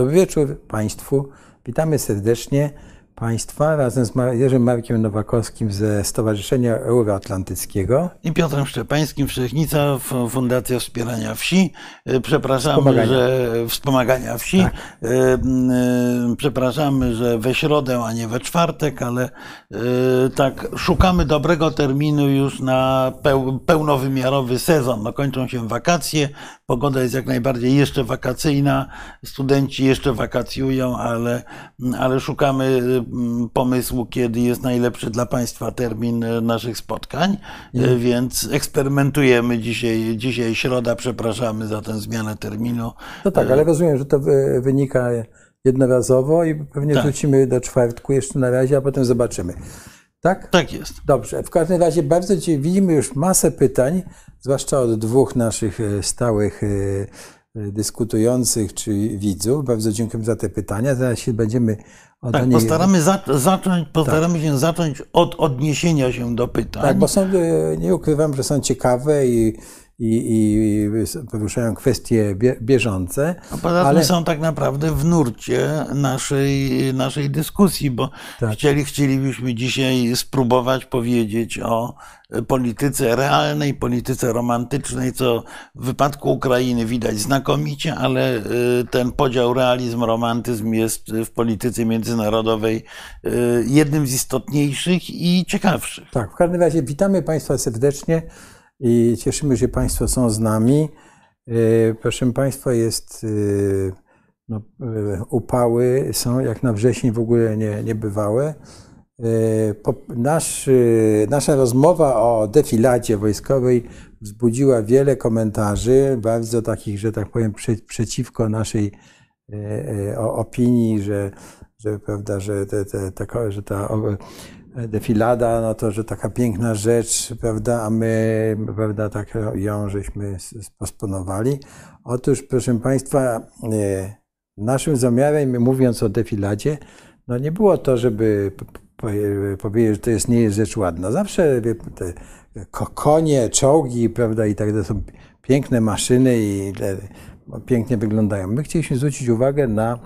Dobry wieczór Państwu. Witamy serdecznie Państwa razem z Jerzym Markiem Nowakowskim ze Stowarzyszenia Euroatlantyckiego i Piotrem Szczepańskim, Wszechnica, Fundacja Wspierania Wsi. E, przepraszamy, wspomagania. że wspomagania wsi. Tak. E, e, przepraszamy, że we środę, a nie we czwartek, ale tak szukamy dobrego terminu już na pełnowymiarowy sezon. No, kończą się wakacje, pogoda jest jak najbardziej jeszcze wakacyjna, studenci jeszcze wakacjują, ale, ale szukamy Mm, pomysłu, kiedy jest najlepszy dla Państwa termin e, naszych spotkań, mm. więc eksperymentujemy dzisiaj, dzisiaj środa, przepraszamy za tę zmianę terminu. No tak, ale rozumiem, że to wynika jednorazowo i pewnie tak. wrócimy do czwartku jeszcze na razie, a potem zobaczymy. Tak? Tak jest. Dobrze. W każdym razie bardzo dzisiaj widzimy już masę pytań, zwłaszcza od dwóch naszych stałych dyskutujących czy widzów. Bardzo dziękuję za te pytania. Zaraz się będziemy tak, nie... postaramy, za, zacząć, postaramy tak. się zacząć od odniesienia się do pytań. Tak, bo są, e, nie ukrywam, że są ciekawe i, i, i poruszają kwestie bieżące. A poza ale... są tak naprawdę w nurcie naszej, naszej dyskusji, bo tak. chcieli, chcielibyśmy dzisiaj spróbować powiedzieć o polityce realnej, polityce romantycznej, co w wypadku Ukrainy widać znakomicie, ale y, ten podział realizm-romantyzm jest w polityce międzynarodowej y, jednym z istotniejszych i ciekawszych. Tak, w każdym razie witamy Państwa serdecznie i cieszymy się, że Państwo są z nami. Y, proszę Państwa, jest no, upały, są jak na wrzesień w ogóle nie, niebywałe. E, nasz, e, nasza rozmowa o defiladzie wojskowej wzbudziła wiele komentarzy, bardzo takich, że tak powiem, przeciwko naszej e, opinii, że, że, prawda, że, te, te, ta, że ta defilada, no to, że taka piękna rzecz, prawda, a my, prawda, tak ją żeśmy sposponowali. Otóż, proszę Państwa, naszym zamiarem, mówiąc o defiladzie, no nie było to, żeby powiedzieć, że to jest, nie jest rzecz ładna. Zawsze te konie, czołgi, prawda, i tak dalej są piękne maszyny i pięknie wyglądają. My chcieliśmy zwrócić uwagę na e,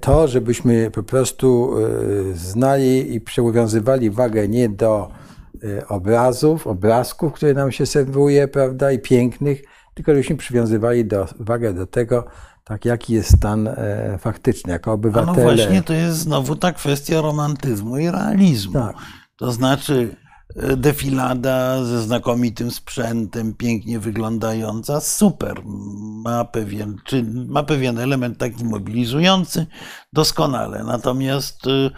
to, żebyśmy po prostu e, znali i przywiązywali wagę nie do e, obrazów, obrazków, które nam się serwuje, prawda, i pięknych, tylko żebyśmy przywiązywali do, wagę do tego, tak, jaki jest stan e, faktyczny, jako obywatele. A no właśnie, to jest znowu ta kwestia romantyzmu i realizmu. Tak. To znaczy e, defilada ze znakomitym sprzętem, pięknie wyglądająca, super. Ma pewien, czy ma pewien element taki mobilizujący, doskonale. Natomiast y,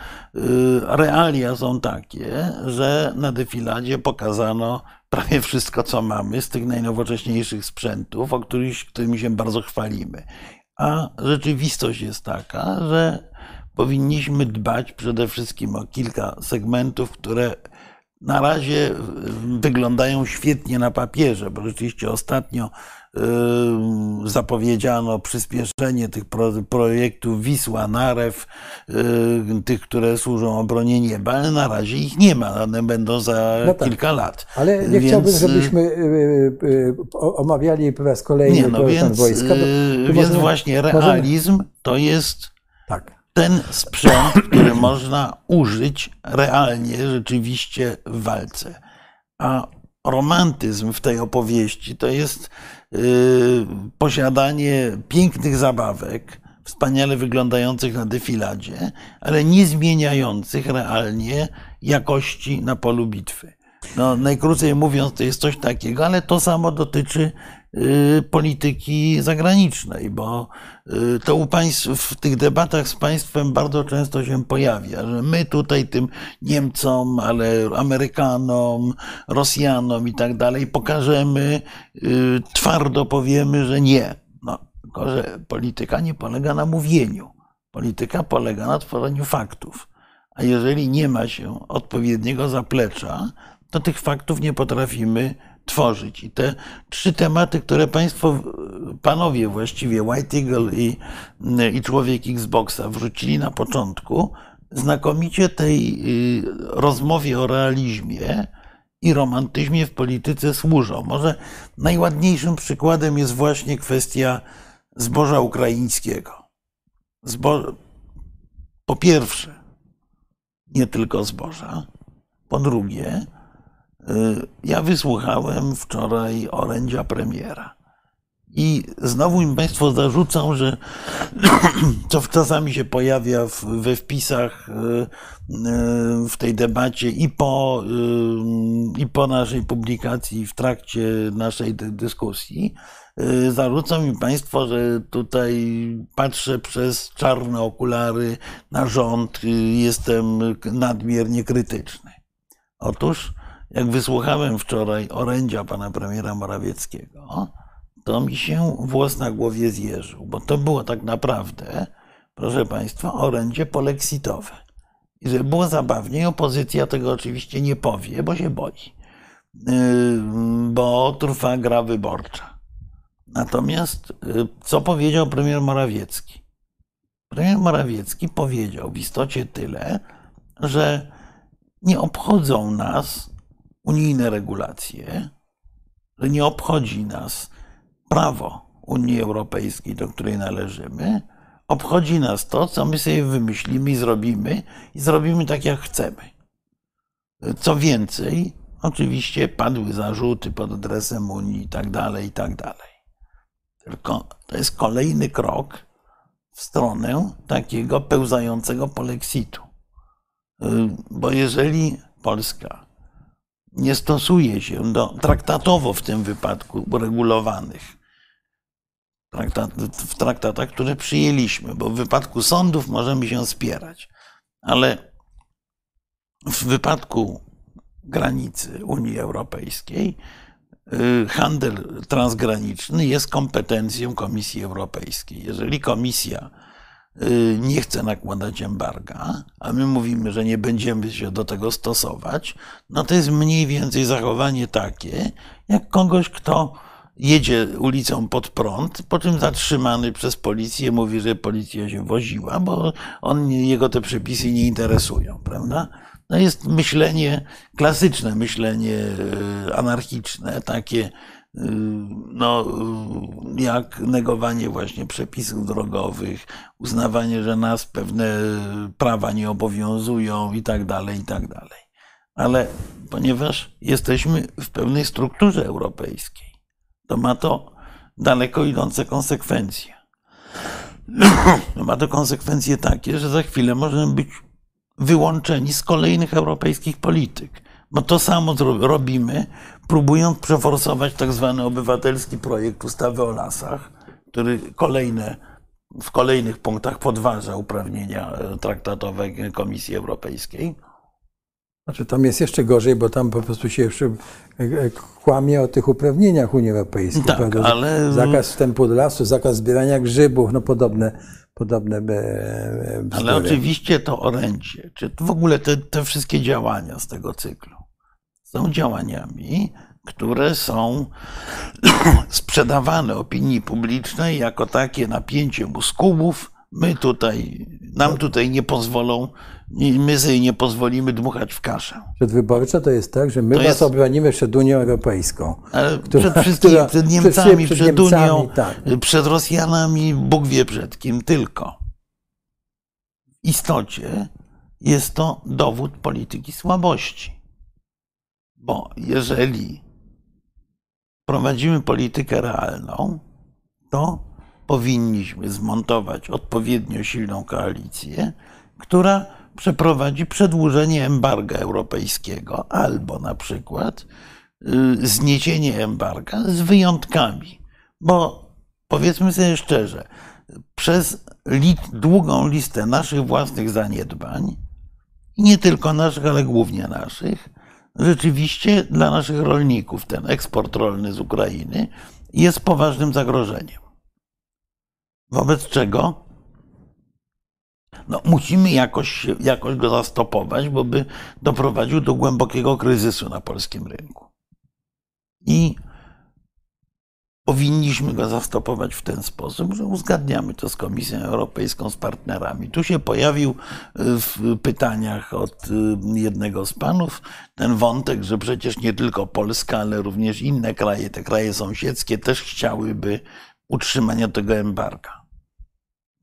realia są takie, że na defiladzie pokazano prawie wszystko, co mamy z tych najnowocześniejszych sprzętów, o których, którymi się bardzo chwalimy. A rzeczywistość jest taka, że powinniśmy dbać przede wszystkim o kilka segmentów, które na razie wyglądają świetnie na papierze, bo rzeczywiście ostatnio Yy, zapowiedziano przyspieszenie tych projektów Wisła, Narew, yy, tych, które służą obronie nieba, ale na razie ich nie ma, one będą za no tak. kilka lat. Ale nie więc, chciałbym, żebyśmy omawiali po raz kolejny nie, no więc, wojska. Więc możemy, właśnie realizm to jest tak. Ten sprzęt, który można użyć realnie, rzeczywiście w walce. A romantyzm w tej opowieści to jest Y, posiadanie pięknych zabawek, wspaniale wyglądających na defiladzie, ale nie zmieniających realnie jakości na polu bitwy. No, najkrócej mówiąc, to jest coś takiego, ale to samo dotyczy polityki zagranicznej, bo y, to u państw, w tych debatach z państwem bardzo często się pojawia, że my tutaj tym Niemcom, ale Amerykanom, Rosjanom i tak dalej pokażemy, y, twardo powiemy, że nie. No, tylko, że polityka nie polega na mówieniu. Polityka polega na tworzeniu faktów. A jeżeli nie ma się odpowiedniego zaplecza, to tych faktów nie potrafimy tworzyć. I te trzy tematy, które Państwo, panowie właściwie, White Eagle i, i Człowiek Xboxa wrzucili na początku, znakomicie tej y, rozmowie o realizmie i romantyzmie w polityce służą. Może najładniejszym przykładem jest właśnie kwestia zboża ukraińskiego. Zbo... Po pierwsze, nie tylko zboża. Po drugie, ja wysłuchałem wczoraj orędzia premiera. I znowu im Państwo zarzucą, że co czasami się pojawia we wpisach y, y, w tej debacie i po, i po naszej publikacji, w trakcie naszej dyskusji, zarzucą mi Państwo, że tutaj patrzę przez czarne okulary na rząd, jestem nadmiernie krytyczny. Otóż, jak wysłuchałem wczoraj orędzia pana premiera Morawieckiego, to mi się włos na głowie zjeżył, bo to było tak naprawdę, proszę Państwa, orędzie poleksitowe. I żeby było zabawniej, opozycja tego oczywiście nie powie, bo się boi, yy, bo trwa gra wyborcza. Natomiast yy, co powiedział premier Morawiecki? Premier Morawiecki powiedział w istocie tyle, że nie obchodzą nas unijne regulacje, że nie obchodzi nas prawo Unii Europejskiej, do której należymy, obchodzi nas to, co my sobie wymyślimy i zrobimy, i zrobimy tak, jak chcemy. Co więcej, oczywiście padły zarzuty pod adresem Unii i tak dalej, i tak dalej. Tylko to jest kolejny krok w stronę takiego pełzającego polexitu. Bo jeżeli Polska nie stosuje się do traktatowo w tym wypadku uregulowanych traktat, w traktatach, które przyjęliśmy, bo w wypadku sądów możemy się spierać, ale w wypadku granicy Unii Europejskiej y, handel transgraniczny jest kompetencją Komisji Europejskiej. Jeżeli Komisja nie chce nakładać embarga, a my mówimy, że nie będziemy się do tego stosować, no to jest mniej więcej zachowanie takie, jak kogoś, kto jedzie ulicą pod prąd, po czym zatrzymany przez policję mówi, że policja się woziła, bo on, jego te przepisy nie interesują, prawda? No jest myślenie, klasyczne myślenie e, anarchiczne, takie no, jak negowanie właśnie przepisów drogowych, uznawanie, że nas pewne prawa nie obowiązują i tak dalej, i tak dalej. Ale ponieważ jesteśmy w pewnej strukturze europejskiej, to ma to daleko idące konsekwencje. ma to konsekwencje takie, że za chwilę możemy być wyłączeni z kolejnych europejskich polityk. Bo to samo robimy, próbując przeforsować tak zwany obywatelski projekt ustawy o lasach, który kolejne, w kolejnych punktach podważa uprawnienia traktatowe Komisji Europejskiej. Znaczy tam jest jeszcze gorzej, bo tam po prostu się e, e, kłamie o tych uprawnieniach Unii Europejskiej. Tak, prawda? ale... Zakaz wstępu do lasu, zakaz zbierania grzybów, no podobne. podobne ale oczywiście to orędzie, czy w ogóle te, te wszystkie działania z tego cyklu są działaniami, które są sprzedawane opinii publicznej jako takie napięcie muskubów. My tutaj, nam tutaj nie pozwolą my sobie nie pozwolimy dmuchać w kaszę. Przedwyborcza to jest tak, że my to was jest... obronimy przed Unią Europejską. Ale która, przed która, przed Niemcami, przed, przed Niemcami, Unią, tak. przed Rosjanami, Bóg wie przed kim, tylko. W istocie jest to dowód polityki słabości. Bo jeżeli prowadzimy politykę realną, to powinniśmy zmontować odpowiednio silną koalicję, która przeprowadzi przedłużenie embarga europejskiego albo na przykład y, zniesienie embarga z wyjątkami. Bo powiedzmy sobie szczerze, przez długą listę naszych własnych zaniedbań, nie tylko naszych, ale głównie naszych, rzeczywiście dla naszych rolników ten eksport rolny z Ukrainy jest poważnym zagrożeniem. Wobec czego no, musimy jakoś, jakoś go zastopować, bo by doprowadził do głębokiego kryzysu na polskim rynku. I powinniśmy go zastopować w ten sposób, że uzgadniamy to z Komisją Europejską, z partnerami. Tu się pojawił y, w pytaniach od y, jednego z panów ten wątek, że przecież nie tylko Polska, ale również inne kraje, te kraje sąsiedzkie też chciałyby utrzymania tego embarga.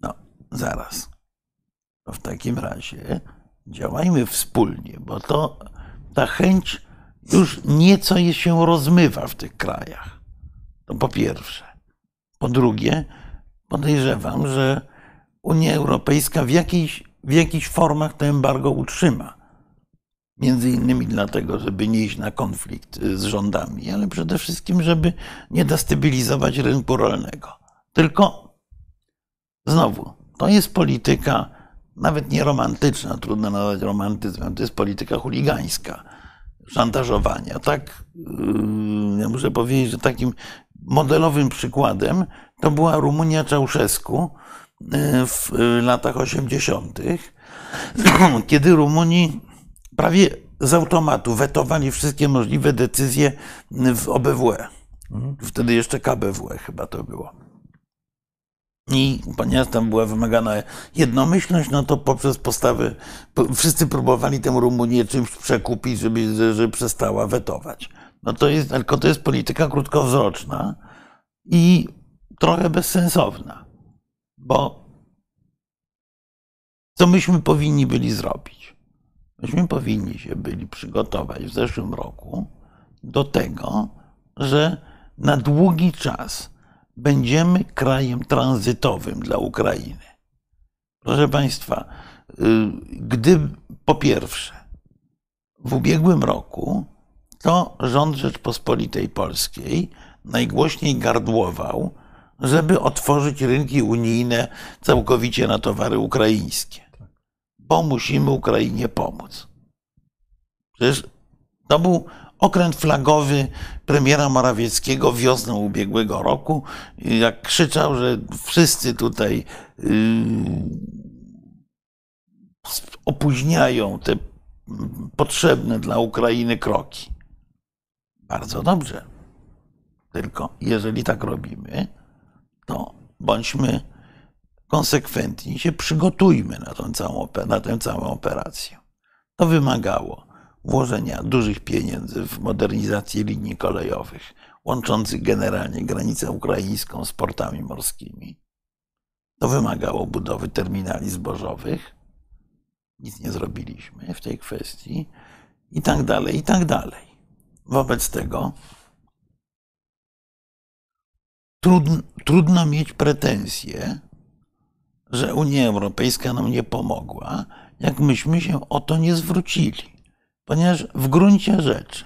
No, zaraz. To w takim razie działajmy wspólnie, bo to ta chęć już nieco się rozmywa w tych krajach. To po pierwsze. Po drugie, podejrzewam, że Unia Europejska w jakiejś, w jakichś formach to embargo utrzyma. Między innymi dlatego, żeby nie iść na konflikt z rządami, ale przede wszystkim, żeby nie destabilizować rynku rolnego. Tylko znowu, to jest polityka nawet nie romantyczna, trudno nazwać romantyzmem, to jest polityka chuligańska, szantażowania. Tak, yy, ja muszę powiedzieć, że takim modelowym przykładem to była Rumunia Czałszewsku yy, w latach 80., kiedy Rumuni prawie z automatu wetowali wszystkie możliwe decyzje w OBWE. Wtedy jeszcze KBWE chyba to było. I ponieważ tam była wymagana jednomyślność, no to poprzez postawy wszyscy próbowali tę Rumunię czymś przekupić, żeby, żeby przestała wetować. No to jest, tylko to jest polityka krótkowzroczna i trochę bezsensowna, bo co myśmy powinni byli zrobić? Myśmy powinni się byli przygotować w zeszłym roku do tego, że na długi czas będziemy krajem tranzytowym dla Ukrainy. Proszę Państwa, y, gdy po pierwsze, w ubiegłym roku to rząd Rzeczpospolitej Polskiej najgłośniej gardłował, żeby otworzyć rynki unijne całkowicie na towary ukraińskie, bo musimy Ukrainie pomóc. Przecież to był okręt flagowy premiera Morawieckiego wiosną ubiegłego roku, jak krzyczał, że wszyscy tutaj yy, opóźniają te potrzebne dla Ukrainy kroki. Bardzo dobrze. Tylko jeżeli tak robimy, to bądźmy konsekwentni, się przygotujmy na tę całą, na tę całą operację. To wymagało włożenia dużych pieniędzy w modernizację linii kolejowych, łączących generalnie granicę ukraińską z portami morskimi. To wymagało budowy terminali zbożowych. Nic nie zrobiliśmy w tej kwestii. I tak dalej, i tak dalej. Wobec tego trudno, trudno mieć pretensje, że Unia Europejska nam nie pomogła, jak myśmy się o to nie zwrócili. Ponieważ w gruncie rzeczy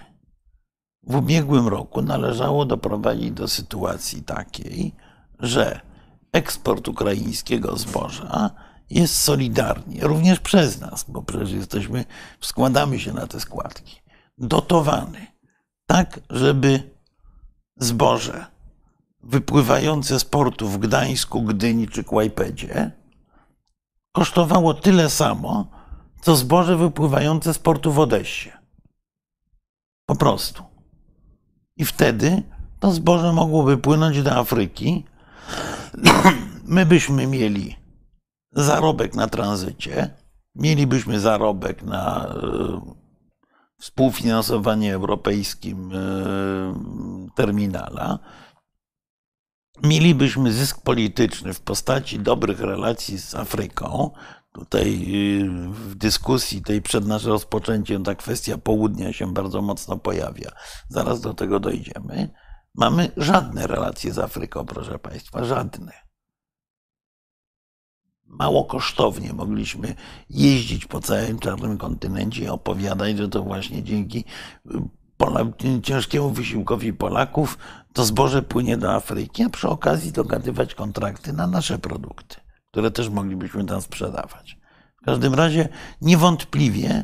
w ubiegłym roku należało doprowadzić do sytuacji takiej, że eksport ukraińskiego zboża jest solidarnie, również przez nas, bo przecież jesteśmy, składamy się na te składki, dotowany, tak żeby zboże wypływające z portu w Gdańsku, Gdyni czy Kłajpedzie kosztowało tyle samo, co zboże wypływające z portu w Odessie. Po prostu. I wtedy to zboże mogłoby płynąć do Afryki. My byśmy mieli zarobek na tranzycie, mielibyśmy zarobek na e, współfinansowanie europejskim e, terminala, mielibyśmy zysk polityczny w postaci dobrych relacji z Afryką, Tutaj y, w dyskusji tej przed naszym rozpoczęciem ta kwestia południa się bardzo mocno pojawia. Zaraz do tego dojdziemy. Mamy żadne relacje z Afryką, proszę Państwa, żadne. Mało kosztownie mogliśmy jeździć po całym czarnym kontynencie i opowiadać, że to właśnie dzięki y, ciężkiemu wysiłkowi Polaków to zboże płynie do Afryki, a przy okazji dogadywać kontrakty na nasze produkty które też moglibyśmy tam sprzedawać. W każdym razie niewątpliwie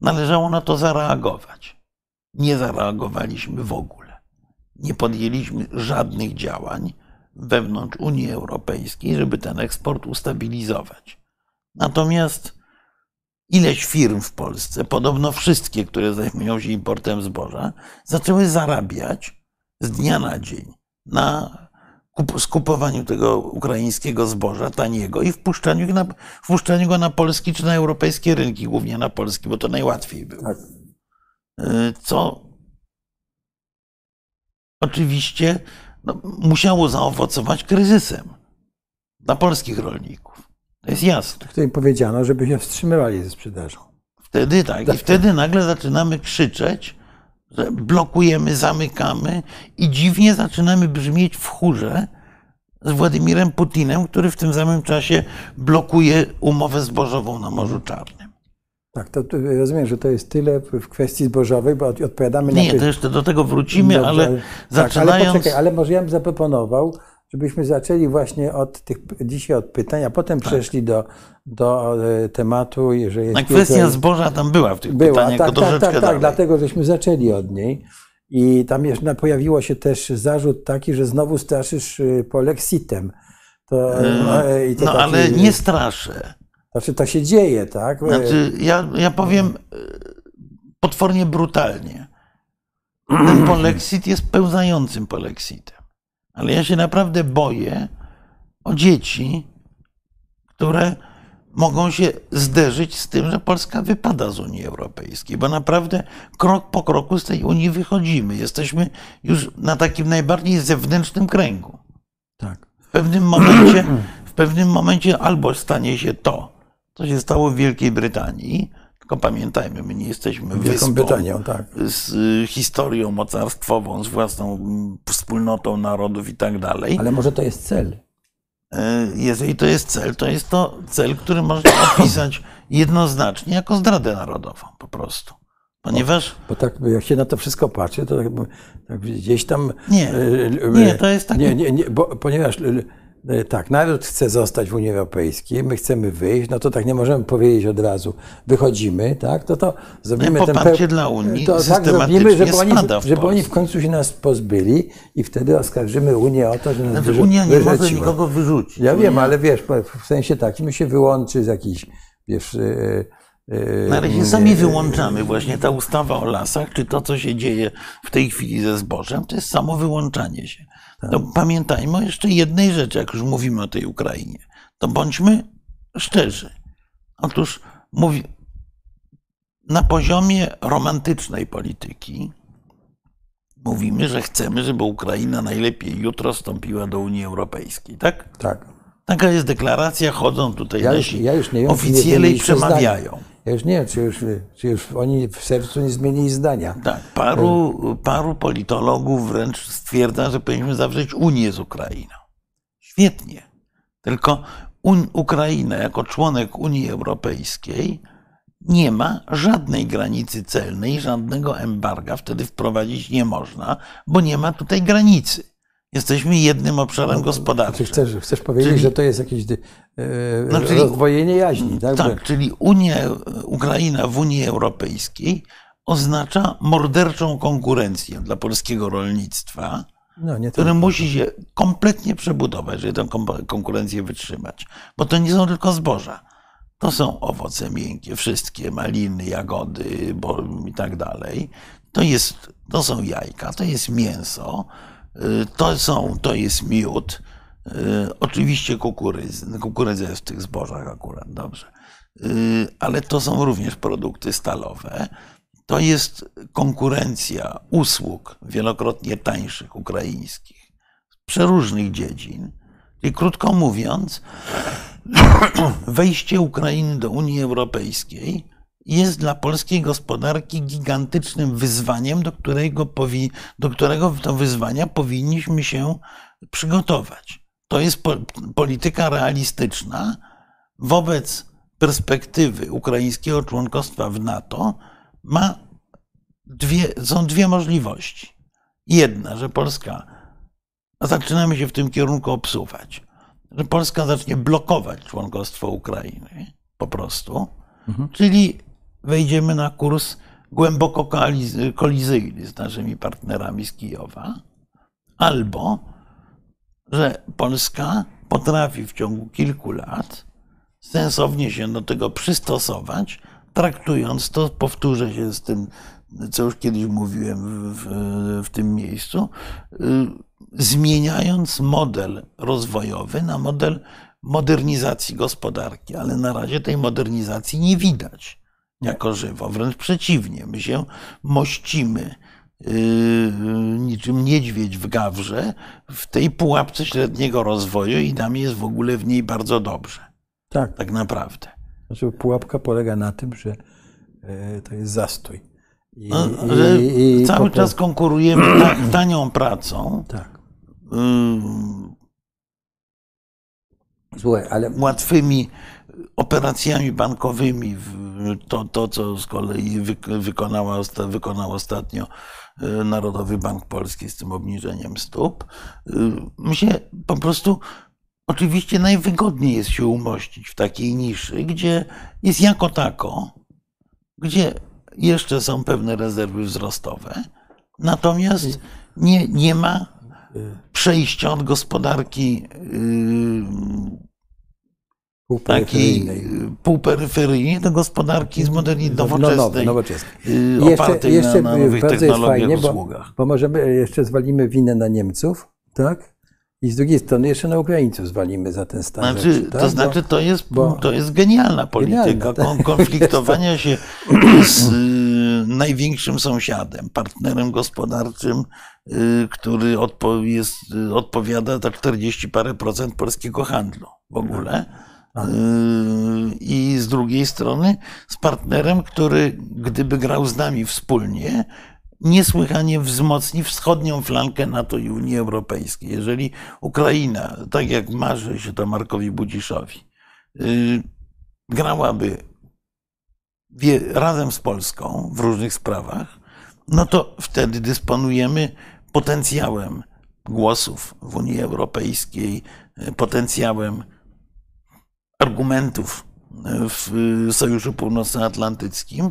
należało na to zareagować. Nie zareagowaliśmy w ogóle. Nie podjęliśmy żadnych działań wewnątrz Unii Europejskiej, żeby ten eksport ustabilizować. Natomiast ileś firm w Polsce, podobno wszystkie, które zajmują się importem zboża, zaczęły zarabiać z dnia na dzień na skupowaniu tego ukraińskiego zboża taniego i wpuszczaniu go, na, wpuszczaniu go na polski czy na europejskie rynki, głównie na polski, bo to najłatwiej było. Tak. Y, co oczywiście no, musiało zaowocować kryzysem dla polskich rolników. To jest jasne. Wtedy powiedziano, żeby się wstrzymywali ze sprzedażą. Wtedy tak. I wtedy nagle zaczynamy krzyczeć, że blokujemy, zamykamy i dziwnie zaczynamy brzmieć w chórze z Władimirem Putinem, który w tym samym czasie blokuje umowę zbożową na Morzu Czarnym. Tak, to rozumiem, że to jest tyle w kwestii zbożowej, bo odpowiadamy Nie, na... Nie, to jeszcze do tego wrócimy, Dobrze, ale tak, zaczynając... Ale poczekaj, ale może ja bym zaproponował, żebyśmy zaczęli właśnie od tych, dzisiaj od pytań, a potem tak. przeszli do, do e, tematu, jeżeli jest... A kwestia zboża tam była w tych była, pytaniach, tak, tak, tak, tak, dlatego żeśmy zaczęli od niej. I tam jeszcze pojawiło się też zarzut taki, że znowu straszysz y, polexitem. To, e, no, to no taki, ale nie straszę. Znaczy to się dzieje, tak? Znaczy, ja, ja powiem e, potwornie brutalnie. Ten polexit jest pełzającym polexitem. Ale ja się naprawdę boję o dzieci, które mogą się zderzyć z tym, że Polska wypada z Unii Europejskiej, bo naprawdę krok po kroku z tej Unii wychodzimy. Jesteśmy już na takim najbardziej zewnętrznym kręgu. Tak. W pewnym momencie, w pewnym momencie albo stanie się to, co się stało w Wielkiej Brytanii, tylko pamiętajmy, my nie jesteśmy Wielką Brytanią, tak. z historią mocarstwową, z własną wspólnotą narodów i tak dalej. Ale może to jest cel. E, jeżeli to jest cel, to jest to cel, który można opisać jednoznacznie jako zdradę narodową po prostu. Ponieważ. Bo, bo tak, jak się na to wszystko patrzy, to tak, tak gdzieś tam. Nie, e, nie, to jest tak. Nie, nie, nie, bo, ponieważ tak, naród chce zostać w Unii Europejskiej, my chcemy wyjść, no to tak nie możemy powiedzieć od razu, wychodzimy, tak, to to zrobimy ten Poparcie dla Unii to tak zrobimy, żeby oni, żeby oni w końcu się nas pozbyli i wtedy oskarżymy Unię o to, że nas znaczy, wyrzu- Unia nie może nikogo wyrzucić. Ja wiem, ale wiesz, w sensie takim się wyłączy z jakichś, wiesz... No ale się sami wyłączamy. Właśnie ta ustawa o lasach, czy to, co się dzieje w tej chwili ze zbożem, to jest samo wyłączanie się. To pamiętajmy o jeszcze jednej rzeczy, jak już mówimy o tej Ukrainie. To bądźmy szczerzy. Otóż mówi, na poziomie romantycznej polityki mówimy, że chcemy, żeby Ukraina najlepiej jutro wstąpiła do Unii Europejskiej, tak? Tak. Taka jest deklaracja, chodzą tutaj ja nasi ja już nie wiem, oficjele i przemawiają. Ja już nie wiem, czy już, czy już oni w sercu nie zmienili zdania. Tak, paru, paru politologów wręcz stwierdza, że powinniśmy zawrzeć Unię z Ukrainą. Świetnie. Tylko Ukraina jako członek Unii Europejskiej nie ma żadnej granicy celnej, żadnego embarga wtedy wprowadzić nie można, bo nie ma tutaj granicy. Jesteśmy jednym obszarem no, gospodarczym. Chcesz, chcesz powiedzieć, czyli, że to jest jakieś e, no, czyli, rozdwojenie jaźni, tak? Tak, czyli Unia, Ukraina w Unii Europejskiej oznacza morderczą konkurencję dla polskiego rolnictwa, no, które musi się kompletnie przebudować, żeby tę konkurencję wytrzymać. Bo to nie są tylko zboża. To są owoce miękkie, wszystkie, maliny, jagody bo, i tak dalej. To, jest, to są jajka, to jest mięso, to, są, to jest miód. Y, oczywiście kukurydzy, kukurydza jest w tych zbożach akurat, dobrze. Y, ale to są również produkty stalowe. To jest konkurencja usług wielokrotnie tańszych ukraińskich z przeróżnych dziedzin. I krótko mówiąc, wejście Ukrainy do Unii Europejskiej jest dla polskiej gospodarki gigantycznym wyzwaniem, do którego, powi, do którego to wyzwania powinniśmy się przygotować. To jest po, polityka realistyczna wobec perspektywy ukraińskiego członkostwa w NATO. Ma dwie, są dwie możliwości. Jedna, że Polska, a zaczynamy się w tym kierunku obsuwać, że Polska zacznie blokować członkostwo Ukrainy po prostu, mhm. czyli wejdziemy na kurs głęboko kolizyjny z naszymi partnerami z Kijowa, albo że Polska potrafi w ciągu kilku lat sensownie się do tego przystosować, traktując to, powtórzę się z tym, co już kiedyś mówiłem w, w, tym miejscu, y, zmieniając model rozwojowy na model modernizacji gospodarki, ale na razie tej modernizacji nie widać jako żywo. Wręcz przeciwnie, my się mościmy niczym niedźwiedź w gawrze w tej pułapce średniego rozwoju i nam jest w ogóle w niej bardzo dobrze. Tak. Tak naprawdę. Znaczy, pułapka polega na tym, że to jest zastój. I, no, i, i cały czas konkurujemy tanią pracą. Tak. Złe, ale... Łatwymi operacjami bankowymi. To, to co z kolei wykonała, wykonał ostatnio e, Narodowy Bank Polski z tym obniżeniem stóp. E, my się po prostu oczywiście najwygodniej jest się umościć w takiej niszy, gdzie jest jako tako, gdzie jeszcze są pewne rezerwy wzrostowe, natomiast nie, nie ma przejścia od gospodarki yy, takiej półperyferyjnej do gospodarki z moderni, nowoczesnej, no, yy, opartej jeszcze, na, na nowych technologiach, fajnie, bo, bo możemy, jeszcze zwalimy winę na Niemców, tak? I z drugiej strony jeszcze na Ukraińców zwalimy za ten stan znaczy, rzeczy, tak? To znaczy, to jest, bo, to jest genialna polityka genialna, tak? konfliktowania się z y, największym sąsiadem, partnerem gospodarczym, y, który odpo jest, y, odpowiada za 40 parę procent polskiego handlu w ogóle. Tak. I z drugiej strony z partnerem, który gdyby grał z nami wspólnie, niesłychanie wzmocni wschodnią flankę NATO i Unii Europejskiej. Jeżeli Ukraina, tak jak marzy się to Markowi Budziszowi, yy, grałaby razem z Polską w różnych sprawach, no to wtedy dysponujemy potencjałem głosów w Unii Europejskiej, potencjałem argumentów w Sojuszu Północnoatlantyckim,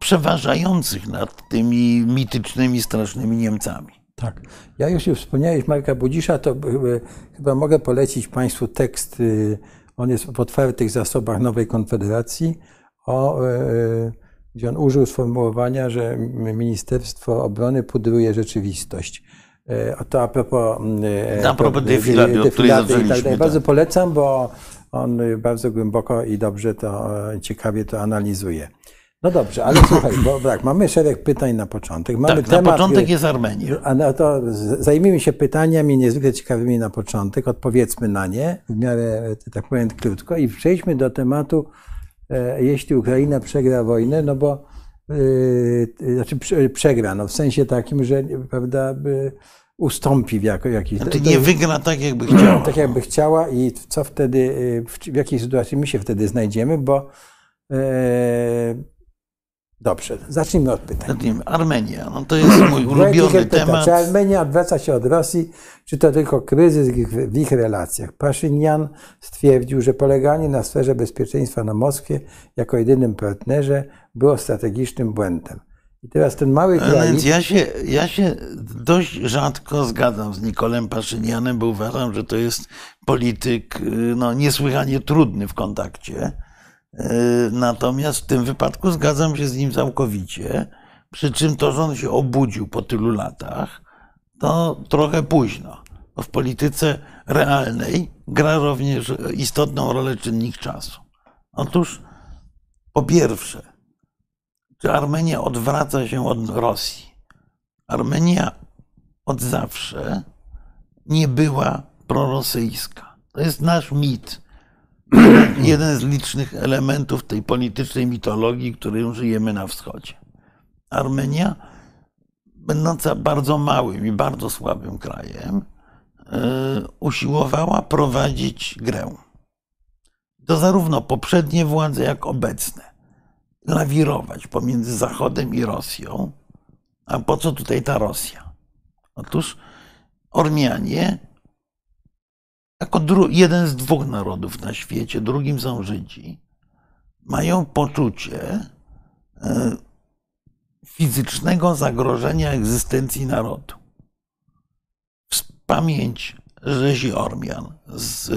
przeważających nad tymi mitycznymi, strasznymi Niemcami. Tak. Ja już wspomniałeś Marka Budzisza, to chyba mogę polecić Państwu tekst, on jest w otwartych zasobach Nowej Konfederacji, o, gdzie on użył sformułowania, że Ministerstwo Obrony pudruje rzeczywistość. To a propos, a propos defilady, o której zaczęliśmy. Tak, tak. Bardzo polecam, bo on bardzo głęboko i dobrze to, ciekawie to analizuje. No dobrze, ale słuchaj, bo tak, mamy szereg pytań na początek. Mamy tak, temat, na początek jest Armenia. A no to zajmijmy się pytaniami niezwykle ciekawymi na początek, odpowiedzmy na nie w miarę, tak powiem, krótko i przejdźmy do tematu, e, jeśli Ukraina przegra wojnę, no bo znaczy przegra, no w sensie takim, że prawda, ustąpi w jako, jakiś... Znaczy nie wygra tak, jakby chciała. Tak, jakby chciała i co wtedy, w, w jakiej sytuacji my się wtedy znajdziemy, bo yy, Dobrze, zacznijmy od pytań. Zacznijmy. Armenia, no to jest mój ulubiony temat. Czy Armenia odwraca się od Rosji, czy to tylko kryzys w ich relacjach? Paszynian stwierdził, że poleganie na sferze bezpieczeństwa na Moskwie jako jedynym partnerze było strategicznym błędem. I teraz ten mały kraj... Więc ja się, ja się dość rzadko zgadzam z Nikolem Paszynianem, bo uważam, że to jest polityk no, niesłychanie trudny w kontakcie E, natomiast w tym wypadku zgadzam się z nim całkowicie. Przy czym to, że on się obudził po tylu latach, to trochę późno. Bo w polityce realnej gra również istotną rolę czynnik czasu. Otóż, po pierwsze, czy Armenia odwraca się od Rosji? Armenia od zawsze nie była prorosyjska. To jest nasz mit jeden z licznych elementów tej politycznej mitologii, którym żyjemy na wschodzie. Armenia, będąca bardzo małym i bardzo słabym krajem, e, usiłowała prowadzić grę. To zarówno poprzednie władze, jak obecne. Lawirować pomiędzy Zachodem i Rosją. A po co tutaj ta Rosja? Otóż Ormianie jako jeden z dwóch narodów na świecie, drugim są Żydzi, mają poczucie e, fizycznego zagrożenia egzystencji narodu. Pamięć rzezi Ormian z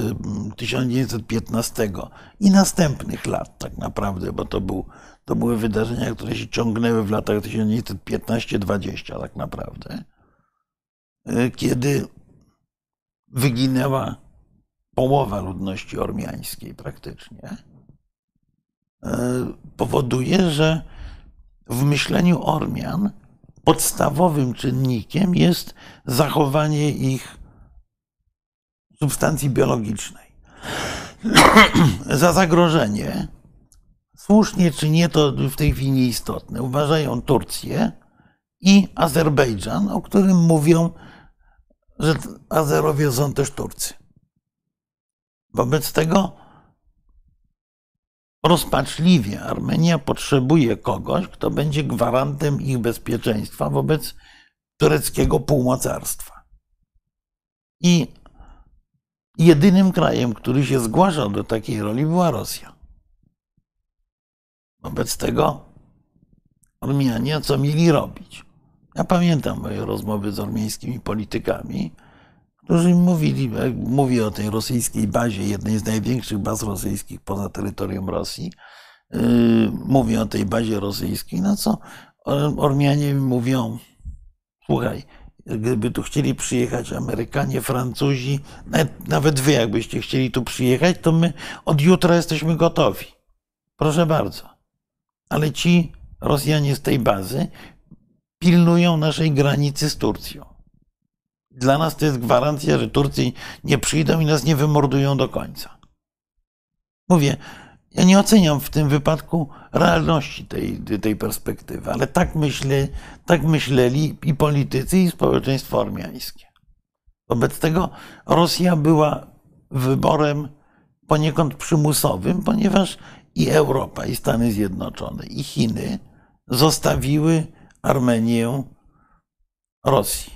1915 i następnych lat tak naprawdę, bo to, był, to były wydarzenia, które się ciągnęły w latach 1915-20 tak naprawdę, e, kiedy wyginęła połowa ludności ormiańskiej praktycznie, e, powoduje, że w myśleniu Ormian podstawowym czynnikiem jest zachowanie ich substancji biologicznej. Za zagrożenie, słusznie czy nie, to w tej chwili nieistotne, uważają Turcję i Azerbejdżan, o którym mówią, że Azerowie są też Turcy. Wobec tego rozpaczliwie Armenia potrzebuje kogoś, kto będzie gwarantem ich bezpieczeństwa wobec tureckiego półmocarstwa. I jedynym krajem, który się zgłaszał do takiej roli, była Rosja. Wobec tego Ormianie co mieli robić? Ja pamiętam moje rozmowy z ormiańskimi politykami, którzy mówili, mówię o tej rosyjskiej bazie, jednej z największych baz rosyjskich poza terytorium Rosji. Yy, mówię o tej bazie rosyjskiej, na co Ormianie mówią, słuchaj, gdyby tu chcieli przyjechać Amerykanie, Francuzi, nawet wy jakbyście chcieli tu przyjechać, to my od jutra jesteśmy gotowi. Proszę bardzo. Ale ci Rosjanie z tej bazy pilnują naszej granicy z Turcją. Dla nas to jest gwarancja, że Turcy nie przyjdą i nas nie wymordują do końca. Mówię, ja nie oceniam w tym wypadku realności tej, tej perspektywy, ale tak, myślę, tak myśleli i politycy, i społeczeństwo ormiańskie. Wobec tego Rosja była wyborem poniekąd przymusowym, ponieważ i Europa, i Stany Zjednoczone, i Chiny zostawiły Armenię Rosji.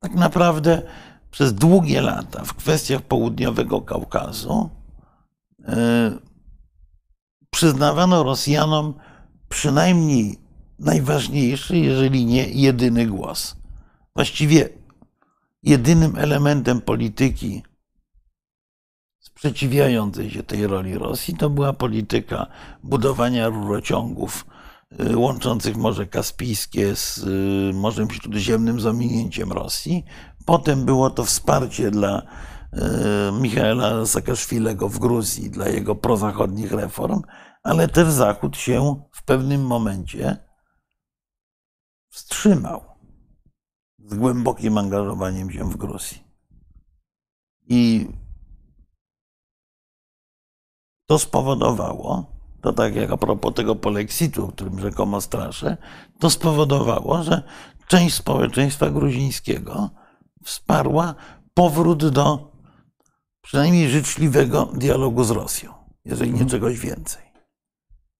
Tak naprawdę przez długie lata w kwestiach południowego Kaukazu yy, przyznawano Rosjanom przynajmniej najważniejszy, jeżeli nie jedyny głos. Właściwie jedynym elementem polityki sprzeciwiającej się tej roli Rosji to była polityka budowania rurociągów y, łączących Morze Kaspijskie z y, Morzem Śródziemnym z ominięciem Rosji. Potem było to wsparcie dla y, Michaela Saakaszwilego w Gruzji, dla jego prozachodnich reform, ale też Zachód się w pewnym momencie wstrzymał z głębokim angażowaniem się w Gruzji. I to spowodowało, to tak jak a propos tego polexitu, o którym rzekomo straszę, to spowodowało, że część społeczeństwa gruzińskiego wsparła powrót do przynajmniej życzliwego dialogu z Rosją, jeżeli nie mhm. czegoś więcej.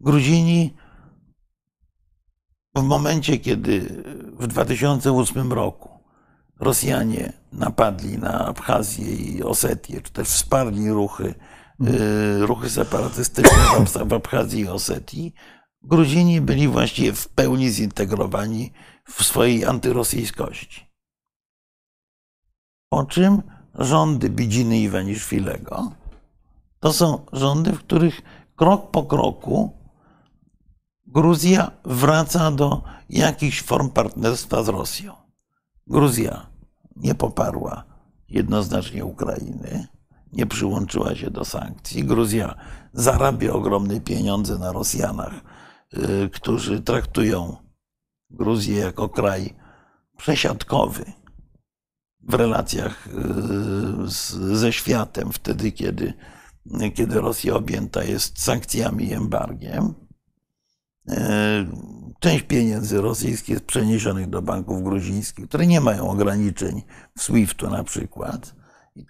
Gruzini w momencie, kiedy w 2008 roku Rosjanie napadli na Abchazję i Osetię, czy też wsparli ruchy, ruchy separatystyczne w Abchazji i Osetii, Gruzini byli właściwie w pełni zintegrowani w swojej antyrosyjskości. Po czym rządy Bidziny Iwaniszwilego to są rządy, w których krok po kroku Gruzja wraca do jakichś form partnerstwa z Rosją. Gruzja nie poparła jednoznacznie Ukrainy, nie przyłączyła się do sankcji. Gruzja zarabia ogromne pieniądze na Rosjanach, y, którzy traktują Gruzję jako kraj przesiadkowy w relacjach y, z, ze światem, wtedy kiedy, kiedy Rosja objęta jest sankcjami i embargiem. E, część pieniędzy rosyjskich jest przeniesionych do banków gruzińskich, które nie mają ograniczeń w SWIFT-u na przykład.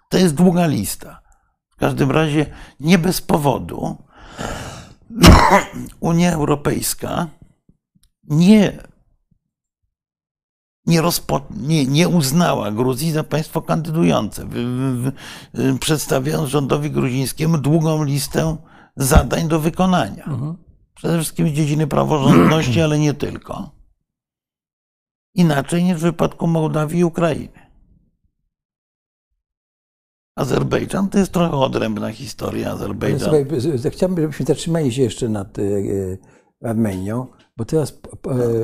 To jest długa lista. W każdym razie nie bez powodu Unia Europejska nie, nie, rozpo, nie, nie uznała Gruzji za państwo kandydujące, przedstawiając rządowi gruzińskiemu długą listę zadań do wykonania. Mhm. Przede wszystkim z dziedziny praworządności, ale nie tylko. Inaczej niż w wypadku Mołdawii i Ukrainy. Azerbejdżan to jest trochę odrębna historia. Azerbejdżan. chciałbym, żebyśmy zatrzymali się jeszcze nad e, Armenią, bo teraz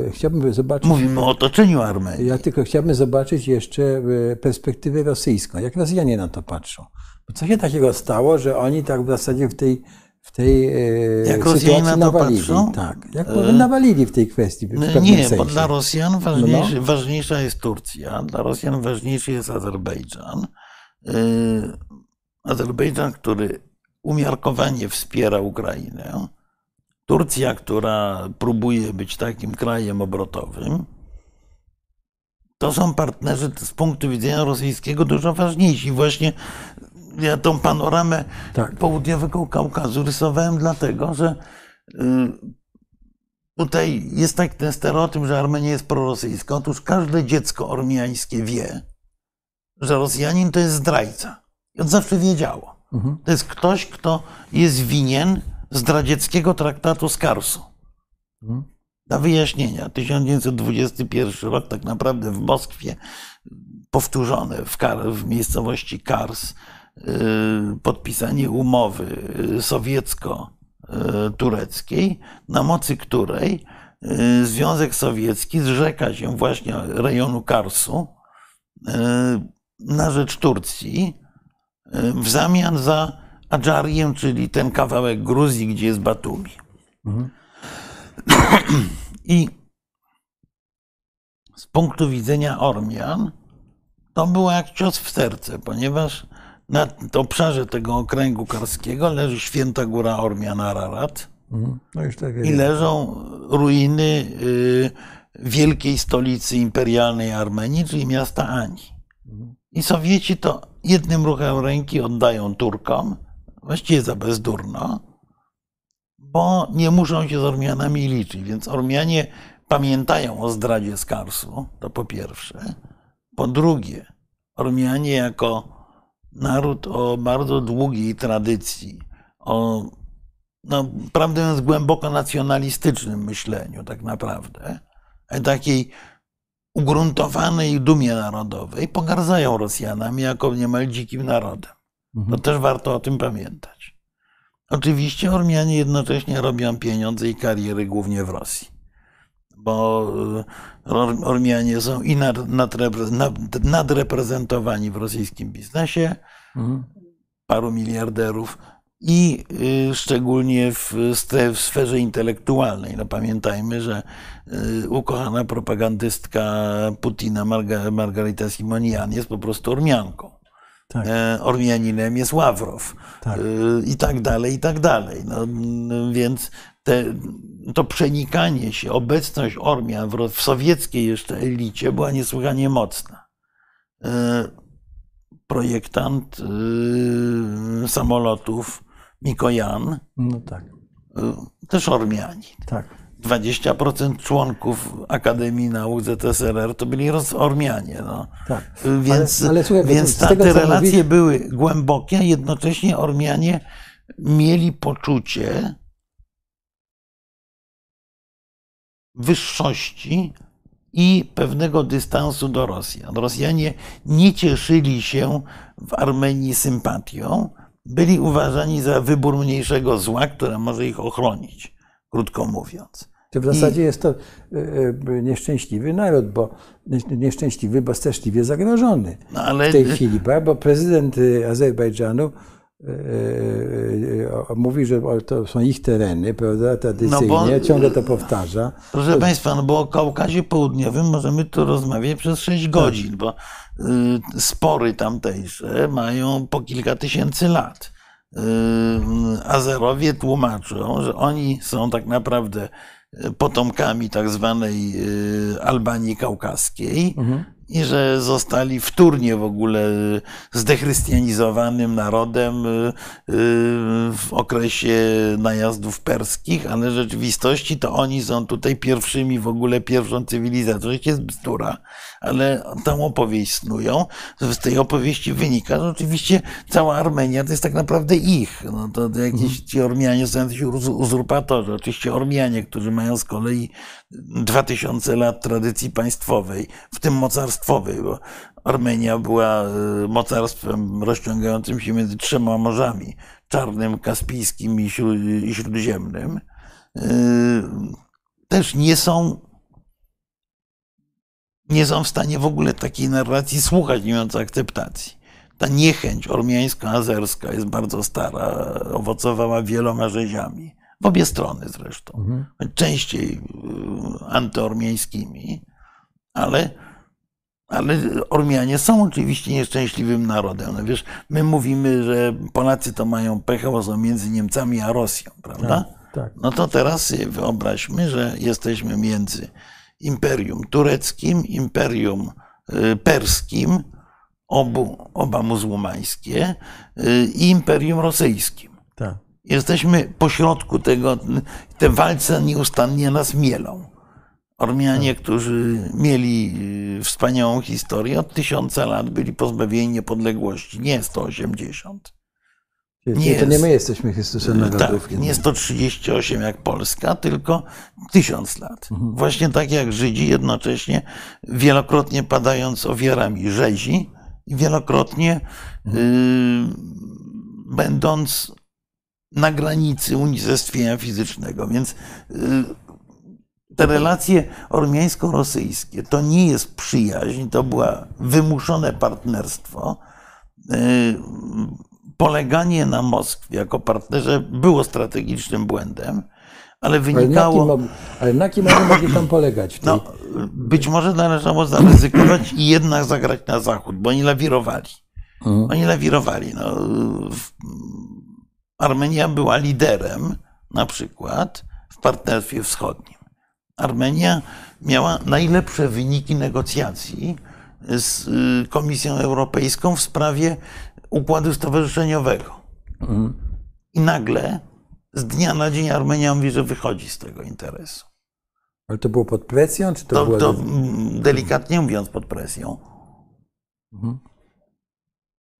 e, chciałbym zobaczyć. Mówimy o otoczeniu Armenii. Ja tylko chciałbym zobaczyć jeszcze e, perspektywę rosyjską. Jak Rosjanie na to patrzą? Bo co się takiego stało, że oni tak w zasadzie w tej w tej e, jak sytuacji nawalili. Patrzą? Tak, jak e... nawalili w tej kwestii. W no nie, sensie. bo dla Rosjan ważniejszy, no. ważniejsza jest Turcja, dla Rosjan ważniejszy jest Azerbejdżan. E, Azerbejdżan, który umiarkowanie wspiera Ukrainę. Turcja, która próbuje być takim krajem obrotowym. To są partnerzy z punktu widzenia rosyjskiego dużo ważniejsi. Właśnie ja tą panoramę tak. południowego Kaukazu rysowałem dlatego, że y, tutaj jest tak ten stereotyp, że Armenia jest prorosyjska. Otóż każde dziecko ormiańskie wie, że Rosjanin to jest zdrajca. I on zawsze wiedziało. Mhm. To jest ktoś, kto jest winien zdradzieckiego traktatu z Karsu. Mhm. Dla wyjaśnienia, 1921 rok tak naprawdę w Moskwie powtórzone w, Kar w miejscowości Kars Y, podpisanie umowy sowiecko-tureckiej, na mocy której Związek Sowiecki zrzeka się właśnie rejonu Karsu na rzecz Turcji w zamian za Adżarię, czyli ten kawałek Gruzji, gdzie jest Batumi. Mhm. I z punktu widzenia Ormian to było jak cios w serce, ponieważ na obszarze tego okręgu karskiego leży święta góra Ormian Ararat. Mhm. No I leżą ruiny y, wielkiej stolicy imperialnej Armenii, czyli miasta Ani. I Sowieci to jednym ruchem ręki oddają Turkom, właściwie za bezdurno, bo nie muszą się z Ormianami liczyć. Więc Ormianie pamiętają o zdradzie z Karsu, to po pierwsze. Po drugie, Ormianie jako naród o bardzo długiej tradycji, o, no, prawdę mówiąc, głęboko nacjonalistycznym myśleniu, tak naprawdę, takiej ugruntowanej dumie narodowej, pogardzają Rosjanami jako niemal dzikim narodem. Mhm. To też warto o tym pamiętać. Oczywiście Ormianie jednocześnie robią pieniądze i kariery głównie w Rosji bo e, Ormianie są i nadreprezentowani w rosyjskim biznesie, mhm. paru miliarderów, i y, szczególnie w, sferze intelektualnej. No pamiętajmy, że y, ukochana propagandystka Putina Marga, Margarita Simonian jest po prostu Ormianką. Tak. E, Ormianinem jest Ławrow tak. Y, i tak dalej, i tak dalej. No, więc te, to przenikanie się, obecność Ormian w, w sowieckiej jeszcze elicie była niesłychanie mocna. E, projektant samolotów Mikojan, no tak. E, też Ormianin. Tak. 20% członków Akademii Nauk ZSRR to byli Ormianie. No. Tak. Więc, ale, ale słuchaj, więc te relacje mówi... były głębokie, a jednocześnie Ormianie mieli poczucie, wyższości i pewnego dystansu do Rosjan. Rosjanie nie cieszyli się w Armenii sympatią, byli uważani za wybór mniejszego zła, które może ich ochronić, krótko mówiąc. W zasadzie I... jest to e, e, nieszczęśliwy naród, bo nieszczęśliwy, bo straszliwie zagrożony no ale... w tej chwili, bo prezydent Azerbejdżanu E, e, mówi, że to są ich tereny, prawda, tradycyjnie, no bo, ciągle to powtarza. Proszę Państwa, no bo o Kaukazie Południowym możemy tu rozmawiać przez 6 tak. godzin, bo y, spory tamtejsze mają po kilka tysięcy lat. Y, Azerowie tłumaczą, że oni są tak naprawdę potomkami tak zwanej y, Albanii Kaukaskiej, mhm i że zostali wtórnie w ogóle zdechrystianizowanym narodem y, y, w okresie najazdów perskich, ale w rzeczywistości to oni są tutaj pierwszymi w ogóle, pierwszą cywilizacją. To jest bzdura, ale tą opowieść snują. Z tej opowieści wynika, że oczywiście cała Armenia to jest tak naprawdę ich. No to, to jakieś mhm. ci Ormianie są jacyś uzurpatorzy. Oczywiście Ormianie, którzy mają z kolei 2000 lat tradycji państwowej, w tym mocarstwowej, bo Armenia była e, mocarstwem rozciągającym się między trzema morzami czarnym, kaspijskim i, śródziemnym. E, też nie są, nie są w stanie w ogóle takiej narracji słuchać, nie mając akceptacji. ta niechęć ormiańsko-azerska jest bardzo stara, owocowała wieloma rzeziami. W obie strony zresztą. Mhm. Częściej y, antyormiańskimi, ale, ale Ormianie są oczywiście nieszczęśliwym narodem. No wiesz, my mówimy, że Polacy to mają pecha, bo są między Niemcami a Rosją, prawda? Tak, tak. No to teraz wyobraźmy, że jesteśmy między Imperium Tureckim, Imperium y, Perskim, obu, oba muzułmańskie, y, i Imperium Rosyjskim. Jesteśmy pośrodku tego, te walce nieustannie nas mielą. Ormianie, tak. którzy mieli y, wspaniałą historię, od tysiąca lat byli pozbawieni niepodległości, nie 180. Nie, to nie my jesteśmy Chrystusem narodów. Tak, nie 138 jak Polska, tylko tysiąc lat. Mhm. Właśnie tak jak Żydzi jednocześnie wielokrotnie padając ofiarami rzezi i wielokrotnie mhm. y, będąc na granicy unicestwienia fizycznego. Więc y, te relacje ormiańsko-rosyjskie to nie jest przyjaźń, to było wymuszone partnerstwo. Y, poleganie na Moskwie jako partnerze było strategicznym błędem, ale wynikało. Ale na kim, ale mogli tam polegać? No, być może należało zaryzykować i jednak zagrać na zachód, bo oni lawirowali. Mhm. Oni lawirowali. No, Armenia była liderem na przykład w partnerstwie wschodnim. Armenia miała najlepsze wyniki negocjacji z y, Komisją Europejską w sprawie układu stowarzyszeniowego. Mhm. I nagle z dnia na dzień Armenia mówi, że wychodzi z tego interesu. Ale to było pod presją, czy to, to było... To delikatnie mówiąc pod presją. Mhm.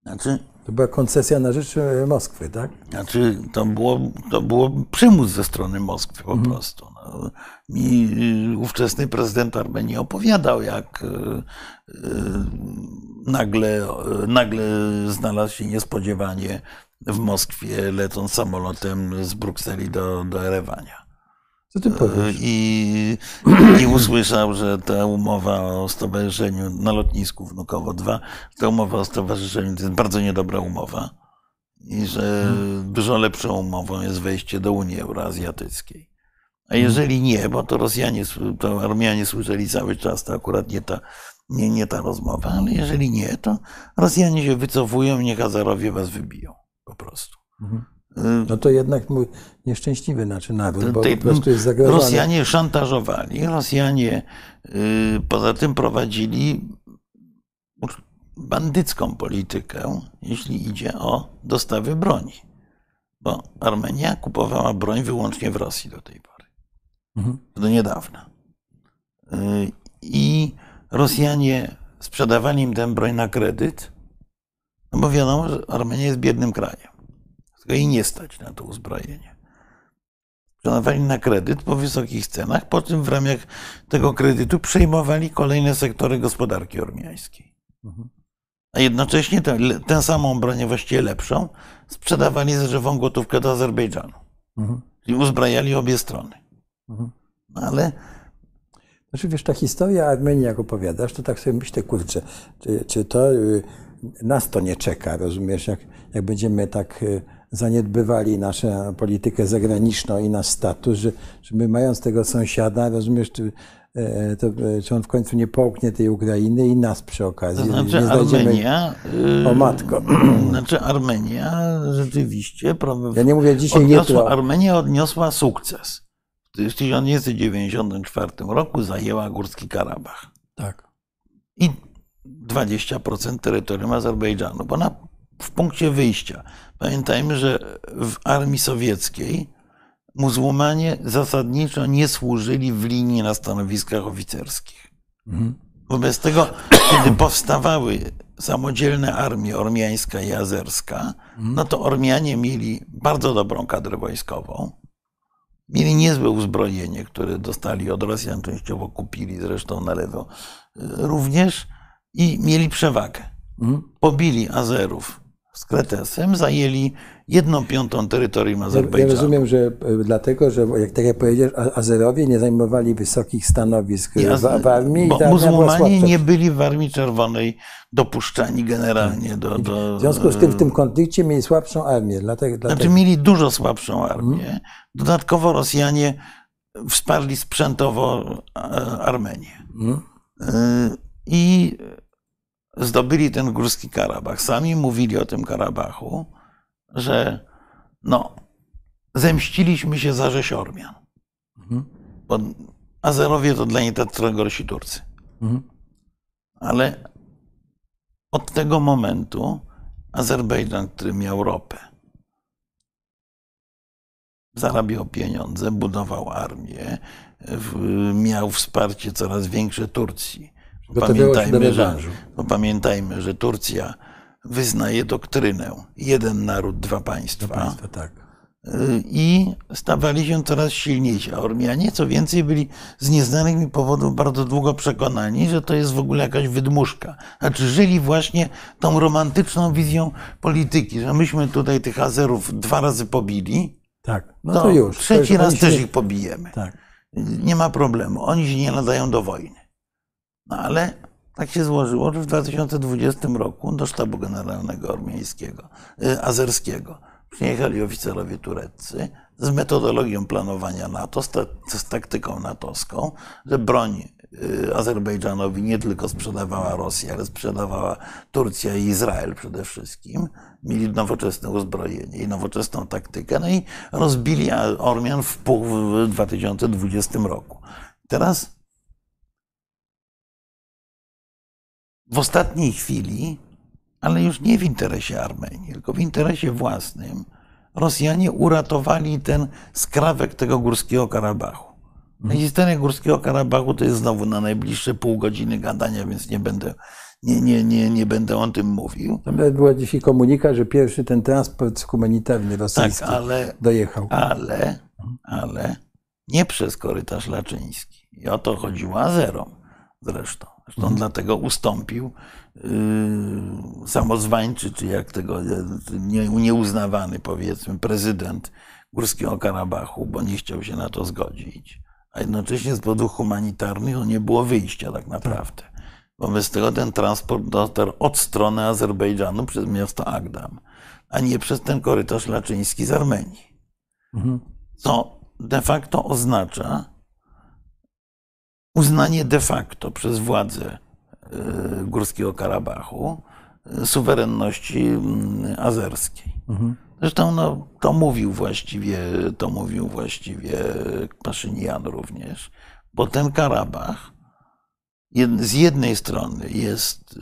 Znaczy, to była koncesja na rzecz e, Moskwy, tak? Znaczy, to było, to było przymus ze strony Moskwy po mhm. prostu. No, mi y, ówczesny prezydent Armenii opowiadał, jak y, nagle, nagle znalazł się niespodziewanie w Moskwie, lecąc samolotem z Brukseli do, do Erewania. Co ty powiesz? I, I usłyszał, że ta umowa o stowarzyszeniu na lotnisku Wnukowo 2, ta umowa o stowarzyszeniu to jest bardzo niedobra umowa i że hmm. dużo lepszą umową jest wejście do Unii Euroazjatyckiej. A hmm. jeżeli nie, bo to Rosjanie, to Armianie słyszeli cały czas, to akurat nie ta, nie, nie ta rozmowa, ale jeżeli nie, to Rosjanie się wycofują, niech Azerowie was wybiją po prostu. Hmm. No to jednak mój nieszczęśliwy znaczy naród, bo po prostu jest zagrożony. Rosjanie szantażowali, Rosjanie y, poza tym prowadzili bandycką politykę, jeśli idzie o dostawy broni. Bo Armenia kupowała broń wyłącznie w Rosji do tej pory. Mhm. Do niedawna. Y, I Rosjanie sprzedawali im tę broń na kredyt, no bo wiadomo, że Armenia jest biednym krajem tylko i nie stać na to uzbrojenie. Sprzedawali na kredyt po wysokich cenach, po czym w ramach tego kredytu przejmowali kolejne sektory gospodarki ormiańskiej. A jednocześnie tę, tę samą broń, właściwie lepszą, sprzedawali za żywą gotówkę do Azerbejdżanu. Mhm. I uzbrajali obie strony. Mhm. No ale znaczy wiesz, ta historia Armenii, jak opowiadasz, to tak sobie myślę, kurczę, czy, czy to y, nas to nie czeka, rozumiesz, jak, jak będziemy tak y, zaniedbywali naszą politykę zagraniczną i nasz status, że, że my mając tego sąsiada, rozumiesz, czy, e, to, czy on w końcu nie połknie tej Ukrainy i nas przy okazji. To znaczy nie Armenia, o matko. Znaczy Armenia rzeczywiście... Ja nie mówię dzisiaj odniosła, jutro. Armenia odniosła sukces. W 1994 roku zajęła Górski Karabach. Tak. I 20% terytorium Azerbejdżanu, bo na, w punkcie wyjścia Pamiętajmy, że w armii sowieckiej muzułmanie zasadniczo nie służyli w linii na stanowiskach oficerskich. Mhm. Wobec tego, kiedy powstawały samodzielne armie ormiańska i azerska, mhm. no to Ormianie mieli bardzo dobrą kadrę wojskową. Mieli niezłe uzbrojenie, które dostali od Rosjan, częściowo kupili zresztą na lewo również i mieli przewagę. Mhm. Pobili Azerów z Kretesem zajęli jedną piątą terytorium Azerbejdżanu. Ja rozumiem, że e, dlatego, że jak tak jak powiedziałeś, Azerowie nie zajmowali wysokich stanowisk w, w armii. Bo muzułmanie nie byli w Armii Czerwonej dopuszczani generalnie do... do w związku z tym w tym konflikcie mieli słabszą armię. Dlatego, dlatego... Znaczy mieli dużo słabszą armię. Hmm. Dodatkowo Rosjanie wsparli sprzętowo e, Armenię. Hmm. I zdobyli ten górski Karabach. Sami mówili o tym Karabachu, że no, zemściliśmy się za rzeź Ormian. Mhm. Bo Azerowie to dla nich trochę gorsi Turcy. Mhm. Ale od tego momentu Azerbejdżan, który miał ropę, zarabiał pieniądze, budował armię, miał wsparcie coraz większe Turcji Pamiętajmy, że, no pamiętajmy, że Turcja wyznaje doktrynę jeden naród, dwa państwa. Dwa państwa tak. Y, I stawali się coraz silniejsi. A Ormianie, co więcej, byli z nieznanych mi powodów bardzo długo przekonani, że to jest w ogóle jakaś wydmuszka. Znaczy, żyli właśnie tą romantyczną wizją polityki, że myśmy tutaj tych Azerów dwa razy pobili. Tak, no to, to już. Trzeci to raz też ich pobijemy. Tak. Nie ma problemu. Oni się nie nadają do wojny. No ale tak się złożyło, że w 2020 roku do sztabu generalnego armeńskiego, y, azerskiego przyjechali oficerowie tureccy z metodologią planowania NATO, z, z taktyką natowską, że broń y, Azerbejdżanowi nie tylko sprzedawała Rosja, ale sprzedawała Turcja i Izrael przede wszystkim. Mieli nowoczesne uzbrojenie i nowoczesną taktykę, no i rozbili Ormian w pół w 2020 roku. Teraz w ostatniej chwili, ale już nie w interesie Armenii, tylko w interesie własnym, Rosjanie uratowali ten skrawek tego górskiego Karabachu. Mhm. Historia górskiego Karabachu to jest znowu na najbliższe pół godziny gadania, więc nie będę, nie, nie, nie, nie będę o tym mówił. Tam była dzisiaj komunikat, że pierwszy ten transport humanitarny rosyjski tak, ale, dojechał. Ale, ale nie przez korytarz laczyński. I o to chodziło Azerom zresztą. Zresztą mhm. dlatego ustąpił yy, samozwańczy, czy jak tego nie, nieuznawany, powiedzmy, prezydent Górskiego Karabachu, bo nie chciał się na to zgodzić. A jednocześnie z powodów humanitarnych no nie było wyjścia tak naprawdę. Wobec tego ten transport dotarł od strony Azerbejdżanu przez miasto Agdam, a nie przez ten korytarz laczyński z Armenii. Mhm. Co de facto oznacza, uznanie de facto przez władze e, Górskiego Karabachu e, suwerenności mm, azerskiej. Mhm. Zresztą no, to mówił właściwie, to mówił właściwie Paszynian również, bo ten Karabach z jednej strony jest e,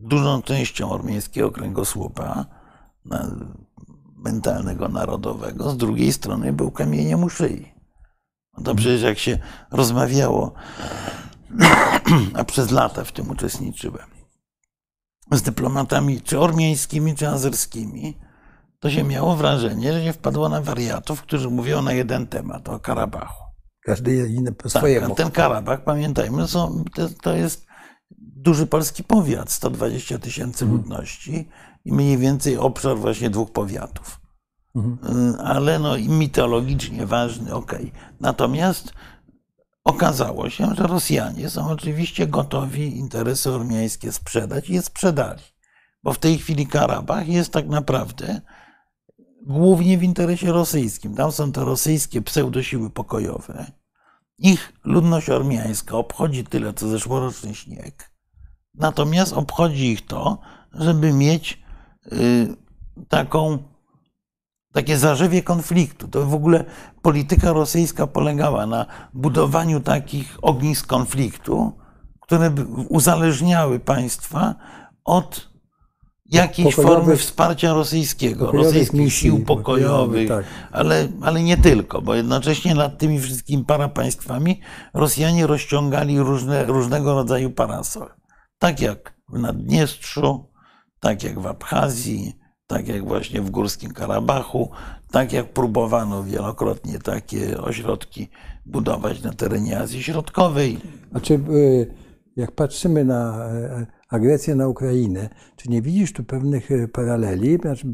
dużą częścią ormiańskiego kręgosłupa mentalnego, narodowego, z drugiej strony był kamieniem u szyi. No to przecież jak się rozmawiało, a przez lata w tym uczestniczyłem, z dyplomatami czy ormiańskimi, czy azerskimi, to się miało wrażenie, że się wpadło na wariatów, którzy mówią na jeden temat, o Karabachu. Każdy inny po tak, swojemu. ten Karabach, pamiętajmy, to, to jest duży polski powiat, 120 tysięcy ludności i mniej więcej obszar właśnie dwóch powiatów. Mhm. Ale no mitologicznie ważny, okej. Okay. Natomiast okazało się, że Rosjanie są oczywiście gotowi interesy ormiańskie sprzedać i je sprzedali. Bo w tej chwili Karabach jest tak naprawdę głównie w interesie rosyjskim. Tam są te rosyjskie pseudosiły pokojowe. Ich ludność ormiańska obchodzi tyle, co zeszłoroczny śnieg. Natomiast obchodzi ich to, żeby mieć y, taką takie zarzewie konfliktu. To w ogóle polityka rosyjska polegała na budowaniu takich ognisk konfliktu, które uzależniały państwa od jakiejś formy wsparcia rosyjskiego, rosyjskich sił pokojowych, tak. ale, ale nie tylko, bo jednocześnie nad tymi wszystkimi parapaństwami Rosjanie rozciągali różne, różnego rodzaju parasol. Tak jak w Naddniestrzu, tak jak w Abchazji, tak jak właśnie w Górskim Karabachu, tak jak próbowano wielokrotnie takie ośrodki budować na terenie Azji Środkowej. Znaczy, y, jak patrzymy na e, agresję na Ukrainę. Czy nie widzisz tu pewnych paraleli, znaczy,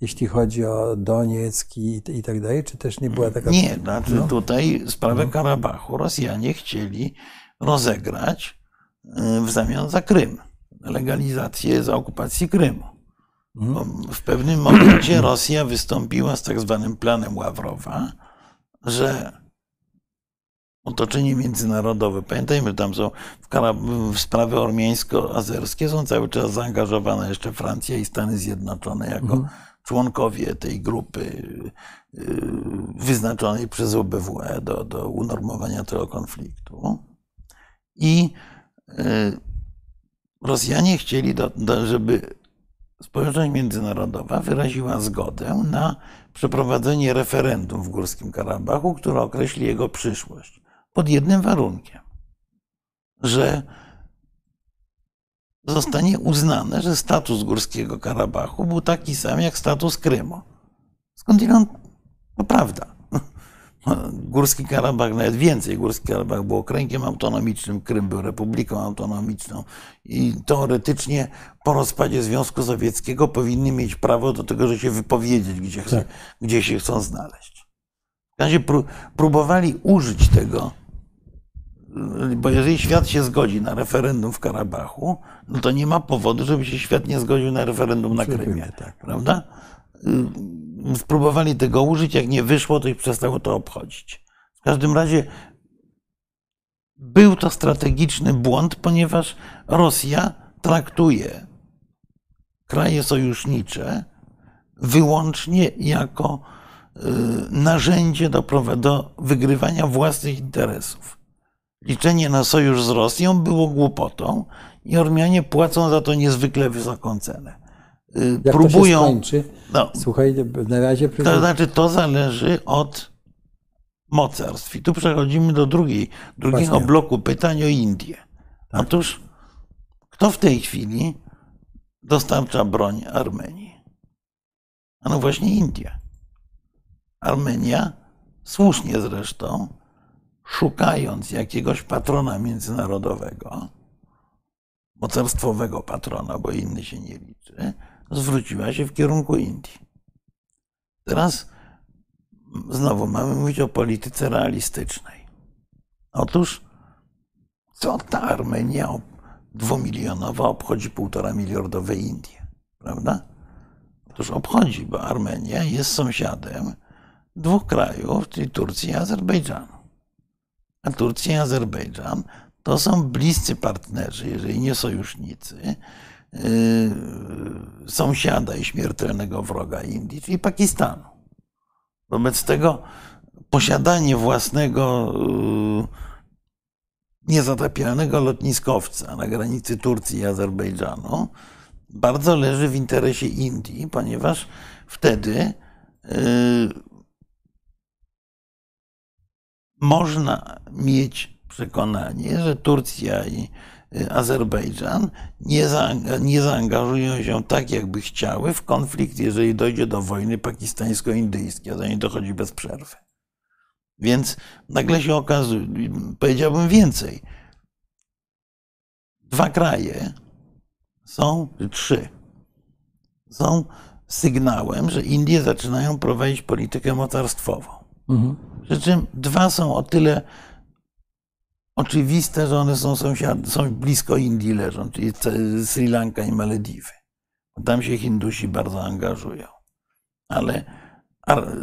jeśli chodzi o Donieck i, i tak dalej, czy też nie była taka... Nie, znaczy no. tutaj sprawę no. Karabachu Rosjanie chcieli rozegrać w zamian za Krym, legalizację za okupacji Krymu. Mhm. W pewnym momencie Rosja wystąpiła z tak zwanym planem Ławrowa, że otoczenie międzynarodowe, pamiętajmy, tam są w, w sprawy ormiańsko-azerskie są cały czas zaangażowane jeszcze Francja i Stany Zjednoczone jako mhm. członkowie tej grupy y, wyznaczonej przez OBWE do, do unormowania tego konfliktu. I y, Rosjanie chcieli, do, do, żeby społeczność międzynarodowa wyraziła zgodę na przeprowadzenie referendum w Górskim Karabachu, które określi jego przyszłość. Pod jednym warunkiem, że zostanie uznane, że status Górskiego Karabachu był taki sam jak status Krymu. Skądinąd to prawda. Górski Karabach, nawet więcej, Górski Karabach był okręgiem autonomicznym, Krym był republiką autonomiczną i teoretycznie po rozpadzie Związku Sowieckiego powinny mieć prawo do tego, że się wypowiedzieć, gdzie, tak. gdzie się chcą znaleźć. W razie próbowali użyć tego, bo jeżeli świat się zgodzi na referendum w Karabachu, no to nie ma powodu, żeby się świat nie zgodził na referendum na Krymie, tak. prawda? Spróbowali tego użyć, jak nie wyszło, to ich przestało to obchodzić. W każdym razie był to strategiczny błąd, ponieważ Rosja traktuje kraje sojusznicze wyłącznie jako y, narzędzie do, do wygrywania własnych interesów. Liczenie na sojusz z Rosją było głupotą i Ormianie płacą za to niezwykle wysoką cenę. Jak próbują. To się skończy? No, Słuchaj, na razie. To znaczy, to zależy od mocarstw. I tu przechodzimy do drugiej, drugiego Właśnie. bloku pytań o Indię. Tak. Otóż, kto w tej chwili dostarcza broń Armenii? A no właśnie India. Armenia, słusznie zresztą, szukając jakiegoś patrona międzynarodowego, mocarstwowego patrona, bo inny się nie liczy, zwróciła się w kierunku Indii. Teraz znowu mamy mówić o polityce realistycznej. Otóż, co ta Armenia dwumilionowa obchodzi półtora miliardowe Indie, prawda? Otóż obchodzi, bo Armenia jest sąsiadem dwóch krajów, czyli Turcji i Azerbejdżanu. A Turcja i Azerbejdżan to są bliscy partnerzy, jeżeli nie sojusznicy, sąsiada i śmiertelnego wroga Indii, czyli Pakistanu. Wobec tego posiadanie własnego yy, niezatapialnego lotniskowca na granicy Turcji i Azerbejdżanu bardzo leży w interesie Indii, ponieważ wtedy yy, można mieć przekonanie, że Turcja i y, Azerbejdżan nie, nie zaangażują się tak, jakby chciały w konflikt, jeżeli dojdzie do wojny pakistańsko-indyjskiej, a do niej dochodzi bez przerwy. Więc nagle się okazuje, powiedziałbym więcej, dwa kraje są, trzy, są sygnałem, że Indie zaczynają prowadzić politykę mocarstwową. Mhm. Przy czym dwa są o tyle oczywiste, że one są, sąsiad, są blisko Indii leżą, czyli Sri Lanka i Malediwy. Tam się Hindusi bardzo angażują. Ale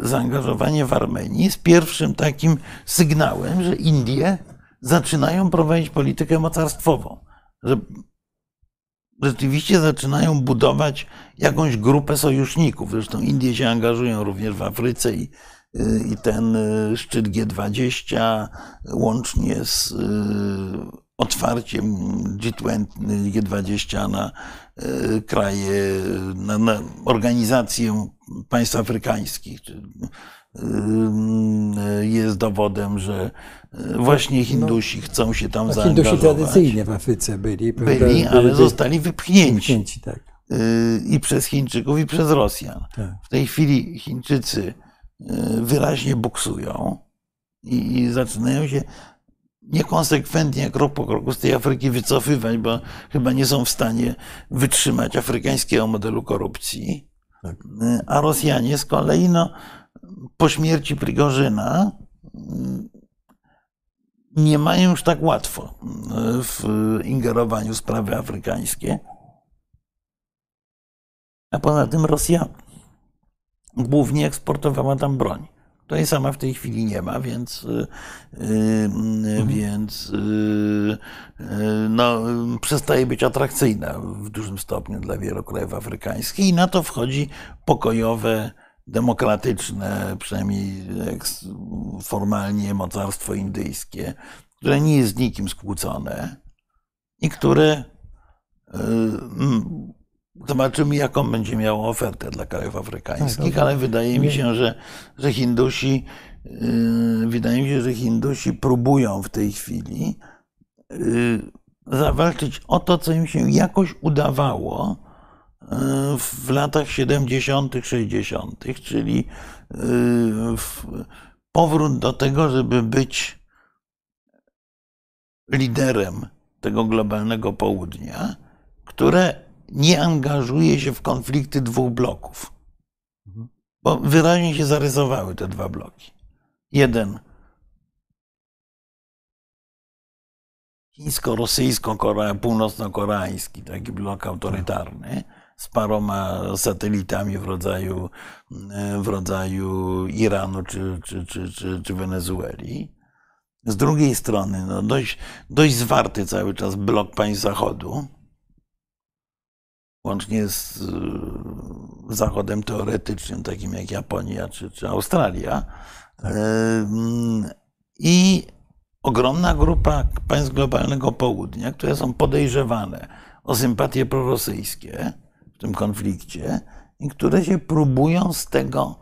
zaangażowanie w Armenii jest pierwszym takim sygnałem, że Indie zaczynają prowadzić politykę mocarstwową. Że rzeczywiście zaczynają budować jakąś grupę sojuszników. Zresztą Indie się angażują również w Afryce i i ten y, szczyt G20 łącznie z y, otwarciem G20, G20 na y, kraje, na, na organizację państw afrykańskich jest dowodem, że właśnie no, Hindusi no, chcą się tam zaangażować. Hindusi tradycyjnie w Afryce byli. Byli, ale zostali wypchnięci. wypchnięci tak. I przez Chińczyków, i przez Rosjan. Tak. W tej chwili Chińczycy wyraźnie buksują i, zaczynają się niekonsekwentnie, krok po kroku z tej Afryki wycofywać, bo chyba nie są w stanie wytrzymać afrykańskiego modelu korupcji. Tak. A Rosjanie z kolei, no, po śmierci Prigorzyna, nie mają już tak łatwo w ingerowaniu w sprawy afrykańskie. A poza tym Rosja głównie eksportowała tam broń której sama w tej chwili nie ma, więc, y, y, mhm. więc y, no, przestaje być atrakcyjna w dużym stopniu dla wielu krajów afrykańskich i na to wchodzi pokojowe, demokratyczne, przynajmniej formalnie mocarstwo indyjskie, które nie jest z nikim skłócone i które Zobaczymy, jaką będzie miało ofertę dla krajów afrykańskich, tak, ale wydaje mi się, że, że Hindusi, yy, wydaje mi się, że Hindusi próbują w tej chwili yy, zawalczyć o to, co im się jakoś udawało yy, w latach 70., 60., czyli powrót do tego, żeby być liderem tego globalnego południa, które nie angażuje się w konflikty dwóch bloków. Mhm. Bo wyraźnie się zarysowały te dwa bloki. Jeden chińsko-rosyjsko-północno-koreański, taki blok autorytarny, z paroma satelitami w rodzaju, w rodzaju Iranu czy, czy, czy, czy, czy Wenezueli. Z drugiej strony no dość, dość zwarty cały czas blok państw Zachodu, łącznie z y, Zachodem teoretycznym, takim jak Japonia czy, czy Australia. Tak. I ogromna grupa państw globalnego południa, które są podejrzewane o sympatie prorosyjskie w tym konflikcie i które się próbują z tego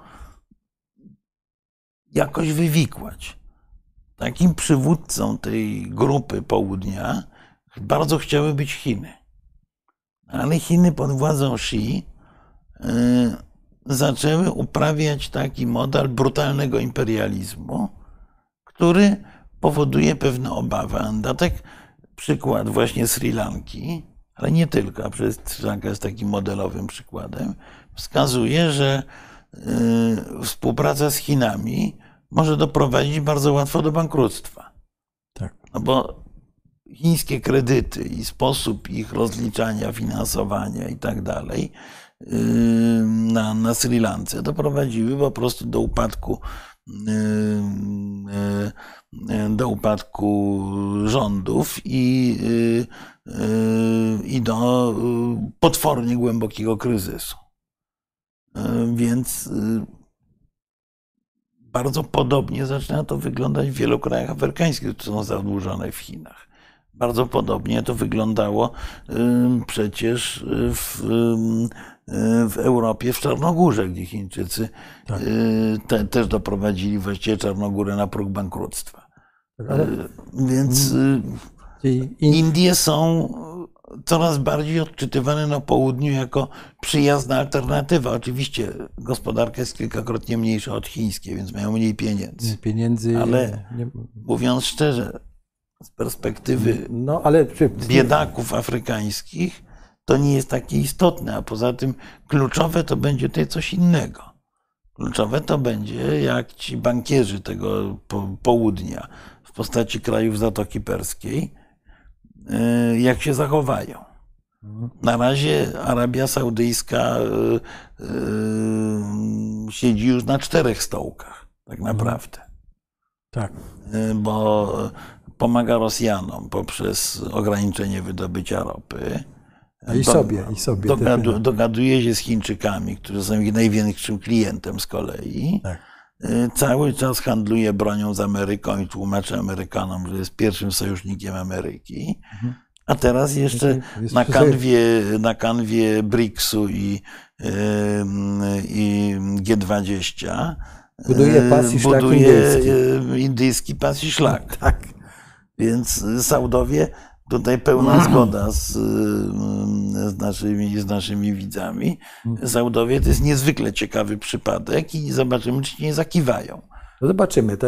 jakoś wywikłać. Takim przywódcą tej grupy południa bardzo chciały być Chiny. Ale Chiny pod władzą Xi y, zaczęły uprawiać taki model brutalnego imperializmu, który powoduje pewne obawy. Datek przykład właśnie Sri Lanki, ale nie tylko, a przecież Sri Lanka jest takim modelowym przykładem, wskazuje, że y, współpraca z Chinami może doprowadzić bardzo łatwo do bankructwa. Tak. No bo chińskie kredyty i sposób ich rozliczania, finansowania i tak dalej na, na Sri Lance doprowadziły po prostu do upadku do upadku rządów i, i do potwornie głębokiego kryzysu. Więc bardzo podobnie zaczyna to wyglądać w wielu krajach afrykańskich, które są zadłużone w Chinach. Bardzo podobnie to wyglądało przecież w, w Europie, w Czarnogórze, gdzie Chińczycy tak. Y, te, też doprowadzili właściwie Czarnogórę na próg bankructwa. Tak, ale... Y, więc y, Indie są coraz bardziej odczytywane na południu jako przyjazna alternatywa. Oczywiście gospodarka jest kilkakrotnie mniejsza od chińskiej, więc mają mniej pieniędzy. Pieniędzy. Ale mówiąc szczerze, z perspektywy no, ale czy... biedaków afrykańskich, to nie jest takie istotne, a poza tym kluczowe to będzie tutaj coś innego. Kluczowe to będzie, jak ci bankierzy tego południa w postaci krajów Zatoki Perskiej, y, jak się zachowają. Na razie Arabia Saudyjska y, y, siedzi już na czterech stołkach, tak mhm. naprawdę. Tak. Bo pomaga Rosjanom poprzez ograniczenie wydobycia ropy. I sobie, i sobie. Dogadu, dogaduje się z Chińczykami, którzy są ich największym klientem z kolei. Tak. Y, cały czas handluje bronią z Ameryką i tłumaczy Amerykanom, że jest pierwszym sojusznikiem Ameryki. Mhm. A teraz jeszcze na kanwie, na kanwie BRICS-u i, i G20 buduje pas i szlak buduje indyjski. indyjski pas i szlak. Tak. Więc Saudowie, tutaj pełna zgoda z, z, naszymi, z naszymi widzami. Saudowie to jest niezwykle ciekawy przypadek i zobaczymy, czy nie zakiwają. No zobaczymy, to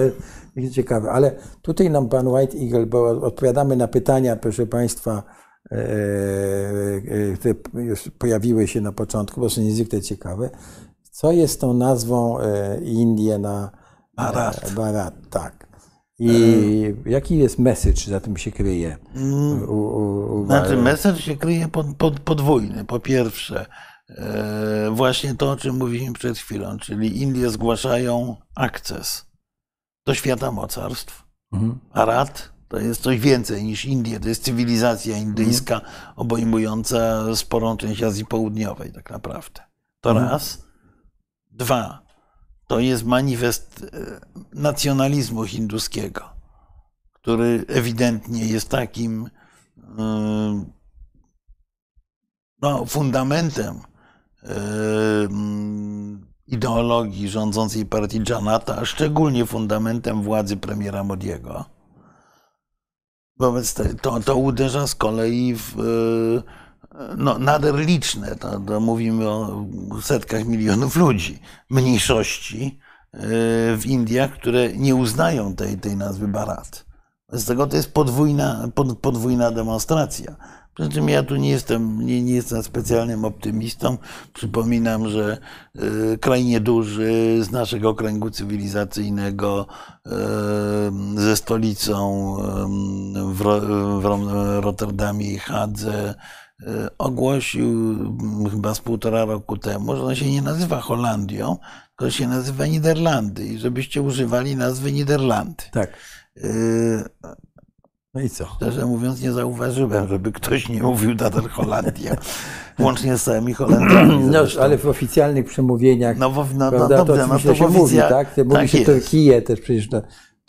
jest ciekawe. Ale tutaj nam pan White Eagle, bo odpowiadamy na pytania, proszę państwa, e, e, które już pojawiły się na początku, bo są niezwykle ciekawe. Co jest tą nazwą Indie na Barat? Barat, tak. I jaki jest message za tym się kryje? U, u, u, znaczy, message się kryje pod, pod, podwójny. Po pierwsze, e, właśnie to, o czym mówiliśmy przed chwilą, czyli Indie zgłaszają akces do świata mocarstw. Mhm. A Rad to jest coś więcej niż Indie, to jest cywilizacja indyjska mhm. obejmująca sporą część Azji Południowej, tak naprawdę. To mhm. raz. Dwa to jest manifest e, nacjonalizmu hinduskiego, który ewidentnie jest takim e, no, fundamentem e, ideologii rządzącej partii Janata, a szczególnie fundamentem władzy premiera Modiego. Wobec tego to, to uderza z kolei w no, nader liczne, to, to mówimy o setkach milionów ludzi, mniejszości e, w Indiach, które nie uznają tej, tej nazwy Barat. Z tego to jest podwójna, pod, podwójna demonstracja. Przy czym ja tu nie jestem, nie, nie jestem specjalnym optymistą. Przypominam, że y, kraj nieduży z naszego kręgu cywilizacyjnego, y, ze stolicą y, w, w Rotterdamie i Hadze, ogłosił mm, chyba z półtora roku temu, że ona się nie nazywa Holandią, tylko się nazywa Niderlandy i żebyście używali nazwy Niderlandy. Tak. E, no i co? Szczerze mówiąc, nie zauważyłem, żeby ktoś nie mówił nadal Holandia, łącznie z całymi Holandami. No, ale w oficjalnych przemówieniach. No, bo, no, no, dobrze, to no to się mówi, tak? Mówi tak się jest. Turkiję też przecież. To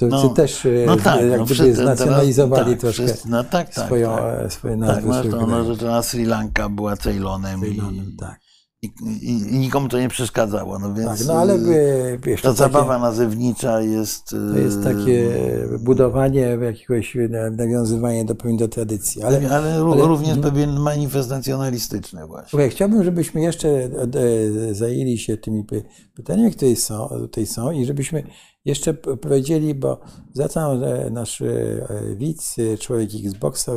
Turcy no, też no tak, jak no gdyby znacjonalizowali tak, troszkę wszyscy, no tak, tak, swoją, tak. E, swoje nazwy. Tak, no, to, na Sri Lanka była Ceylonem, Ceylonem i, tak. I, i, i, nikomu to nie przeszkadzało. No więc tak, no ale by, wiesz, ta takie, zabawa nazewnicza jest. To jest takie budowanie jakiegoś nawiązywanie do, do tradycji. Ale, ale, ale, również hmm. pewien manifest nacjonalistyczny właśnie. Słuchaj, chciałbym, żebyśmy jeszcze e, zajęli się tymi pytaniami, które są, tutaj są i żebyśmy jeszcze powiedzieli, bo zwracam e, nasz e, widz, człowiek Xboxa,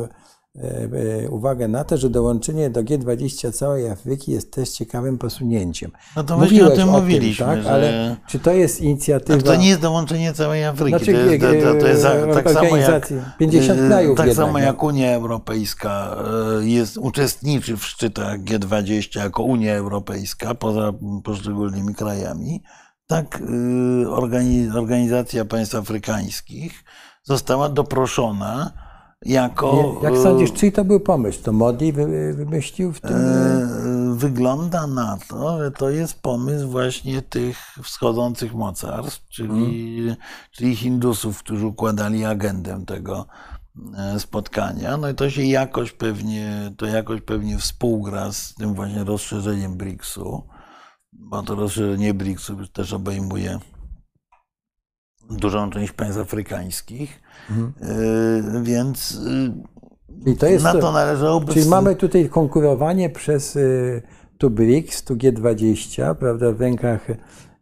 e, uwagę na to, że dołączenie do G20 całej Afryki jest też ciekawym posunięciem. No to właśnie o tym o mówiliśmy. Tym, tak? że... Ale czy to jest inicjatywa... to nie jest dołączenie całej Afryki. Znaczy, to jest, to, to jest tak samo jak, 50 krajów Tak jednak, samo jak Unia Europejska jest, uczestniczy w szczytach G20 jako Unia Europejska poza poszczególnymi krajami tak y, organizacja państw afrykańskich została doproszona jako. Jak sądzisz, czyj to był pomysł? To Modi wymyślił w tym? E, wygląda na to, że to jest pomysł właśnie tych wschodzących mocarstw, czyli, hmm. czyli Hindusów, którzy układali agendę tego e, spotkania. No i to się jakoś pewnie, to jakoś pewnie współgra z tym właśnie rozszerzeniem BRICS-u bo to rozszerzenie BRICS też obejmuje dużą część państw afrykańskich, mhm. Y, więc y, I to jest, na to należałoby... Czyli mamy tutaj konkurowanie przez y, tu BRICS, tu G20, prawda, w rękach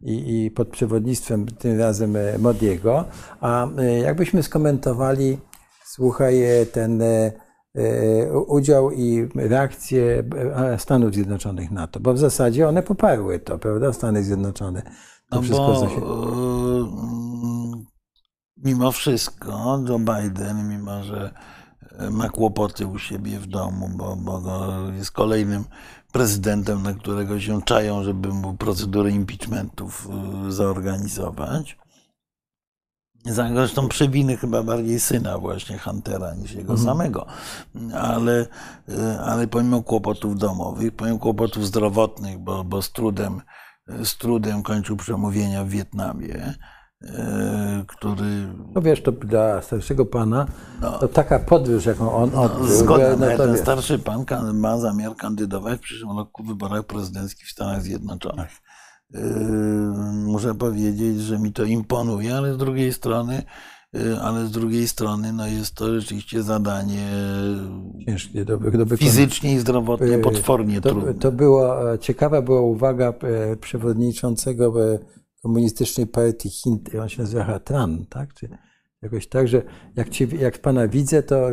i, i pod przewodnictwem tym razem Modiego, a jakbyśmy skomentowali, słuchaj, ten E, udział i reakcję e, Stanów Zjednoczonych na to, bo w zasadzie one poparły to, prawda, Stany Zjednoczone. To no wszystko, bo, się... E, mimo wszystko Joe Biden, mimo że ma kłopoty u siebie w domu, bo, bo jest kolejnym prezydentem, na którego się czają, żeby mu procedury impeachmentów zorganizować, Zresztą przewiny chyba bardziej syna właśnie Huntera niż jego mhm. samego. Ale, e, ale pomimo kłopotów domowych, pomimo kłopotów zdrowotnych, bo, bo z, trudem, z trudem kończył przemówienia w Wietnamie, e, który... No wiesz, to dla starszego pana no, to taka podróż, jaką on no, odbył. Zgoda, no, ten starszy pan ma zamiar kandydować w przyszłym roku w wyborach prezydenckich w Stanach Zjednoczonych. Yy, muszę powiedzieć, że mi to imponuje, ale z drugiej strony, yy, ale z drugiej strony no jest to rzeczywiście zadanie Ciężkie do, do fizycznie i zdrowotnie yy, potwornie to, trudne. To była, ciekawa była uwaga przewodniczącego komunistycznej partii Chin, on się nazywa Hatran, tak? Czy jakoś tak, że jak, cię, jak pana widzę, to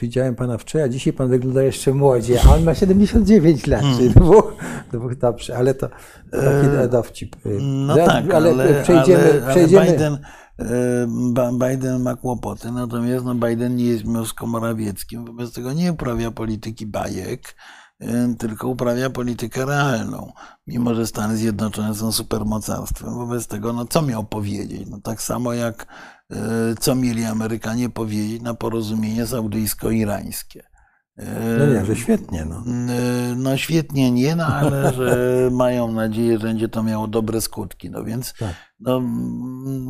widziałem pana wczoraj, a dzisiaj pan wygląda jeszcze młodziej, a on ma 79 lat, czyli hmm. dwóch, dwóch dobrze, ale to taki e, dowcip. Y. No tak, ale, ale przejdziemy, ale, przejdziemy. Biden, Biden ma kłopoty, natomiast no Biden nie jest Morawieckim, wobec tego nie uprawia polityki bajek, tylko uprawia politykę realną, mimo że Stany Zjednoczone są supermocarstwem. Wobec tego, no co miał powiedzieć? No tak samo jak co mieli Amerykanie powiedzieć na porozumienie saudyjsko-irańskie. No nie, że świetnie. No. no świetnie nie, no ale że mają nadzieję, że będzie to miało dobre skutki. No więc, tak. No,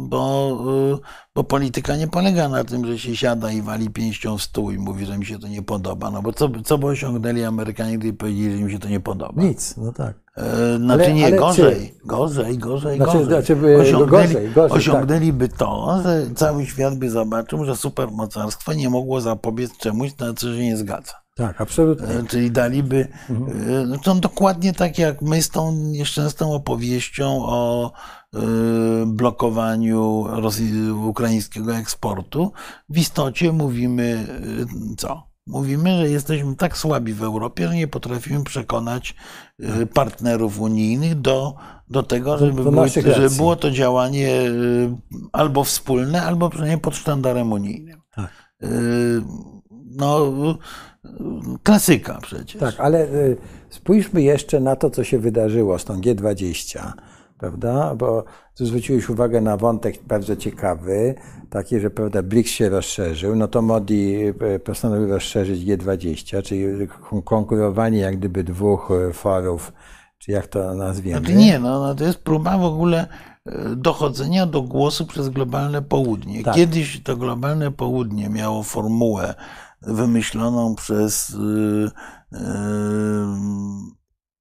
bo, bo polityka nie polega na tym, że się siada i wali pięścią w stół i mówi, że mi się to nie podoba. No bo co, co by osiągnęli Amerykanie, gdyby powiedzieli, że im się to nie podoba? Nic, no tak. E, znaczy ale, nie, ale gorzej, czy... gorzej, gorzej, znaczy, gorzej. Znaczy, osiągnęli, gorzej, gorzej tak. osiągnęliby tak. to, że cały świat by zobaczył, że supermocarstwo nie mogło zapobiec czemuś, na co się nie zgadza. Tak, absolutnie. E, czyli daliby, mhm. to dokładnie tak jak my z tą nieszczęsną opowieścią o blokowaniu ukraińskiego eksportu, w istocie mówimy co? Mówimy, że jesteśmy tak słabi w Europie, że nie potrafimy przekonać y, partnerów unijnych do, do tego, żeby, do, było, żeby było to działanie y, albo wspólne, albo przynajmniej pod sztandarem unijnym. Tak. Y, no, klasyka przecież. Tak, ale spójrzmy jeszcze na to, co się wydarzyło z tą G20 prawda? Bo tu zwróciłeś uwagę na wątek bardzo ciekawy, taki, że prawda, BRICS się rozszerzył, no to Modi e, postanowił rozszerzyć G20, czyli konkurowanie jak gdyby dwóch e, forów, czy jak to nazwiemy. Znaczy nie, no, no to jest próba w ogóle e, dochodzenia do głosu przez globalne południe. Tak. Kiedyś to globalne południe miało formułę wymyśloną przez yy, yy,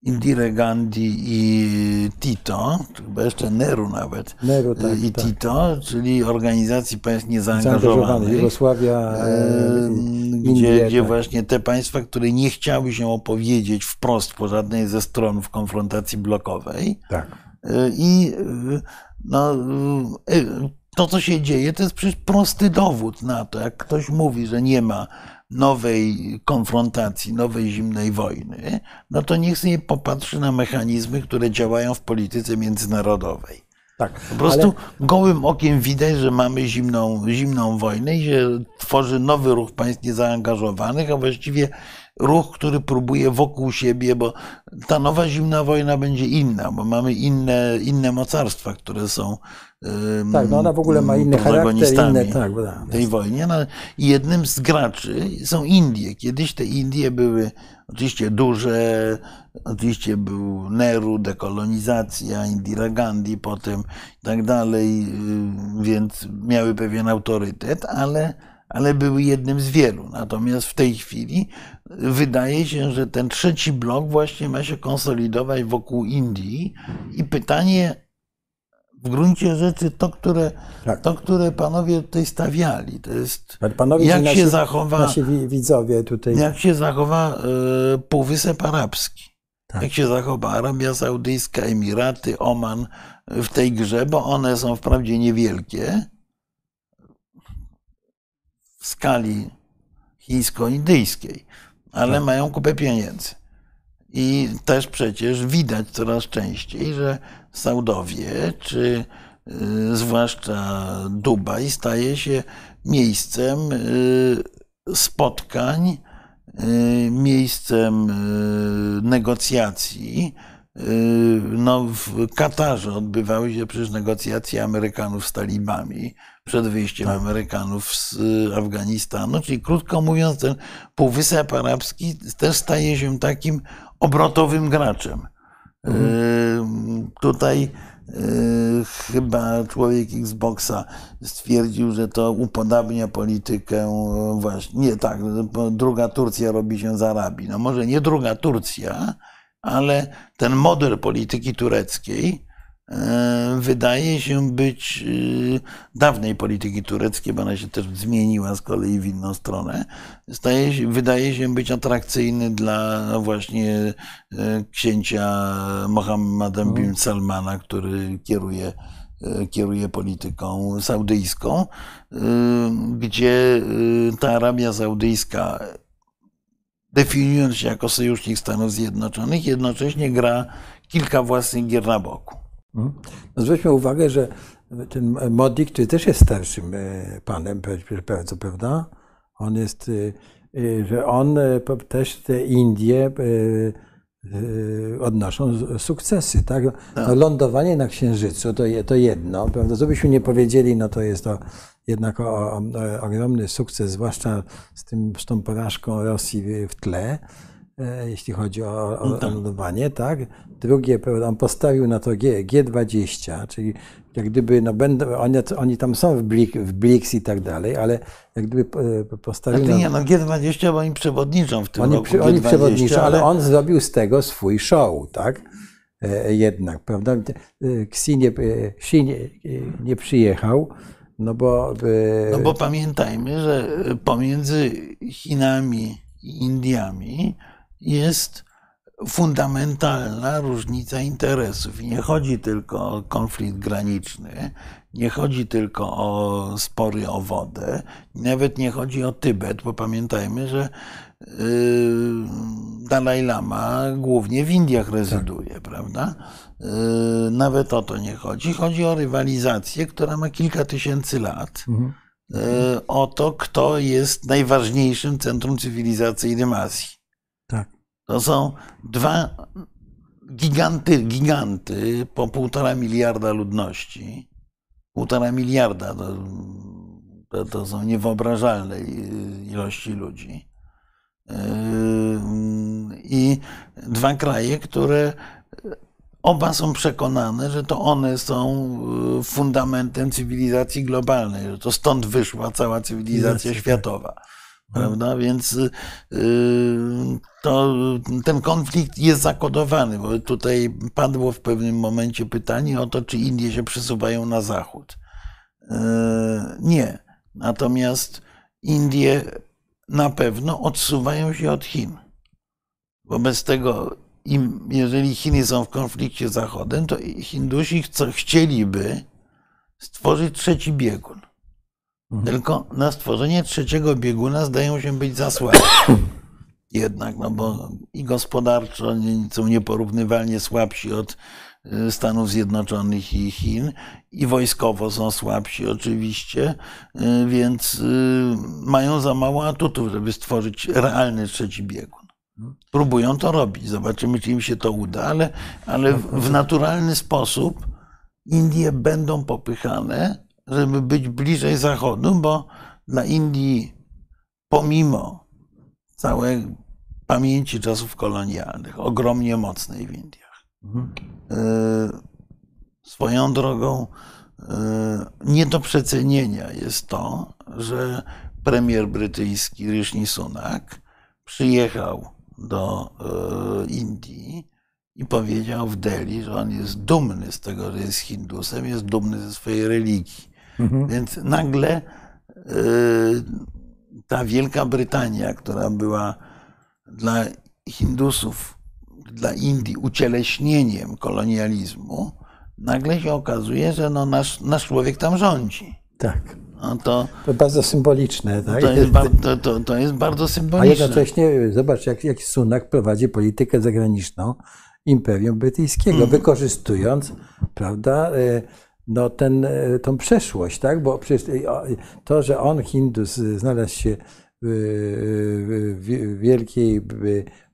Indire Gandhi i Tito, chyba jeszcze Neru nawet, Neru, tak, i tak. Tito, czyli organizacji państw niezaangażowanych. Jugosławia, e, gdzie, Indie, gdzie tak. właśnie te państwa, które nie chciały się opowiedzieć wprost po żadnej ze stron w konfrontacji blokowej. Tak. E, I e, no, to, co się dzieje, to jest przecież prosty dowód na to, jak ktoś mówi, że nie ma nowej konfrontacji, nowej zimnej wojny, no to niech sobie popatrzy na mechanizmy, które działają w polityce międzynarodowej. Tak, po prostu ale... gołym okiem widać, że mamy zimną, zimną wojnę i się tworzy nowy ruch państw niezaangażowanych, a właściwie ruch, który próbuje wokół siebie, bo ta nowa zimna wojna będzie inna, bo mamy inne, inne mocarstwa, które są tak, no ona w ogóle ma inny charakter, inne, tak, w tej wojnie. No, jednym z graczy są Indie. Kiedyś te Indie były oczywiście duże, oczywiście był Nehru, dekolonizacja, Indira Gandhi potem i tak dalej, y, więc miały pewien autorytet, ale, ale były jednym z wielu. Natomiast w tej chwili wydaje się, że ten trzeci blok właśnie ma się konsolidować wokół Indii i pytanie, w gruncie rzeczy to, które, tak. to, które panowie tutaj stawiali. To jest panowie, jak nasi, się zachowa. Nasi widzowie tutaj. Jak się zachowa y, Półwysep Arabski. Tak. Jak się zachowa Arabia Saudyjska, Emiraty, Oman w tej grze, bo one są wprawdzie niewielkie w skali chińsko-indyjskiej, ale tak. mają kupę pieniędzy. I też przecież widać coraz częściej, że Saudowie, czy y, zwłaszcza Dubaj, staje się miejscem y, spotkań, y, miejscem negocjacji. No, w Katarze odbywały się przecież negocjacje Amerykanów z talibami przed wyjściem tak. Amerykanów z Afganistanu. Czyli krótko mówiąc, ten Półwysep Arabski też staje się takim obrotowym graczem. Mhm. Tutaj y, chyba człowiek Xboxa stwierdził, że to upodabnia politykę właśnie. Nie tak, druga Turcja robi się z Arabii. No może nie druga Turcja, ale ten model polityki tureckiej e, wydaje się być dawnej polityki tureckiej, bo ona się też zmieniła z kolei w inną stronę, staje się, wydaje się być atrakcyjny dla właśnie księcia Mohammeda bin mhm. Salmana, który kieruje E, kieruje polityką saudyjską, e, gdzie e, ta Arabia Saudyjska, definiując się jako sojusznik Stanów Zjednoczonych, jednocześnie gra kilka własnych gier na boku. Mhm. No zwróćmy uwagę, że ten Modik, który też jest starszym panem, bardzo, prawda? On jest, że on też te Indie odnoszą sukcesy. Tak? tak? No, lądowanie na Księżycu to, to jedno, prawda? Co byśmy nie powiedzieli, no to jest to jednak o, o, o, ogromny sukces, zwłaszcza z, tym, z tą porażką Rosji w tle, e, jeśli chodzi o, o, no tak. lądowanie. Tak? Drugie, on postawił na to G, G20, czyli jak gdyby, no będą, oni, oni tam są w, Blik, w BRICS i tak dalej, ale jak gdyby e, postawili... Ale nie, no G20, bo oni przewodniczą w tym oni, roku G20, Oni przewodniczą, ale... ale on zrobił z tego swój show, tak? E, jednak, prawda? E, Xi nie, Xi nie, nie przyjechał, no bo... No bo pamiętajmy, że pomiędzy Chinami i Indiami jest fundamentalna różnica interesów. I nie chodzi tylko o konflikt graniczny, nie chodzi tylko o spory o wodę, nawet nie chodzi o Tybet, bo pamiętajmy, że Dalaj Lama głównie w Indiach rezyduje, tak. prawda? Yy, nawet o to nie chodzi. Chodzi o rywalizację, która ma kilka tysięcy lat. Mhm. Yy, o to, kto jest najważniejszym centrum cywilizacyjnym Azji. To są dwa giganty, giganty po półtora miliarda ludności. Półtora miliarda to, to, to są niewyobrażalne ilości ludzi. Yy, I dwa kraje, które oba są przekonane, że to one są fundamentem cywilizacji globalnej, że to stąd wyszła cała cywilizacja światowa prawda? Więc y, to, ten konflikt jest zakodowany, bo tutaj padło w pewnym momencie pytanie o to, czy Indie się przesuwają na zachód. Nie. Natomiast Indie na pewno odsuwają się od Chin. Wobec tego, im, jeżeli Chiny są w konflikcie z Zachodem, to Hindusi chcą, chcieliby stworzyć trzeci biegun. Mhm. Tylko na stworzenie trzeciego bieguna zdają się być za słabi. Jednak, no bo i gospodarczo są nieporównywalnie słabsi od Stanów Zjednoczonych i Chin, i wojskowo są słabsi oczywiście, y, więc y, mają za mało atutów, żeby stworzyć realny trzeci biegun. Próbują to robić, zobaczymy, czy im się to uda, ale, ale w naturalny sposób Indie będą popychane żeby być bliżej Zachodu, bo dla Indii, pomimo całej pamięci czasów kolonialnych, ogromnie mocnej w Indiach, mhm. swoją drogą e, nie do przecenienia jest to, że premier brytyjski Rishi Sunak przyjechał do e, Indii i powiedział w Delhi, że on jest dumny z tego, że jest Hindusem, jest dumny ze swojej religii. Mhm. Więc nagle ta Wielka Brytania, która była dla Hindusów, dla Indii ucieleśnieniem kolonializmu, nagle się okazuje, że no nasz, nasz człowiek tam rządzi. Tak. No to, to bardzo symboliczne. Tak? To, jest to, to, to jest bardzo symboliczne. A jednocześnie zobacz, jak, jak Sunak prowadzi politykę zagraniczną Imperium Brytyjskiego, mm. wykorzystując prawda, y, no ten, e, tą przeszłość, tak? Bo przecież to, że on, Hindus, znalazł się w Wielkiej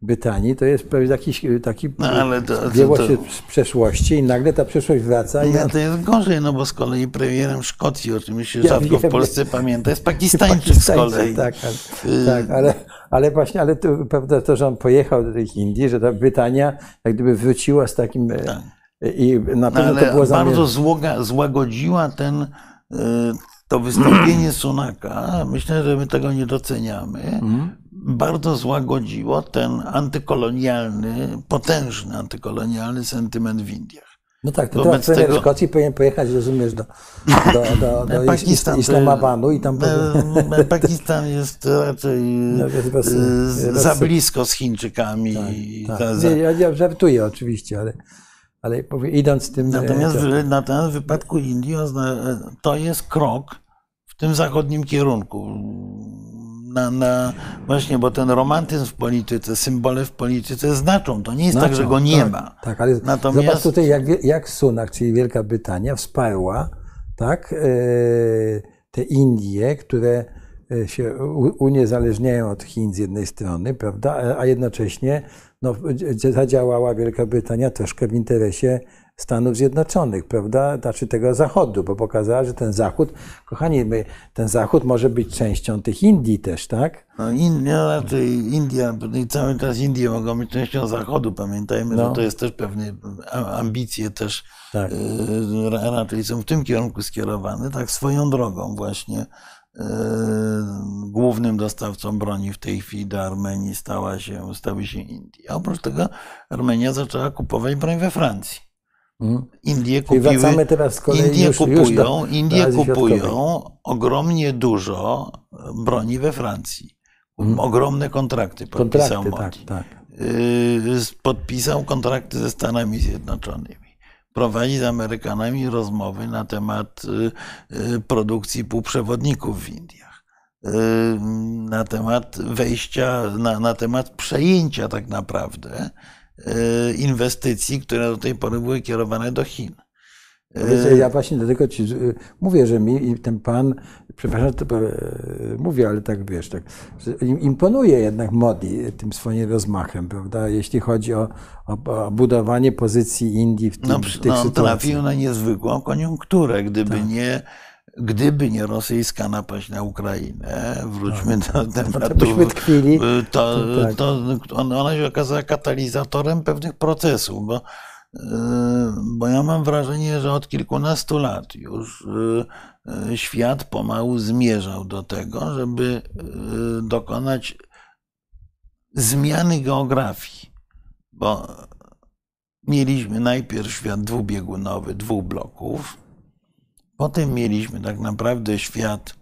Brytanii, to jest jakiś taki no, ale to, to, to, się z przeszłości i nagle ta przeszłość wraca. I no, to jest gorzej, no bo z kolei premierem Szkocji, o czym się ja rzadko wiem, w Polsce pamięta, jest Pakistańczyk z kolei. Tak, ale, tak, ale, ale właśnie, ale to, prawda, to, że on pojechał do tych Indii, że ta Brytania jak gdyby wróciła z takim e, tak i na pewno no, to było Bardzo złoga, złagodziła ten, y, to wystąpienie Sunaka, myślę, że my tego nie doceniamy, mm. bardzo złagodziło ten antykolonialny, potężny antykolonialny sentyment w Indiach. No tak, to teraz tego... Szkocji powinien pojechać, rozumiesz, do, do, do, do Pakistan, Islamabadu i tam... Pakistan jest raczej no, jest za blisko z Chińczykami. Tak, tak. Za... Nie, ja żartuję oczywiście, ale, ale idąc tym... Natomiast, w, natomiast w wypadku Indii to jest krok w tym zachodnim kierunku na, na, właśnie, bo ten romantyzm w polityce, symbole w polityce znaczą. To nie jest znaczą, tak, że go nie tak, ma. Tak, ale Natomiast... zobacz tutaj, jak, jak Sunak, czyli Wielka Brytania, wsparła tak, e, te Indie, które e, się uniezależniają od Chin z jednej strony, prawda, a jednocześnie no, zadziałała Wielka Brytania troszkę w interesie Stanów Zjednoczonych, prawda? Znaczy tego Zachodu, bo pokazała, że ten Zachód, kochani, my, ten Zachód może być częścią tych Indii też, tak? No India, raczej India, cały czas Indie mogą być częścią Zachodu, pamiętajmy, no. że to jest też pewne ambicje też tak. y, raczej są w tym kierunku skierowane, tak swoją drogą właśnie. Y, głównym dostawcą broni w tej chwili do Armenii stała się, stały się Indie. A oprócz tego Armenia zaczęła kupować broń we Francji. Mhm. Indie kupiły, teraz Indie już, kupują, już do, Indie kupują ogromnie dużo broni we Francji. Hmm. Ogromne kontrakty podpisał kontrakty, tak, tak. Podpisał kontrakty ze Stanami Zjednoczonymi. Prowadzi z Amerykanami rozmowy na temat y, y, produkcji półprzewodników w Indiach. Y, na temat wejścia, na, na temat przejęcia tak naprawdę inwestycji, które do tej pory były kierowane do Chin. Ja właśnie dlatego ci mówię, że mi ten pan, przepraszam, to mówię, ale tak wiesz, tak, imponuje jednak Modi tym swoim rozmachem, prawda, jeśli chodzi o, o, o budowanie pozycji Indii w, tym, no, w tych no, sytuacjach. trafił na niezwykłą koniunkturę, gdyby tak. nie Gdyby nie rosyjska napaść na Ukrainę, wróćmy tak. do tematu, to, tak. to ona się okazała katalizatorem pewnych procesów, bo, bo ja mam wrażenie, że od kilkunastu lat już y, y, świat pomału zmierzał do tego, żeby dokonać zmiany geografii, bo mieliśmy najpierw świat dwubiegunowy, dwóch bloków, Potem mieliśmy tak naprawdę świat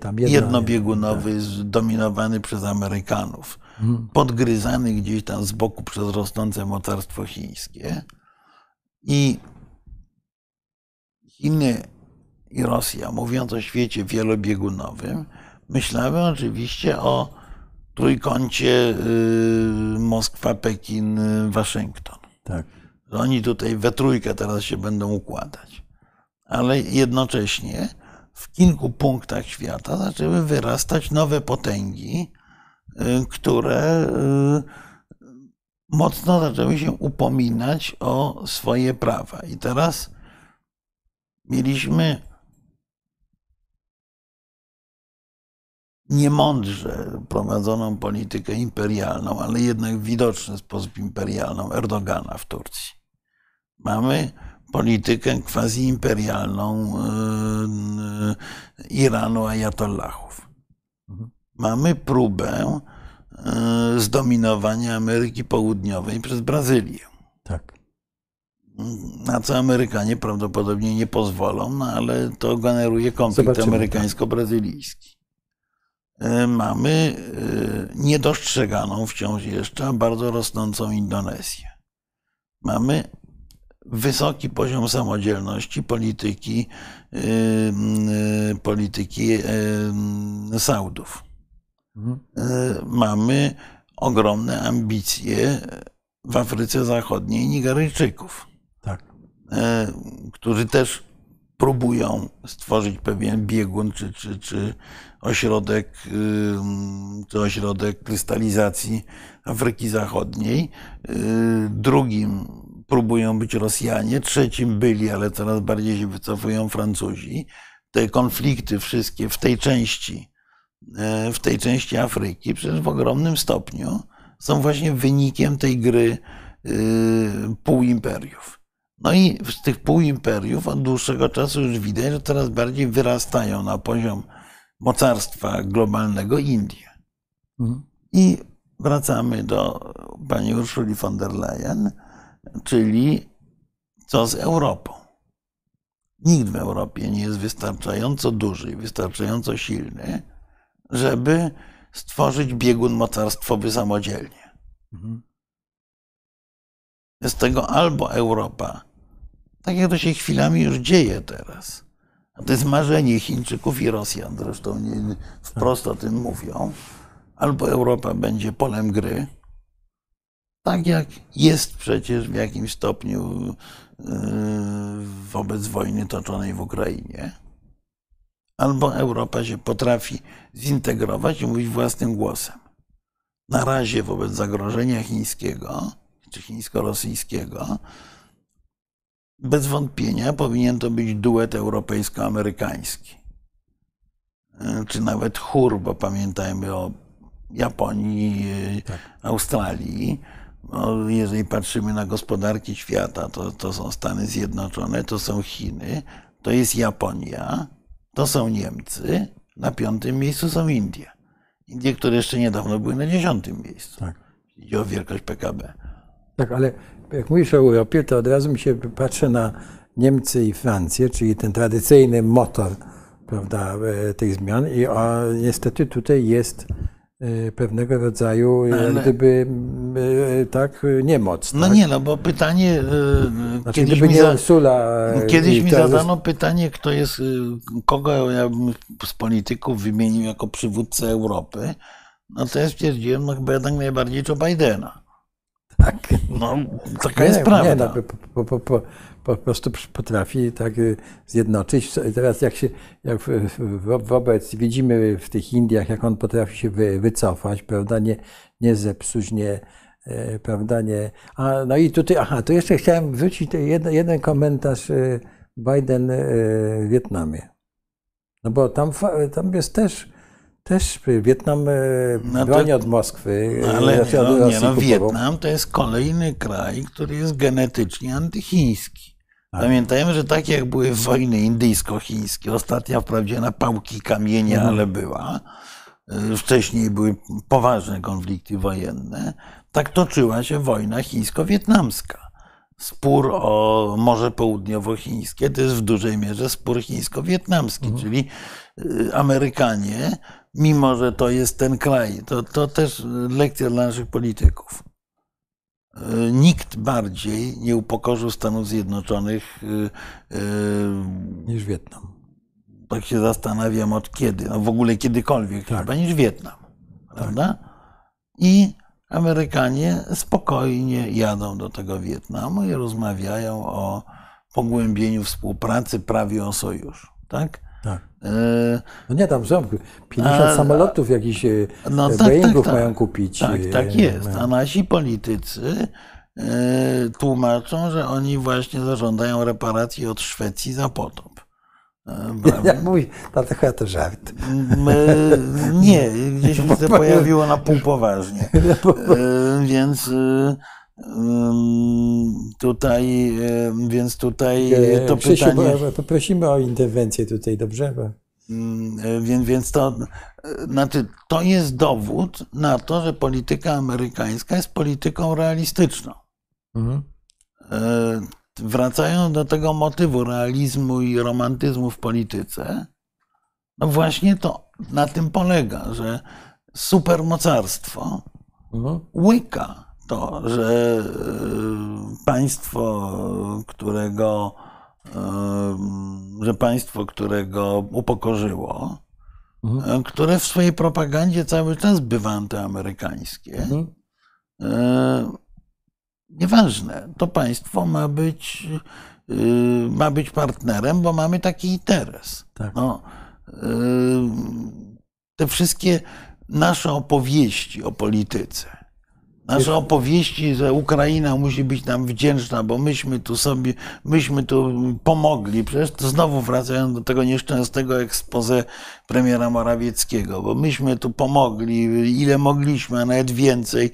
tam, jednobiegunowy, tak. zdominowany przez Amerykanów, hmm. podgryzany gdzieś tam z boku przez rosnące mocarstwo chińskie. I Chiny i Rosja, mówiąc o świecie wielobiegunowym, myślały oczywiście o trójkącie y, Moskwa, Pekin, y, Waszyngton. Tak. Oni tutaj we trójkę teraz się będą układać ale jednocześnie w kilku punktach świata zaczęły wyrastać nowe potęgi, y, które y, mocno zaczęły się upominać o swoje prawa. I teraz mieliśmy niemądrze prowadzoną politykę imperialną, ale jednak w widoczny sposób imperialną Erdogana w Turcji. Mamy politykę quasi-imperialną e, Iranu ajatollahów. Mhm. Mamy próbę e, zdominowania Ameryki Południowej przez Brazylię. Tak. Na co Amerykanie prawdopodobnie nie pozwolą, no ale to generuje konflikt tak. amerykańsko-brazylijski. E, mamy niedostrzeganą wciąż jeszcze bardzo rosnącą Indonezję. Mamy wysoki poziom samodzielności polityki, polityki Saudów. Y, mamy ogromne ambicje w Afryce Zachodniej Nigeryjczyków, tak. Y, którzy też próbują stworzyć pewien biegun czy, czy, czy ośrodek, czy ośrodek krystalizacji Afryki Zachodniej. Drugim próbują być Rosjanie, trzecim byli, ale coraz bardziej się wycofują Francuzi. Te konflikty wszystkie w tej części, e, w tej części Afryki, przecież w ogromnym stopniu są właśnie wynikiem tej gry e, półimperiów. No i z tych półimperiów od dłuższego czasu już widać, że coraz bardziej wyrastają na poziom mocarstwa globalnego Indie. Mhm. I wracamy do pani Urszuli von der Leyen czyli Co z Europą? Nikt w Europie nie jest wystarczająco duży wystarczająco silny, żeby stworzyć biegun mocarstwowy samodzielnie. Mhm. Z tego albo Europa, tak jak to się chwilami już dzieje teraz, a to jest marzenie Chińczyków i Rosjan, zresztą nie, wprost o tym mówią, albo Europa będzie polem gry, tak jak jest przecież w jakimś stopniu yy, wobec wojny toczonej w Ukrainie, albo Europa się potrafi zintegrować i mówić własnym głosem. Na razie wobec zagrożenia chińskiego czy chińsko-rosyjskiego, bez wątpienia powinien to być duet europejsko-amerykański. Yy, czy nawet chór, bo pamiętajmy o Japonii, tak. Australii no, jeżeli patrzymy na gospodarki świata, to, to są Stany Zjednoczone, to są Chiny, to jest Japonia, to są Niemcy, na piątym miejscu są Indie. Indie, które jeszcze niedawno były na dziesiątym miejscu. Tak. Idzie o wielkość PKB. Tak, ale jak mówisz o Europie, to od razu mi się patrzy na Niemcy i Francję, czyli ten tradycyjny motor prawda, e, tych zmian. I o, niestety tutaj jest pewnego rodzaju no, Ale... gdyby y, tak niemoc. No tak? nie, no bo pytanie y, znaczy, kiedyś, mi, za... Ursula, kiedyś mi zadano pytanie, kto jest, kogo ja bym z polityków wymienił jako przywódcę Europy. No to ja stwierdziłem, no chyba jednak najbardziej Joe Bidena. Tak. No, taka nie, jest prawda. Nie, no, po, po, po, po prostu potrafi tak y, zjednoczyć. Teraz jak się jak wobec widzimy w tych Indiach, jak on potrafi się wy, wycofać, prawda, nie, nie zepsuć, nie, e, prawda, nie. A, no i tutaj, aha, to jeszcze chciałem wrzucić jeden, jeden komentarz y, Biden y, w Wietnamie. No bo tam, tam jest też też Wietnam no broni od Moskwy. Ale znaczy no, nie, no, Wietnam to jest kolejny kraj, który jest genetycznie antychiński. Tak. Pamiętajmy, że tak jak były wojny indyjsko-chińskie, ostatnia wprawdzie na pałki kamienia, mhm. ale była, y, wcześniej były poważne konflikty wojenne, tak toczyła się wojna chińsko-wietnamska. Spór o Morze Południowochińskie to jest w dużej mierze spór chińsko-wietnamski, mhm. czyli y, Amerykanie, mimo że to jest ten kraj, to, to też lekcja dla naszych polityków nikt bardziej nie upokorzył Stanów Zjednoczonych e, e, niż Wietnam. Tak się zastanawiam od kiedy, no w ogóle kiedykolwiek tak. chyba niż Wietnam, tak. prawda? Tak. I Amerykanie spokojnie jadą do tego Wietnamu i rozmawiają o pogłębieniu współpracy, prawie o sojuszu, tak? Tak. No nie, tam są 50 a, samolotów jakichś e, no, tak, Boeingów tak, tak, mają kupić. Tak, tak e, jest. A nasi politycy e, tłumaczą, że oni właśnie zażądają reparacji od Szwecji za potop. Jak mówi, dlatego to żart. Nie, gdzieś się to pojawiło na pół poważnie. Więc Tutaj, więc tutaj to Krzysiu, pytanie... Poprosimy o interwencję tutaj, dobrze? Więc, więc to, znaczy, to jest dowód na to, że polityka amerykańska jest polityką realistyczną. Mhm. E, wracając do tego motywu realizmu i romantyzmu w polityce, no właśnie to na tym polega, że supermocarstwo mhm. łyka to, że e, państwo, którego, e, że państwo, którego upokorzyło, mhm. Które w swojej propagandzie cały czas bywa antyamerykańskie, mhm. nieważne, to państwo ma być, ma być partnerem, bo mamy taki interes. Tak. No, te wszystkie nasze opowieści o polityce, Nasze opowieści, że Ukraina musi być nam wdzięczna, bo myśmy tu sobie, myśmy tu pomogli. Przecież to znowu wracają do tego nieszczęsnego expose premiera Morawieckiego, bo myśmy tu pomogli, ile mogliśmy, a nawet więcej.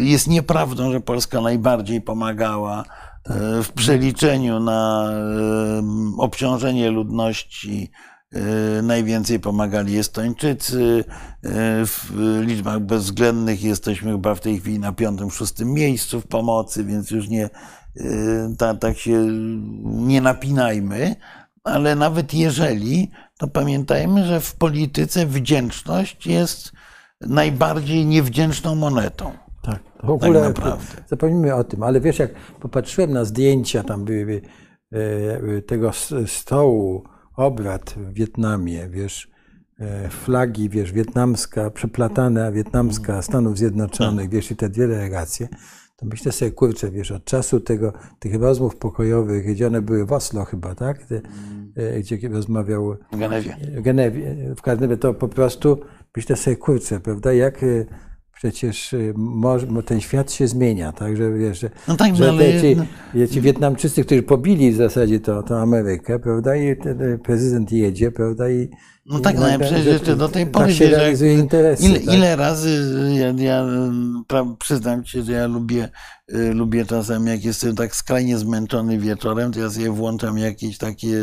Jest nieprawdą, że Polska najbardziej pomagała e, w przeliczeniu na e, obciążenie ludności najwięcej pomagali Estończycy. E, w liczbach bezwzględnych jesteśmy chyba w tej chwili na piątym, szóstym miejscu w pomocy, więc już nie, tak, tak się nie napinajmy, ale nawet jeżeli, to pamiętajmy, że w polityce wdzięczność jest najbardziej niewdzięczną monetą. Tak, w ogóle tak zapomnijmy o tym, ale wiesz, jak popatrzyłem na zdjęcia tam były e, tego stołu obrad w Wietnamie, wiesz, e, flagi, wiesz, wietnamska, przeplatana wietnamska Stanów Zjednoczonych, tak. wiesz, i te dwie delegacje, to myślę sobie, kurczę, wiesz, od czasu tego, tych rozmów pokojowych, gdzie one były w Oslo chyba, tak? E, gdzie rozmawiał... W Genewie. W Genewie. W Genewie to po prostu, myślę sobie, kurczę, prawda, jak przecież y, może, ten świat się zmienia, tak, że wiesz, że, no tak, że ale... ci, ci Wietnamczycy, którzy pobili w zasadzie to, to Amerykę, prawda, i ten prezydent jedzie, prawda, i no tak, no, przecież jeszcze do tej pory tak się realizuje interesy. Ile, tak? ile razy ja, ja przyznam ci, że ja lubię, y, lubię czasem, jak jestem tak skrajnie zmęczony wieczorem, to ja sobie włączam jakieś takie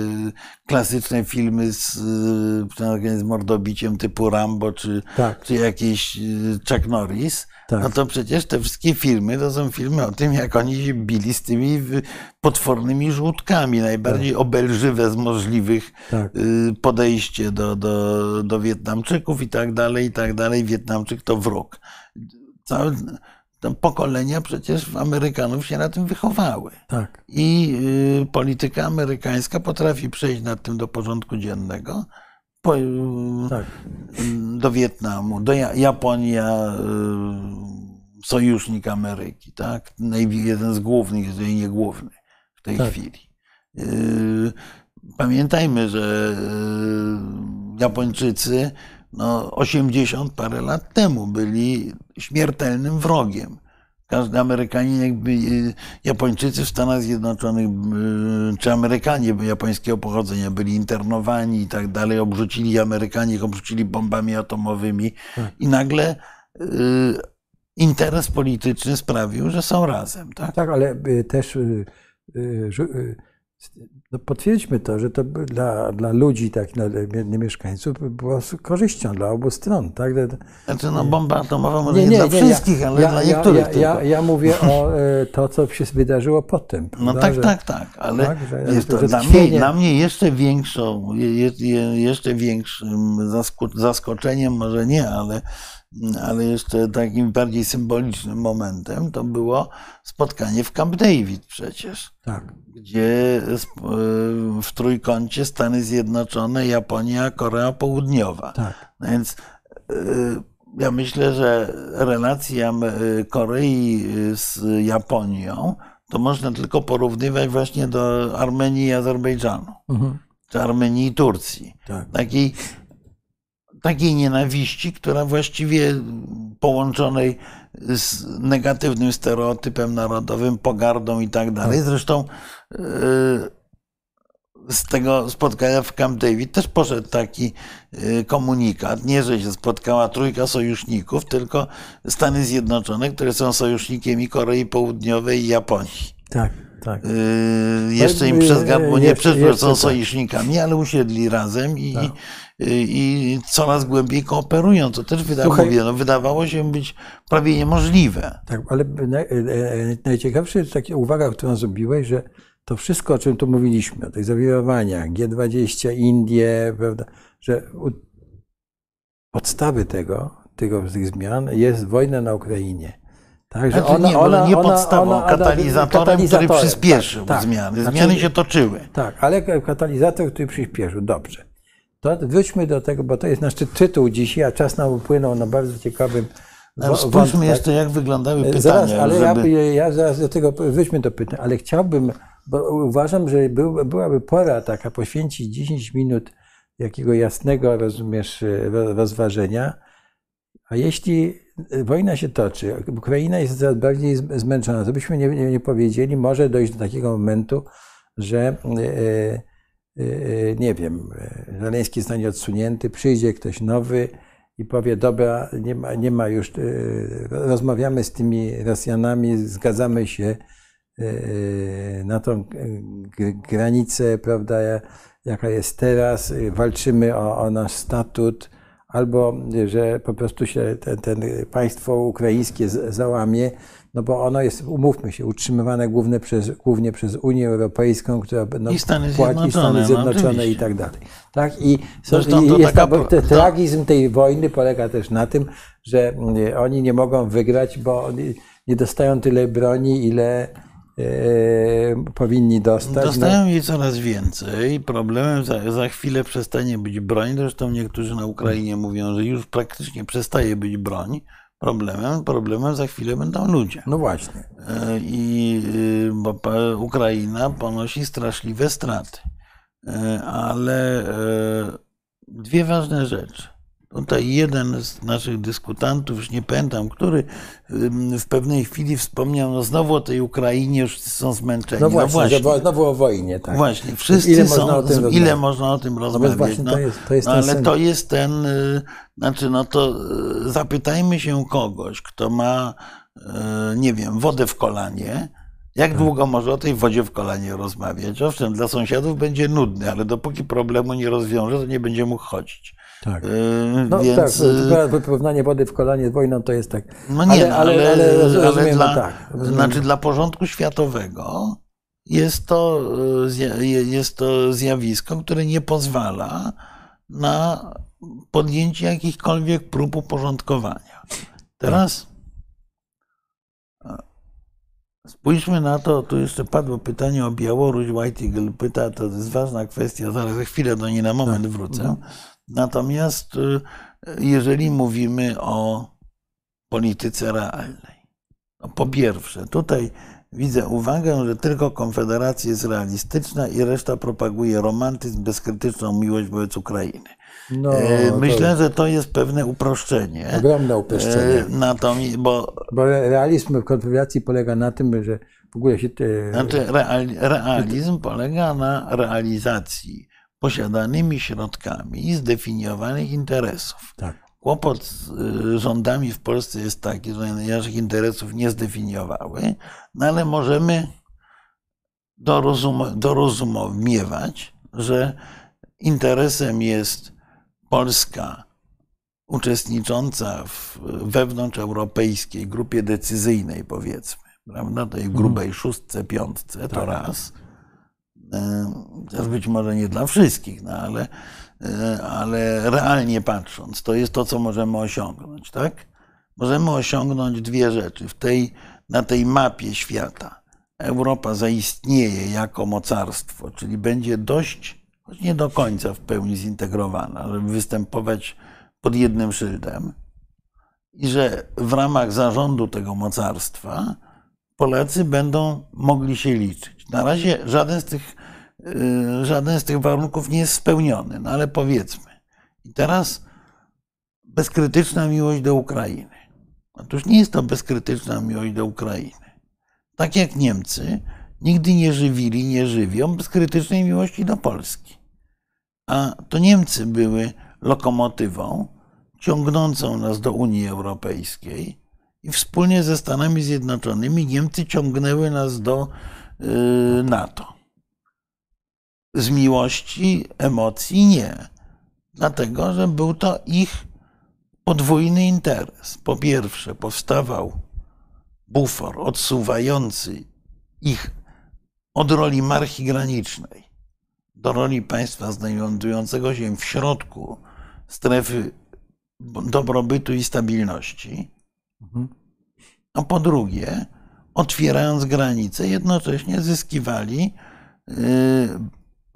klasyczne filmy z, y, z mordobiciem typu Rambo, czy, tak. czy jakieś y, Chuck Norris tak. no to przecież te wszystkie filmy to są filmy o tym, jak oni się bili z tymi potwornymi żółtkami. Najbardziej tak. obelżywe z możliwych tak. Y, podejście do, do, do Wietnamczyków i tak dalej, i tak dalej. Wietnamczyk to wróg. Całe, pokolenia przecież Amerykanów się na tym wychowały. Tak. I y, polityka amerykańska potrafi przejść nad tym do porządku dziennego po, tak. do Wietnamu, do Japonia, y, sojusznik Ameryki, tak? Jeden z głównych, jeżeli nie główny w tej tak. chwili. Y, pamiętajmy, że y, Japończycy no, 80 parę lat temu byli śmiertelnym wrogiem każdy Amerykanin, jakby y, Japończycy w Stanach Zjednoczonych, y, czy Amerykanie japońskiego pochodzenia byli internowani i tak dalej, obrzucili Amerykanie, ich obrzucili bombami atomowymi tak. i nagle y, interes polityczny sprawił, że są razem. Tak, tak ale też no potwierdźmy to, że to dla, dla ludzi, tak, dla mieszkańców było korzyścią dla obu stron. Tak? Znaczy, no bomba atomowa może nie, nie, nie dla wszystkich, ja, ale ja, dla niektórych ja, ja, ja, mówię o e, to, co się wydarzyło potem. No tak, że, tak, tak, ale tak, że, jest to, dla, mnie, dla mnie jeszcze większą, jeszcze większym zaskoczeniem, może nie, ale ale jeszcze takim bardziej symbolicznym momentem to było spotkanie w Camp David przecież. Tak. Gdzie w trójkącie Stany Zjednoczone, Japonia, Korea Południowa. Tak. No więc e, ja myślę, że relacje Korei z Japonią to można tylko porównywać właśnie do Armenii i Azerbejdżanu. Mhm. Czy Armenii i Turcji. Tak. Takiej takiej nienawiści, która właściwie połączonej z negatywnym stereotypem narodowym, pogardą i tak dalej. Tak. Zresztą z tego spotkania w Camp David też poszedł taki e, komunikat. Nie, że się spotkała trójka sojuszników, tylko Stany Zjednoczone, które są sojusznikiem i Korei Południowej i Japonii. Tak, tak. Yy, jeszcze im przez gardło nie przeszło, są tak. sojusznikami, ale usiedli razem i, tak i coraz głębiej kooperują. To też wydawało, Słuchaj, no, wydawało się być prawie niemożliwe. Tak, ale e, e, najciekawsza jest taka uwaga, którą zrobiłeś, że to wszystko, o czym tu mówiliśmy, o tych zawirowaniach, G20, Indie, prawda, że podstawy tego, tego, tych zmian jest wojna na Ukrainie. Tak, że ona, nie, ona, nie podstawą, ona, katalizatorem, katalizatorem, który przyspieszył tak, tak. zmiany. Zmiany znaczy, się toczyły. Tak, ale katalizator, który przyspieszył. Dobrze. To wróćmy do tego, bo to jest nasz tytuł dzisiaj, a czas nam upłynął na bardzo ciekawym Spójrzmy jeszcze, jak wyglądały pytania. Zaraz, ale żeby... ja, ja zaraz do tego, wróćmy do pytań, ale chciałbym, bo uważam, że był, byłaby pora taka poświęcić 10 minut jakiego jasnego, rozumiesz, rozważenia. A jeśli wojna się toczy, Ukraina jest coraz bardziej zmęczona, to byśmy nie, nie, nie powiedzieli, może dojść do takiego momentu, że e, y, nie wiem, Zaleński zostanie odsunięty, przyjdzie ktoś nowy i powie, dobra, nie ma, nie ma już, rozmawiamy z tymi Rosjanami, zgadzamy się na tą granicę, prawda, jaka jest teraz, walczymy o, o nasz statut, albo że po prostu się ten, ten państwo ukraińskie załamie, no bo ono jest, umówmy się, utrzymywane głównie przez, głównie przez Unię Europejską, która no, I Stany płaci Stany no, Zjednoczone no, i tak dalej. Tak? I, so, i jest taka, ta, tragizm tej wojny polega też na tym, że oni nie mogą wygrać, bo oni nie dostają tyle broni, ile powinni dostać. Dostają no. jej coraz więcej. Problemem za, za chwilę przestanie być broń. Zresztą niektórzy na Ukrainie mówią, że już praktycznie przestaje być broń problemem. Problemem za chwilę będą ludzie. No właśnie. E, I y, bo Ukraina ponosi straszliwe straty. Ale dwie ważne rzeczy. Tutaj jeden z naszych dyskutantów, już nie pamiętam, który w pewnej chwili wspomniał, no znowu o tej Ukrainie już są zmęczeni. No właśnie, no właśnie. znowu o wojnie, tak. Właśnie, wszyscy ile są, można o tym ile można o tym no rozmawiać. No, to jest, to jest no, ale to jest ten, y, znaczy no to y, zapytajmy się kogoś, kto ma, y, nie wiem, wodę w kolanie, jak tak. długo może o tej wodzie w kolanie rozmawiać? Owszem, dla sąsiadów będzie nudny, ale dopóki problemu nie rozwiąże, to nie będzie mógł chodzić. Tak. Yy, no Więc... tak, y, wyporównanie wody w kolanie z wojną to jest tak. No nie, ale, ale, ale, ale, ale dla, tak, znaczy dla porządku światowego jest to, y, jest to zjawisko, które nie pozwala na podjęcie jakichkolwiek prób uporządkowania. Teraz spójrzmy na to, tu jeszcze padło pytanie o Białoruś, White Eagle pyta, to jest ważna kwestia, zaraz za chwilę do niej na moment tak. wrócę. Natomiast y, jeżeli mówimy o polityce realnej, no po pierwsze, tutaj widzę uwagę, że tylko Konfederacja jest realistyczna i reszta propaguje romantyzm, bezkrytyczną miłość wobec Ukrainy. No, e, Myślę, to że to jest pewne uproszczenie. Ogromne uproszczenie. E, natomiast, bo, bo realizm w Konfederacji polega na tym, że w ogóle się. Te... Znaczy, realizm polega na realizacji posiadanymi środkami zdefiniowanych interesów. Tak. Kłopot z y, rządami w Polsce jest taki, że naszych interesów nie zdefiniowały, no ale możemy dorozum, dorozumiewać, że interesem jest Polska uczestnicząca w wewnątrzeuropejskiej grupie decyzyjnej, powiedzmy, prawda, tej mhm. grubej szóstce, piątce, to tak. raz Chociaż być może nie dla wszystkich, no ale, e, ale realnie patrząc, to jest to, co możemy osiągnąć, tak? Możemy osiągnąć dwie rzeczy. W tej, na tej mapie świata Europa zaistnieje jako mocarstwo, czyli będzie dość, choć nie do końca w pełni zintegrowana, żeby występować pod jednym szyldem. I że w ramach zarządu tego mocarstwa Polacy będą mogli się liczyć. Na razie żaden z tych, y, żaden z tych warunków nie jest spełniony, no ale powiedzmy. I teraz bezkrytyczna miłość do Ukrainy. Otóż nie jest to bezkrytyczna miłość do Ukrainy. Tak jak Niemcy nigdy nie żywili, nie żywią bezkrytycznej miłości do Polski. A to Niemcy były lokomotywą ciągnącą nas do Unii Europejskiej i wspólnie ze Stanami Zjednoczonymi Niemcy ciągnęły nas do NATO. Z miłości, emocji nie. Dlatego, że był to ich podwójny interes. Po pierwsze, powstawał bufor odsuwający ich od roli marchi granicznej do roli państwa znajdującego się w środku strefy dobrobytu i stabilności. A po drugie, otwierając granice, jednocześnie zyskiwali y,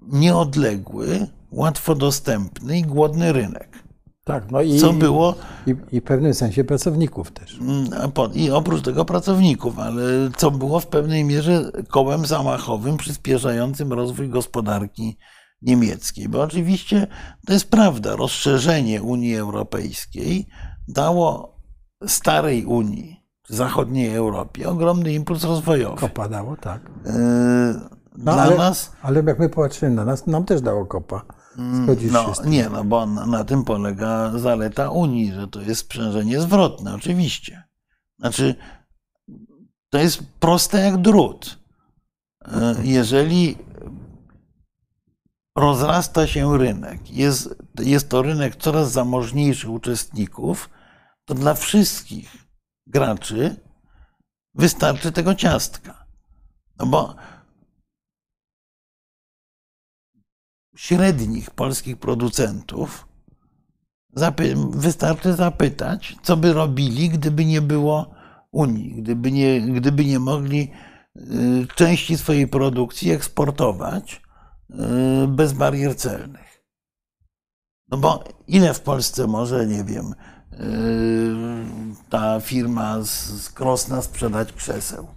nieodległy, łatwo dostępny i głodny rynek. Tak, no i, co było, i, i w pewnym sensie pracowników też. Mm, I oprócz tego pracowników, ale co było w pewnej mierze kołem zamachowym przyspieszającym rozwój gospodarki niemieckiej. Bo oczywiście to jest prawda, rozszerzenie Unii Europejskiej dało starej Unii, zachodniej Europie, ogromny impuls rozwojowy. Kopa dało, tak. Yy, no, Dla ale, nas. Ale jak my patrzymy na nas, nam też dało kopa. Mm, Zgodzisz no, nie, no bo na, na, tym polega zaleta Unii, że to jest sprzężenie zwrotne, oczywiście. Znaczy, to jest proste jak drut. Yy, jeżeli rozrasta się rynek, jest, jest to rynek coraz zamożniejszych uczestników, to dla wszystkich graczy wystarczy tego ciastka. No bo średnich polskich producentów zapy wystarczy zapytać, co by robili, gdyby nie było Unii, gdyby nie, gdyby nie mogli y, części swojej produkcji eksportować y, bez barier celnych. No bo ile w Polsce może, nie wiem, ta firma z Krosna sprzedać krzeseł?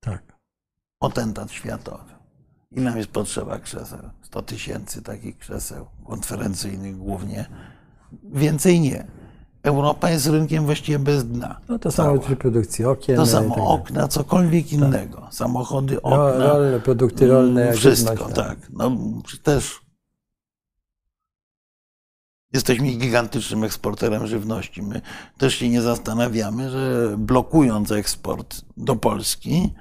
Tak. Potentat światowy. Ile nam jest potrzeba krzeseł? 100 tysięcy takich krzeseł konferencyjnych głównie. Więcej nie. Europa jest rynkiem właściwie bez dna. No to samo przy produkcji okien. To samo tak okna, cokolwiek tak. innego. Samochody, no, okna. Rolne, produkty rolne. Wszystko, tak. tak. No, też jesteśmy gigantycznym eksporterem żywności. My też się nie zastanawiamy, że blokując eksport do Polski,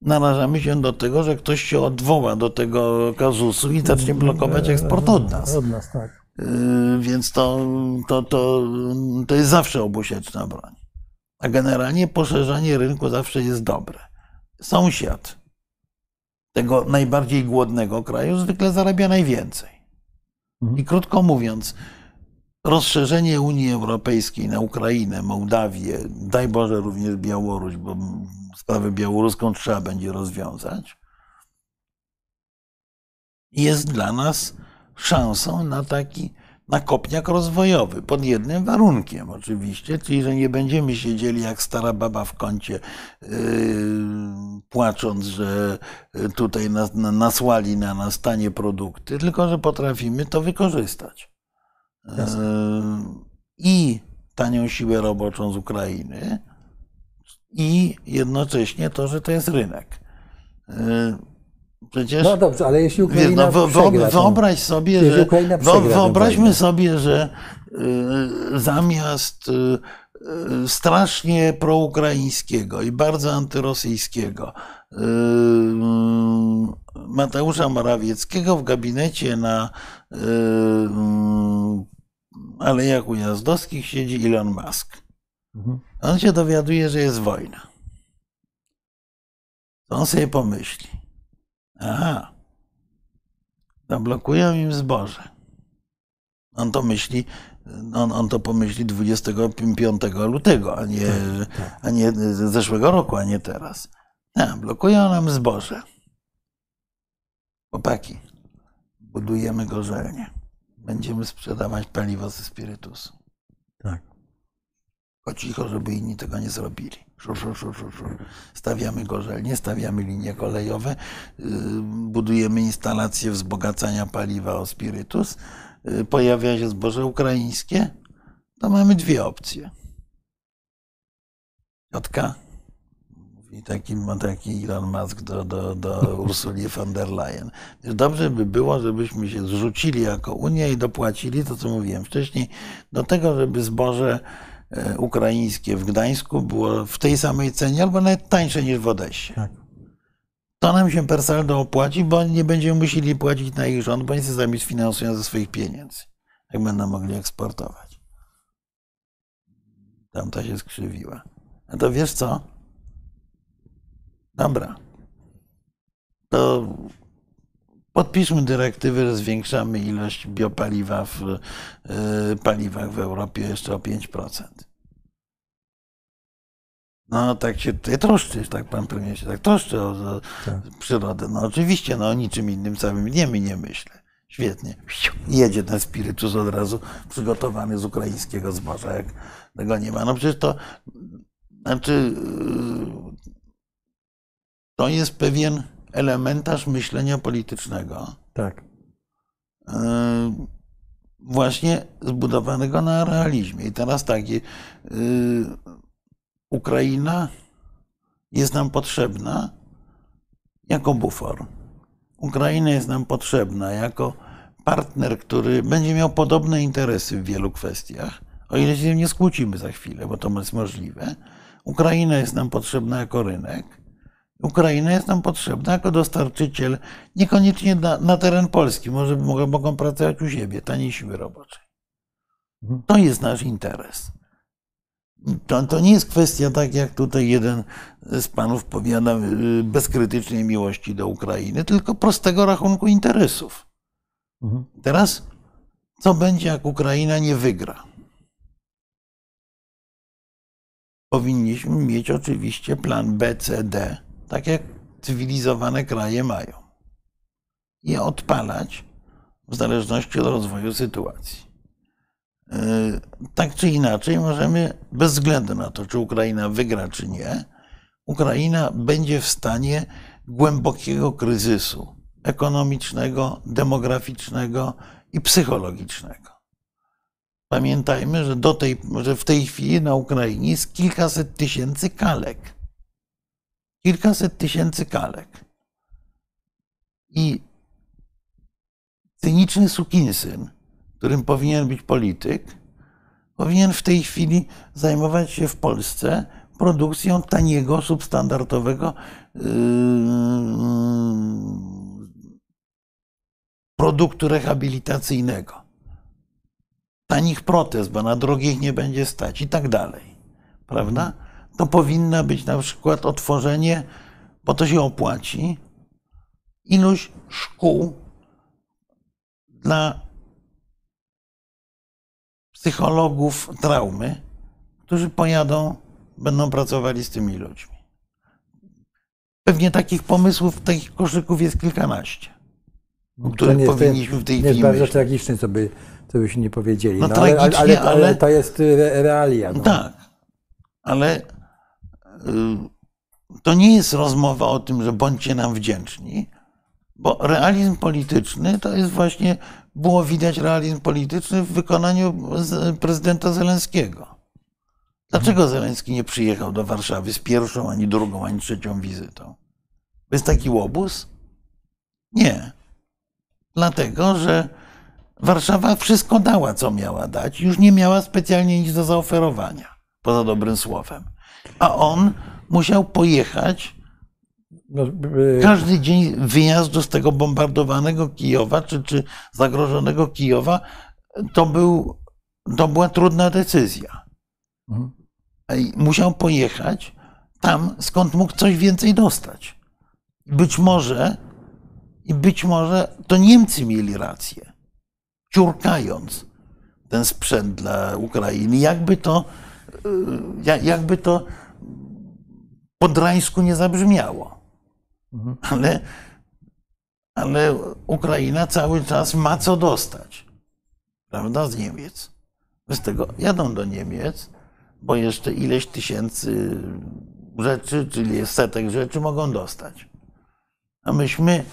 narażamy się do tego, że ktoś się odwoła do tego kazusu i zacznie blokować eksport od nas. Od nas, tak. Y, więc to, to, to, to jest zawsze obusieczna broń. A generalnie poszerzanie rynku zawsze jest dobre. Sąsiad tego najbardziej głodnego kraju zwykle zarabia najwięcej. I krótko mówiąc, rozszerzenie Unii Europejskiej na Ukrainę, Mołdawię, daj Boże również Białoruś, bo sprawę białoruską trzeba będzie rozwiązać, jest dla nas szansą na taki na kopniak rozwojowy, pod jednym warunkiem oczywiście, czyli że nie będziemy siedzieli jak stara baba w kącie, yy, płacząc, że tutaj nas, nasłali na nas tanie produkty, tylko że potrafimy to wykorzystać. I tanią siłę roboczą z Ukrainy, i jednocześnie to, że to jest rynek. Przecież, no dobrze, ale jeśli Ukraina no, Wyobraź sobie, że, wyobraźmy sobie, że y, zamiast y, y, strasznie proukraińskiego i bardzo antyrosyjskiego Mateusza Morawieckiego w gabinecie na y, Alejach Ujazdowskich siedzi Elon Musk. Mhm. On się dowiaduje, że jest wojna. To on sobie pomyśli Aha. Zablokują im zboże. On to myśli, on, on to pomyśli 25 lutego, a nie, tak, tak. a nie zeszłego roku, a nie teraz. A, blokują nam zboże. Chłopaki, budujemy gorzelnię. Będziemy sprzedawać paliwo ze spirytusu. Tak. O cicho, żeby inni tego nie zrobili. Szur, szur, szur, szur. Stawiamy gorzelnie, stawiamy linie kolejowe, y, budujemy instalacje wzbogacania paliwa o spirytus, y, pojawia się zboże ukraińskie, to mamy dwie opcje. Jotka, i taki, taki Elon Musk do, do, do Ursuli von der Leyen. Dobrze by było, żebyśmy się zrzucili jako Unia i dopłacili to, co mówiłem wcześniej, do tego, żeby zboże E, ukraińskie w Gdańsku było w tej samej cenie albo nawet tańsze niż w Odessie. Tak. To nam się per saldo opłaci, bo nie będziemy musieli płacić na ich rząd, bo oni sobie sami sfinansują ze swoich pieniędzy, jak będą mogli eksportować. Tamta się skrzywiła. A to wiesz co? Dobra. To Podpiszmy dyrektywy, że zwiększamy ilość biopaliwa w y, paliwach w Europie jeszcze o 5%. No tak się tutaj troszczy, tak pan premier się tak troszczy o, o tak. przyrodę. No oczywiście, no o niczym innym całym dniem nie myślę. Świetnie. Jedzie ten spirytus od razu przygotowany z ukraińskiego zboża, jak tego nie ma. No przecież to, znaczy, y, to jest pewien elementarz myślenia politycznego. Tak. E, właśnie zbudowanego na realizmie. I teraz tak, e, Ukraina jest nam potrzebna jako bufor. Ukraina jest nam potrzebna jako partner, który będzie miał podobne interesy w wielu kwestiach, o ile się nie skłócimy za chwilę, bo to jest możliwe. Ukraina jest nam potrzebna jako rynek Ukraina jest nam potrzebna jako dostarczyciel, niekoniecznie na, na teren Polski, może mogą, mogą pracować u siebie, taniej siły roboczej. Mhm. To jest nasz interes. To, to nie jest kwestia, tak jak tutaj jeden z panów powiada, y, bezkrytycznej miłości do Ukrainy, tylko prostego rachunku interesów. Mhm. Teraz, co będzie, jak Ukraina nie wygra? Powinniśmy mieć oczywiście plan B, C, D, tak jak cywilizowane kraje mają. I odpalać w zależności od rozwoju sytuacji. E, tak czy inaczej, możemy, bez względu na to, czy Ukraina wygra, czy nie, Ukraina będzie w stanie głębokiego kryzysu ekonomicznego, demograficznego i psychologicznego. Pamiętajmy, że, do tej, że w tej chwili na Ukrainie jest kilkaset tysięcy kalek. Kilkaset tysięcy kalek. I cyniczny sukinsyn, którym powinien być polityk, powinien w tej chwili zajmować się w Polsce produkcją taniego, substandardowego yy, produktu rehabilitacyjnego. Tanich protez, bo na drogich nie będzie stać i tak dalej. Prawda? To powinna być na przykład otworzenie, bo to się opłaci, ilość szkół dla psychologów traumy, którzy pojadą, będą pracowali z tymi ludźmi. Pewnie takich pomysłów, takich koszyków jest kilkanaście, o których nie, powinniśmy w tej chwili. Jest bardzo myśleć. tragiczne, co by, co byśmy nie powiedzieli. No, no ale, ale, ale, ale, to jest y, realia. No. Tak, ale to nie jest rozmowa o tym, że bądźcie nam wdzięczni, bo realizm polityczny to jest właśnie było widać realizm polityczny w wykonaniu prezydenta Zelenskiego. Dlaczego Zeleński nie przyjechał do Warszawy z pierwszą, ani drugą, ani trzecią wizytą? Jest taki łobuz? Nie. Dlatego, że Warszawa wszystko dała, co miała dać. Już nie miała specjalnie nic do zaoferowania, poza dobrym słowem. A on musiał pojechać no, Każdy dzień wyjazdu z tego bombardowanego Kijowa, czy, czy zagrożonego Kijowa, to, był, to była trudna decyzja. Mhm. Musiał pojechać tam, skąd mógł coś więcej dostać. Być może, i być może to Niemcy mieli rację, ciurkając ten sprzęt dla Ukrainy. Jakby to, y, jakby to po drańsku nie zabrzmiało. Mhm. Ale, ale Ukraina cały czas ma co dostać, prawda, z Niemiec. Z tego jadą do Niemiec, bo jeszcze ileś tysięcy rzeczy, czyli setek rzeczy mogą dostać. A myśmy,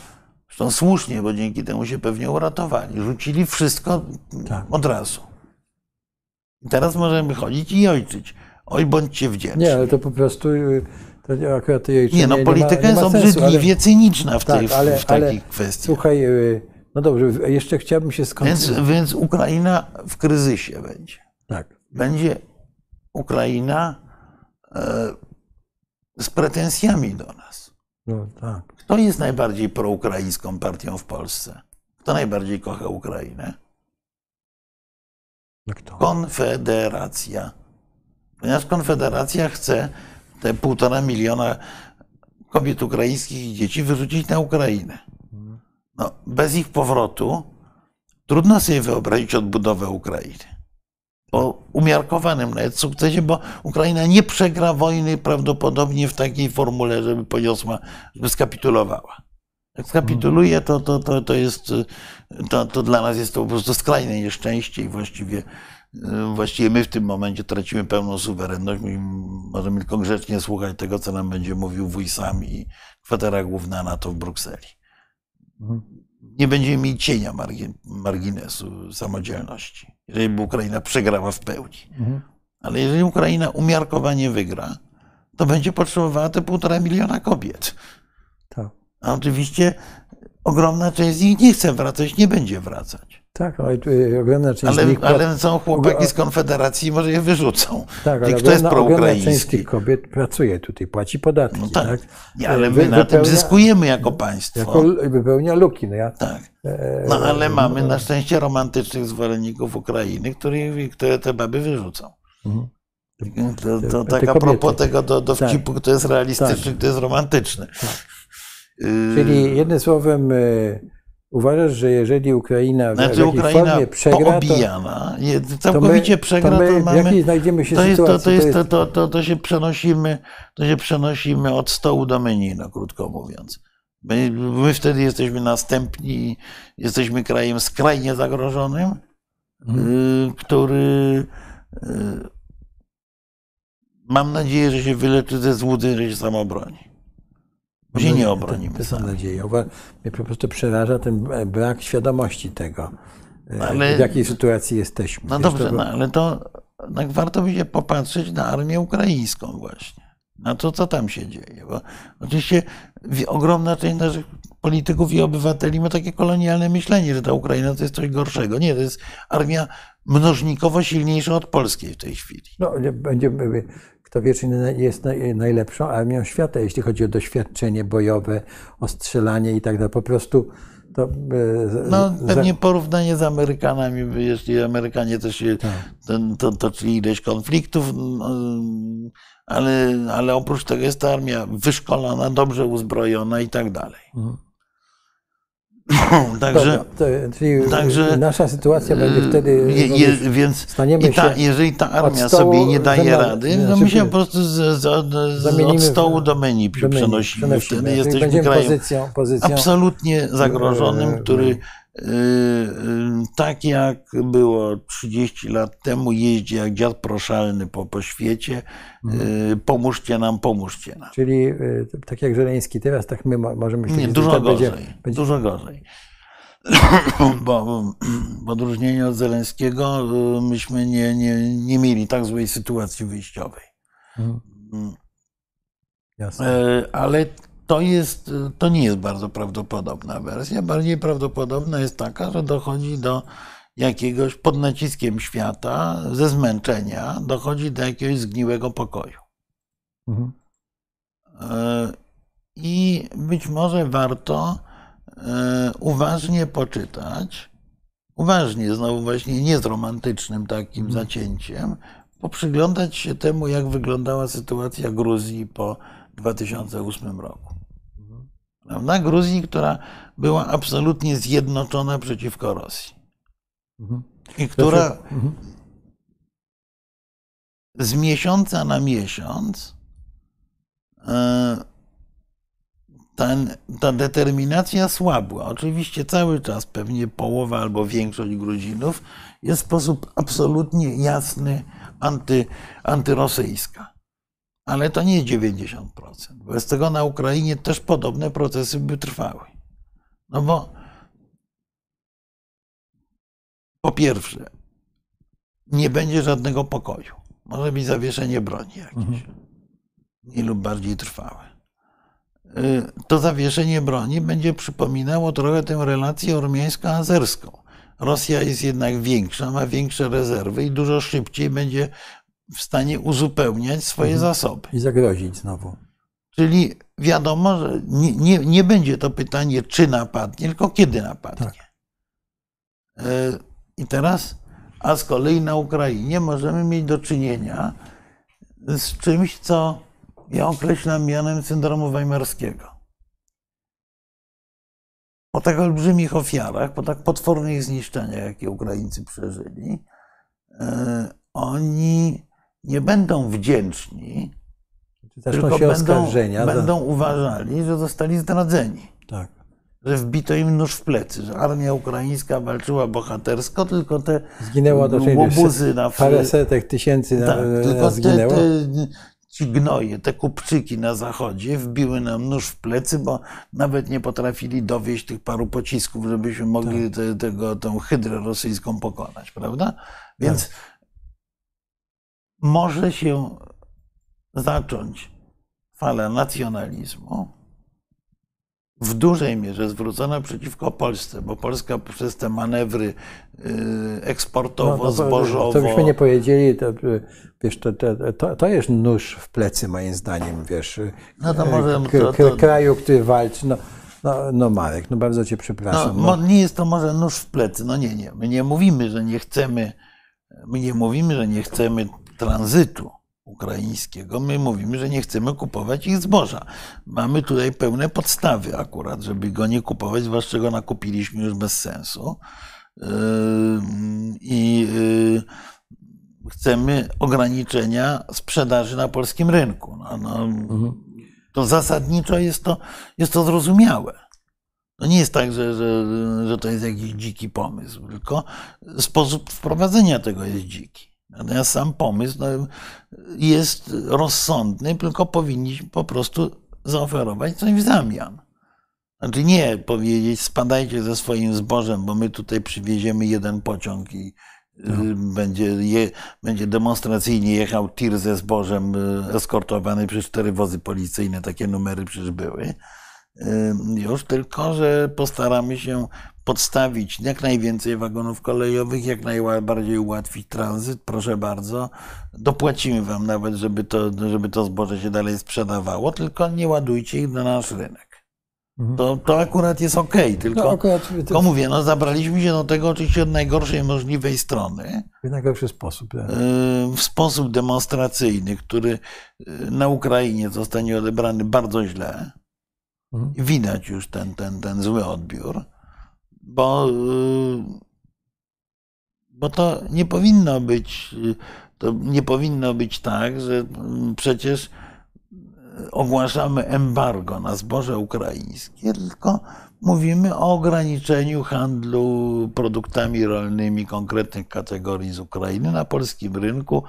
zresztą słusznie, bo dzięki temu się pewnie uratowali, rzucili wszystko tak. od razu. I teraz możemy chodzić i ojczyć. Oj, bądźcie wdzięczni. Nie, ale to po prostu y, to akurat nie, no polityka nie ma, nie jest obrzydliwie ale, cyniczna w, tej, tak, ale, w takich kwestiach. Słuchaj, y, no dobrze, jeszcze chciałbym się skończyć. Więc, więc Ukraina w kryzysie będzie. Tak. Będzie Ukraina e, z pretensjami do nas. No, tak. Kto jest najbardziej proukraińską partią w Polsce? Kto najbardziej kocha Ukrainę? No kto? Konfederacja. Ponieważ Konfederacja chce te półtora miliona kobiet ukraińskich i dzieci wyrzucić na Ukrainę. No, bez ich powrotu trudno sobie wyobrazić odbudowę Ukrainy. Po umiarkowanym nawet sukcesie, bo Ukraina nie przegra wojny prawdopodobnie w takiej formule, żeby poniosła, żeby skapitulowała. Jak skapituluje, to, to, to, to jest, to, to dla nas jest to po prostu skrajne nieszczęście i właściwie Właściwie my w tym momencie tracimy pełną suwerenność. Możemy tylko grzecznie słuchać tego, co nam będzie mówił wuj sam i kwatera główna NATO w Brukseli. Nie będziemy mieli cienia marginesu samodzielności, jeżeli by Ukraina przegrała w pełni. Ale jeżeli Ukraina umiarkowanie wygra, to będzie potrzebowała te półtora miliona kobiet. Tak. A oczywiście ogromna część z nich nie chce wracać, nie będzie wracać. Tak, ale y, ogromna część ale, nich... Ale są chłopaki z Konfederacji, może je wyrzucą. Tak, ale kto jest ogromna część z tych kobiet pracuje tutaj, płaci podatki. No tak. tak? Nie, ale my Wy, na tym zyskujemy jako państwo. Jako wypełnia luki. No, ja, tak. E, no ale mamy na szczęście romantycznych zwolenników Ukrainy, które, które te baby wyrzucą. Mhm. To, to tak a propos tego do, do tak. wcipu, kto jest realistyczny, tak. kto jest romantyczny. Tak. Czyli jednym słowem y, Uważasz, że jeżeli Ukraina w znaczy, jakiejś Ukraina formie przegra, obijana, to, całkowicie to my, przegra, to, my, to mamy, znajdziemy się to jest, sytuacji? To, jest, to, to, to, się przenosimy, to się przenosimy od stołu do menu, no, krótko mówiąc. My, my wtedy jesteśmy następni, jesteśmy krajem skrajnie zagrożonym, hmm. który y, mam nadzieję, że się wyleczy ze złudzeń, że się sam obroni. Bo się nie obronimy. To, to mam nadzieję. Mnie po prostu przeraża ten brak świadomości tego, e, ale, w jakiej sytuacji jesteśmy. No dobrze, to... no, ale to tak warto by się popatrzeć na armię ukraińską właśnie. Na to, co tam się dzieje. Bo oczywiście ogromna część naszych polityków i obywateli ma takie kolonialne myślenie, że ta Ukraina to jest coś gorszego. Nie, to jest armia mnożnikowo silniejsza od polskiej w tej chwili. No, będzie, kto wie, czy jest najlepszą armią świata, jeśli chodzi o doświadczenie bojowe, o strzelanie i tak dalej. Po prostu to, e, no, pewnie porównanie z Amerykanami, jeśli Amerykanie też się tak. to, toczyli ileś konfliktów, no, ale, ale oprócz tego jest ta armia wyszkolona, dobrze uzbrojona i tak dalej. Mhm. Także, to, czyli także nasza sytuacja będzie wtedy. Je, je, więc ta, jeżeli ta armia sobie nie daje rady, to my się po prostu z, z, z, od stołu do menu przenosimy. przenosimy. Wtedy jesteśmy krajem pozycją, pozycją, absolutnie zagrożonym, e, który e, tak jak było 30 lat temu, jeździ jak dziad proszalny po, po świecie. Mhm. Pomóżcie nam, pomóżcie nam. Czyli tak jak Żeleński teraz, tak my możemy się Nie, dużo tak gorzej. Będzie, będzie... Dużo gorzej. Bo w odróżnieniu od Zeleńskiego myśmy nie, nie, nie mieli tak złej sytuacji wyjściowej. Mhm. Jasne. Ale to, jest, to nie jest bardzo prawdopodobna wersja. Bardziej prawdopodobna jest taka, że dochodzi do jakiegoś pod naciskiem świata, ze zmęczenia, dochodzi do jakiegoś zgniłego pokoju. Mhm. E, I być może warto e, uważnie poczytać, uważnie, znowu właśnie nie z romantycznym takim mhm. zacięciem, poprzyglądać się temu, jak wyglądała sytuacja Gruzji po 2008 roku. Prawda? Gruzji, która była absolutnie zjednoczona przeciwko Rosji. Mhm. I która mhm. z miesiąca na miesiąc e, ten, ta determinacja słabła. Oczywiście cały czas pewnie połowa albo większość Gruzinów jest w sposób absolutnie jasny anty, antyrosyjska. Ale to nie 90%. Bez tego na Ukrainie też podobne procesy by trwały. No bo po pierwsze, nie będzie żadnego pokoju. Może być zawieszenie broni jakieś. Mhm. Mniej lub bardziej trwałe. Y, to zawieszenie broni będzie przypominało trochę tę relację ormiańsko-azerską. Rosja jest jednak większa, ma większe rezerwy i dużo szybciej będzie w stanie uzupełniać swoje mhm. zasoby. I zagrozić znowu. Czyli wiadomo, że nie, nie, nie będzie to pytanie, czy napadnie, tylko kiedy napadnie. Tak. Y, i teraz, a z kolei na Ukrainie możemy mieć do czynienia z czymś, co ja określam mianem syndromu weimarskiego. Po tak olbrzymich ofiarach, po tak potwornych zniszczeniach, jakie Ukraińcy przeżyli, e, oni nie będą wdzięczni, tylko będą, będą uważali, że zostali zdradzeni. Tak że wbito im nóż w plecy, że armia ukraińska walczyła bohatersko, tylko te Zginęło to łobuzy na parę setek tysięcy na, tak, tylko zginęło. Te, te, ci gnoje, te kupczyki na zachodzie wbiły nam nóż w plecy, bo nawet nie potrafili dowieść tych paru pocisków, żebyśmy mogli tak. te, tego, tą hydrę rosyjską pokonać, prawda? Więc tak. Może się zacząć fala nacjonalizmu, w dużej mierze zwrócona przeciwko Polsce, bo Polska przez te manewry eksportowo-zbożowo. No, no, to byśmy nie powiedzieli, to, wiesz, to, to, to jest nóż w plecy, moim zdaniem, wiesz. No to może. To, to... Kraju, który walczy. No, no, no Marek, no bardzo cię przepraszam. No, no. Nie jest to może nóż w plecy. No nie, nie. My nie mówimy, że nie chcemy, my nie mówimy, że nie chcemy tranzytu ukraińskiego. My mówimy, że nie chcemy kupować ich zboża. Mamy tutaj pełne podstawy akurat, żeby go nie kupować, zwłaszcza go nakupiliśmy już bez sensu. Yy, I yy, chcemy ograniczenia sprzedaży na polskim rynku. No, no, mhm to zasadniczo jest to, jest to zrozumiałe. To nie jest tak, że, że, że to jest jakiś dziki pomysł, tylko sposób wprowadzenia tego jest dziki. Natomiast sam pomysł no, jest rozsądny, tylko powinniśmy po prostu zaoferować coś w zamian. Znaczy nie powiedzieć, spadajcie ze swoim zbożem, bo my tutaj przywieziemy jeden pociąg i no. Y, będzie, je, będzie demonstracyjnie jechał tir ze zbożem y, eskortowany przez cztery wozy policyjne, takie numery przecież były. Już tylko, że postaramy się podstawić jak najwięcej wagonów kolejowych, jak najbardziej ułatwić tranzyt, proszę bardzo. Dopłacimy wam nawet, żeby to, żeby to zboże się dalej sprzedawało, tylko nie ładujcie ich na nasz rynek. Mhm. To, to akurat jest ok, tylko, no, akurat, to... tylko mówię, no zabraliśmy się do tego oczywiście od najgorszej możliwej strony. W najgorszy sposób. Tak. W sposób demonstracyjny, który y, na Ukrainie zostanie odebrany bardzo źle. Mhm. Widać już ten, ten, ten zły odbiór, bo, y, bo to nie powinno być, to nie powinno być tak, że przecież ogłaszamy embargo na zboże ukraińskie, tylko mówimy o ograniczeniu handlu produktami rolnymi konkretnych kategorii z Ukrainy na polskim rynku.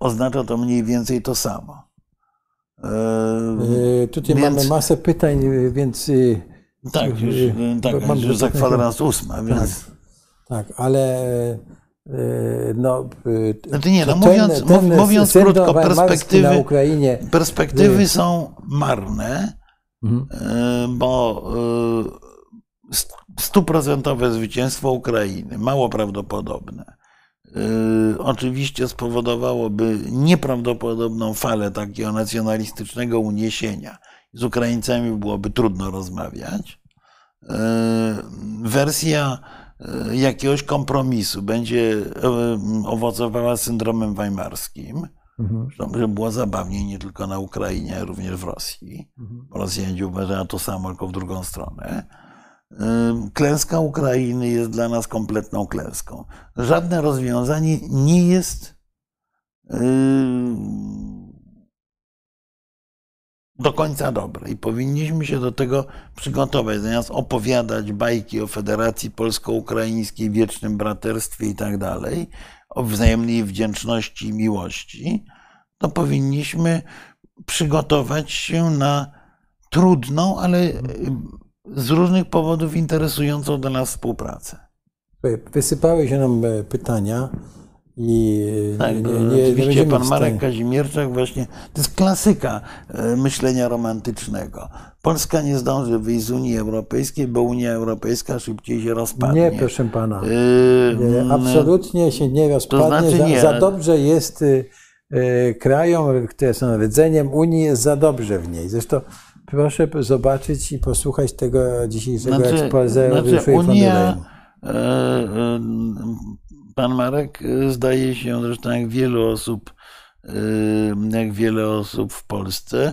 Oznacza to mniej więcej to samo. Yy, tutaj więc, mamy masę pytań, więc. Yy, tak, już, tak, mam już za kwadrans ósma, więc. Tak, tak ale no, znaczy nie, no mówiąc, ten, mówiąc krótko, perspektywy, na Ukrainie, perspektywy są marne, mhm. bo stuprocentowe zwycięstwo Ukrainy, mało prawdopodobne, oczywiście spowodowałoby nieprawdopodobną falę takiego nacjonalistycznego uniesienia. Z Ukraińcami byłoby trudno rozmawiać. Wersja E, jakiegoś kompromisu będzie owocowała syndromem weimarskim, mhm. że było zabawniej nie tylko na Ukrainie, również w Rosji. Mhm. Rosjanie uważają to samo, tylko w drugą stronę. Klęska Ukrainy jest dla nas kompletną klęską. Żadne rozwiązanie nie jest do końca dobre i powinniśmy się do tego przygotować, zamiast opowiadać bajki o Federacji Polsko-Ukraińskiej, wiecznym braterstwie i tak dalej, o wzajemnej wdzięczności i miłości, to powinniśmy przygotować się na trudną, ale z różnych powodów interesującą dla nas współpracę. Wysypały się nam e, pytania. I tak, nie, nie, oczywiście nie pan Marek Kazimierczak właśnie, to jest klasyka e, myślenia romantycznego. Polska nie zdąży wyjść z Unii Europejskiej, bo Unia Europejska szybciej się rozpadnie. Nie, proszę pana. Yy, nie, absolutnie się nie rozpadnie. To znaczy. Za, za dobrze jest krajom, które są rdzeniem Unii, jest za dobrze w niej. Zresztą proszę zobaczyć i posłuchać tego dzisiejszego znaczy, znaczy, Unia, pan Marek y, zdaje się, zresztą jak wielu osób, jak wiele osób w Polsce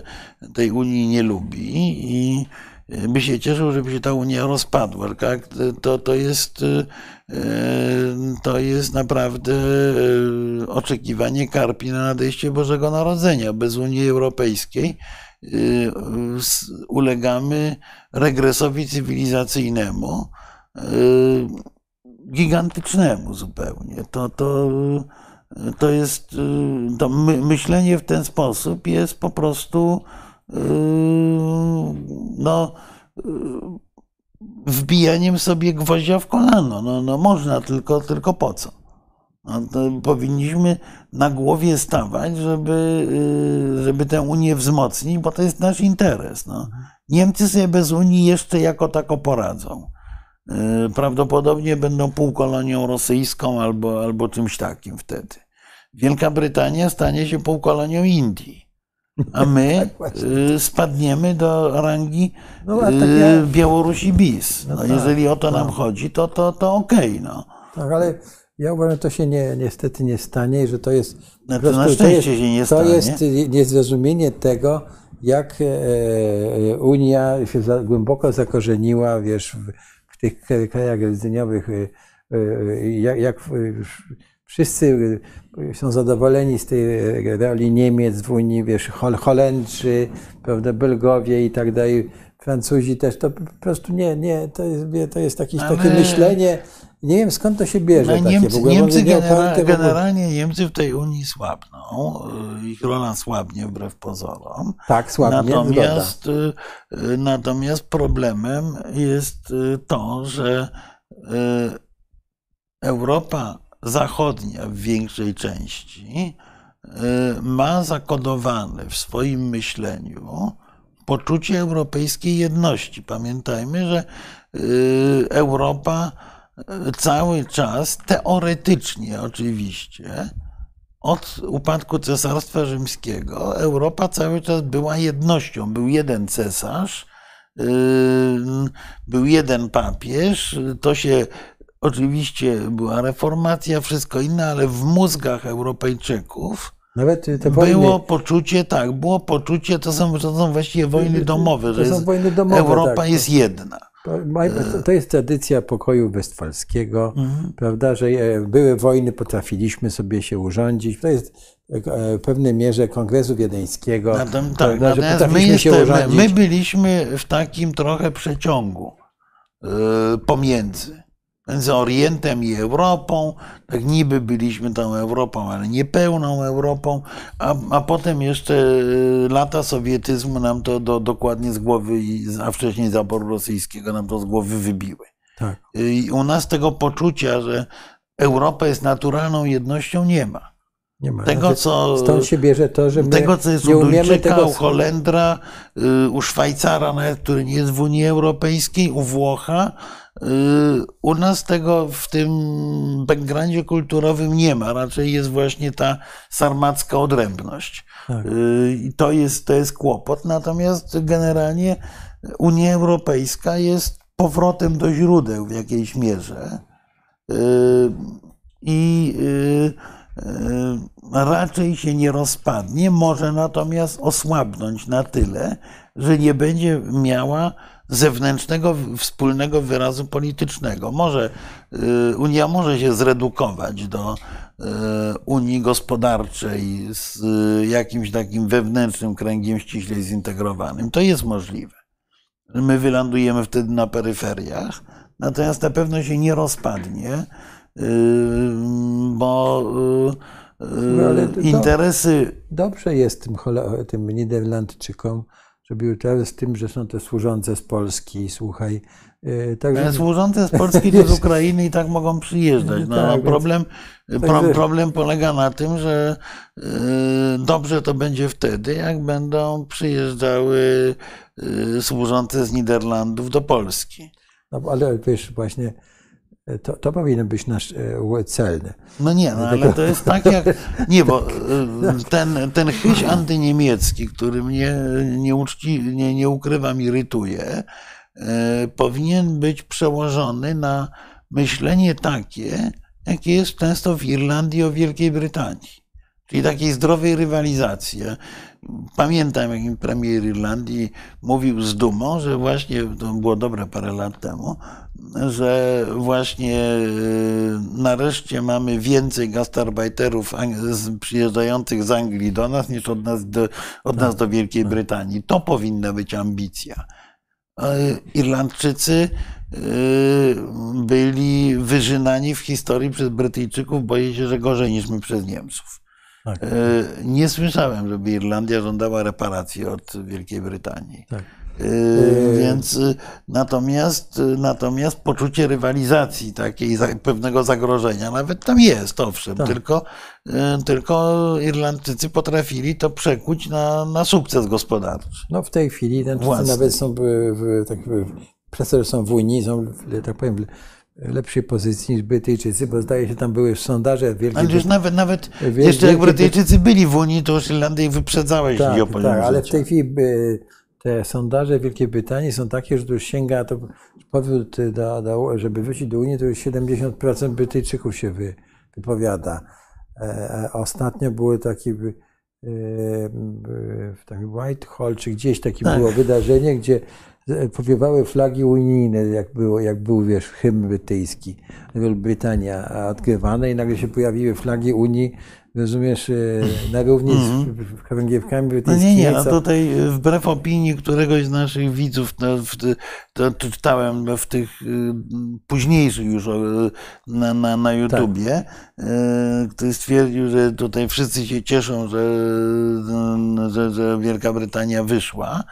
tej Unii nie lubi i by się cieszył, żeby się ta Unia rozpadła. Tak? To, to, jest, to jest naprawdę oczekiwanie karpi na nadejście Bożego Narodzenia. Bez Unii Europejskiej ulegamy regresowi cywilizacyjnemu gigantycznemu zupełnie. To, to, to jest, to myślenie w ten sposób jest po prostu no, wbijaniem sobie gwoździa w kolano. No, no można, tylko, tylko po co? No powinniśmy na głowie stawać, żeby, y, żeby tę Unię wzmocnić, bo to jest nasz interes. No. Niemcy sobie bez Unii jeszcze jako tako poradzą. Y, prawdopodobnie będą półkolonią rosyjską albo, albo czymś takim wtedy. Wielka Brytania stanie się półkolonią Indii, a my tak y, spadniemy do rangi no, tak. Białorusi bis. No, no tak, jeżeli o to nam chodzi, to, to, to okej. Okay, no. Tak, ale ja uważam, że to się nie, niestety nie stanie i że to jest. Znaczy, prostu, na szczęście to jest, się nie stanie. To jest niezrozumienie tego, jak e, e, Unia się za, głęboko zakorzeniła, wiesz, w, w tych krajach rdzeniowych, e, jak, jak wszyscy są zadowoleni z tej roli Niemiec w Unii, wiesz, Holendrzy, prawda, Belgowie i tak dalej, Francuzi też, to po prostu nie, nie, to jest, to jest jakieś takie myślenie, nie wiem skąd to się bierze. No, Niemcy, Niemcy genera generalnie Niemcy w tej Unii słabną. Ich rola słabnie wbrew pozorom. Tak, słabnie. Natomiast, y, natomiast problemem jest y, to, że y, Europa Zachodnia w większej części ma zakodowane w swoim myśleniu poczucie europejskiej jedności. Pamiętajmy, że Europa cały czas, teoretycznie oczywiście, od upadku Cesarstwa Rzymskiego Europa cały czas była jednością. Był jeden cesarz, yy, był jeden papież. To się oczywiście była reformacja, wszystko inne, ale w mózgach Europejczyków nawet te wojny... Było poczucie, tak, było poczucie, to są, to są właściwie wojny domowe, że jest, domowe, Europa tak, jest jedna. To jest tradycja pokoju westfalskiego, mhm. prawda, że e, były wojny, potrafiliśmy sobie się urządzić. To jest e, w pewnej mierze Kongresu Wiedeńskiego. Tak, my, jesteśmy, my byliśmy w takim trochę przeciągu pomiędzy między Orientem i Europą. Tak niby byliśmy tą Europą, ale niepełną Europą, a, a potem jeszcze y, lata sowietyzmu nam to do, dokładnie z głowy, a wcześniej zaboru rosyjskiego nam to z głowy wybiły. Tak. Y, I u nas tego poczucia, że Europa jest naturalną jednością, nie ma. Nie ma. Tego, znaczy, co, stąd się bierze to, że my tego, co jest nie u Duńczyka, tego... u Holendra, y, u Szwajcara, nawet, który nie jest w Unii Europejskiej, u Włocha, u nas tego w tym backgroundzie kulturowym nie ma. Raczej jest właśnie ta sarmacka odrębność. Tak. Y, I to jest, to jest kłopot. Natomiast generalnie Unia Europejska jest powrotem do źródeł w jakiejś mierze. Y, I raczej się nie rozpadnie, może natomiast osłabnąć na tyle, że nie będzie miała zewnętrznego, wspólnego wyrazu politycznego. Może y, Unia może się zredukować do y, Unii gospodarczej z y, jakimś takim wewnętrznym kręgiem ściśle zintegrowanym. To jest możliwe. My wylandujemy wtedy na peryferiach, natomiast na pewno się nie rozpadnie, bo no, interesy. Dobrze jest tym, tym Niderlandczykom, robiły teraz z tym, że są te służące z Polski, słuchaj. E, także... Służące z Polski to z Ukrainy i tak mogą przyjeżdżać. No, tak, problem, więc... pro, problem polega na tym, że e, dobrze to będzie wtedy, jak będą przyjeżdżały e, służące z Niderlandów do Polski. No, ale wiesz, właśnie to, to powinien być nasz e, cel. No nie, no, ale to jest tak jak. Nie, bo e, ten, ten chyś antyniemiecki, który mnie nie, nie ukrywam, irytuje, e, powinien być przełożony na myślenie takie, jakie jest często w Irlandii o Wielkiej Brytanii. Czyli takiej zdrowej rywalizacji. Pamiętam, jak premier Irlandii mówił z dumą, że właśnie, to było dobre parę lat temu, że właśnie y, nareszcie mamy więcej gastarbeiterów przyjeżdżających z Anglii do nas niż od nas do, od nas do Wielkiej tak. Brytanii. To powinna być ambicja. Irlandczycy y, byli wyżynani w historii przez Brytyjczyków, boję się, że gorzej niż my przez Niemców. Tak. Y, nie słyszałem, żeby Irlandia żądała reparacji od Wielkiej Brytanii. Tak. Więc natomiast, natomiast poczucie rywalizacji, takiej pewnego zagrożenia, nawet tam jest, owszem, tak. tylko, tylko Irlandczycy potrafili to przekuć na, na sukces gospodarczy. No w tej chwili Irlandczycy nawet są w, tak, przez to, że są w Unii, są, tak powiem, lepszej pozycji niż Brytyjczycy, bo zdaje się, tam były sondaże wielkie. Ale już nawet, nawet wielkie, jeszcze jak Brytyjczycy byli w Unii, to już Irlandia ich wyprzedzała, jeśli tak, o Tak, ale w tej chwili te sondaże w Wielkiej Brytanii są takie, że to już sięga, to powód, do, do, żeby wrócić do Unii, to już 70% Brytyjczyków się wy, wypowiada. E, e ostatnio były takie e, w Whitehall, czy gdzieś takie tak. było wydarzenie, gdzie powiewały flagi unijne, jak, było, jak był, wiesz, hymn brytyjski, Brytania odgrywana i nagle się pojawiły flagi Unii, rozumiesz, e, na równi z kręgiewkami mhm. brytyjskimi. No nie, nie, no tutaj e, wbrew opinii któregoś z naszych widzów, no, to, to czytałem w tych e, późniejszych już na, na, na YouTubie, tak. który stwierdził, że tutaj wszyscy się cieszą, że, że, że Wielka Brytania wyszła.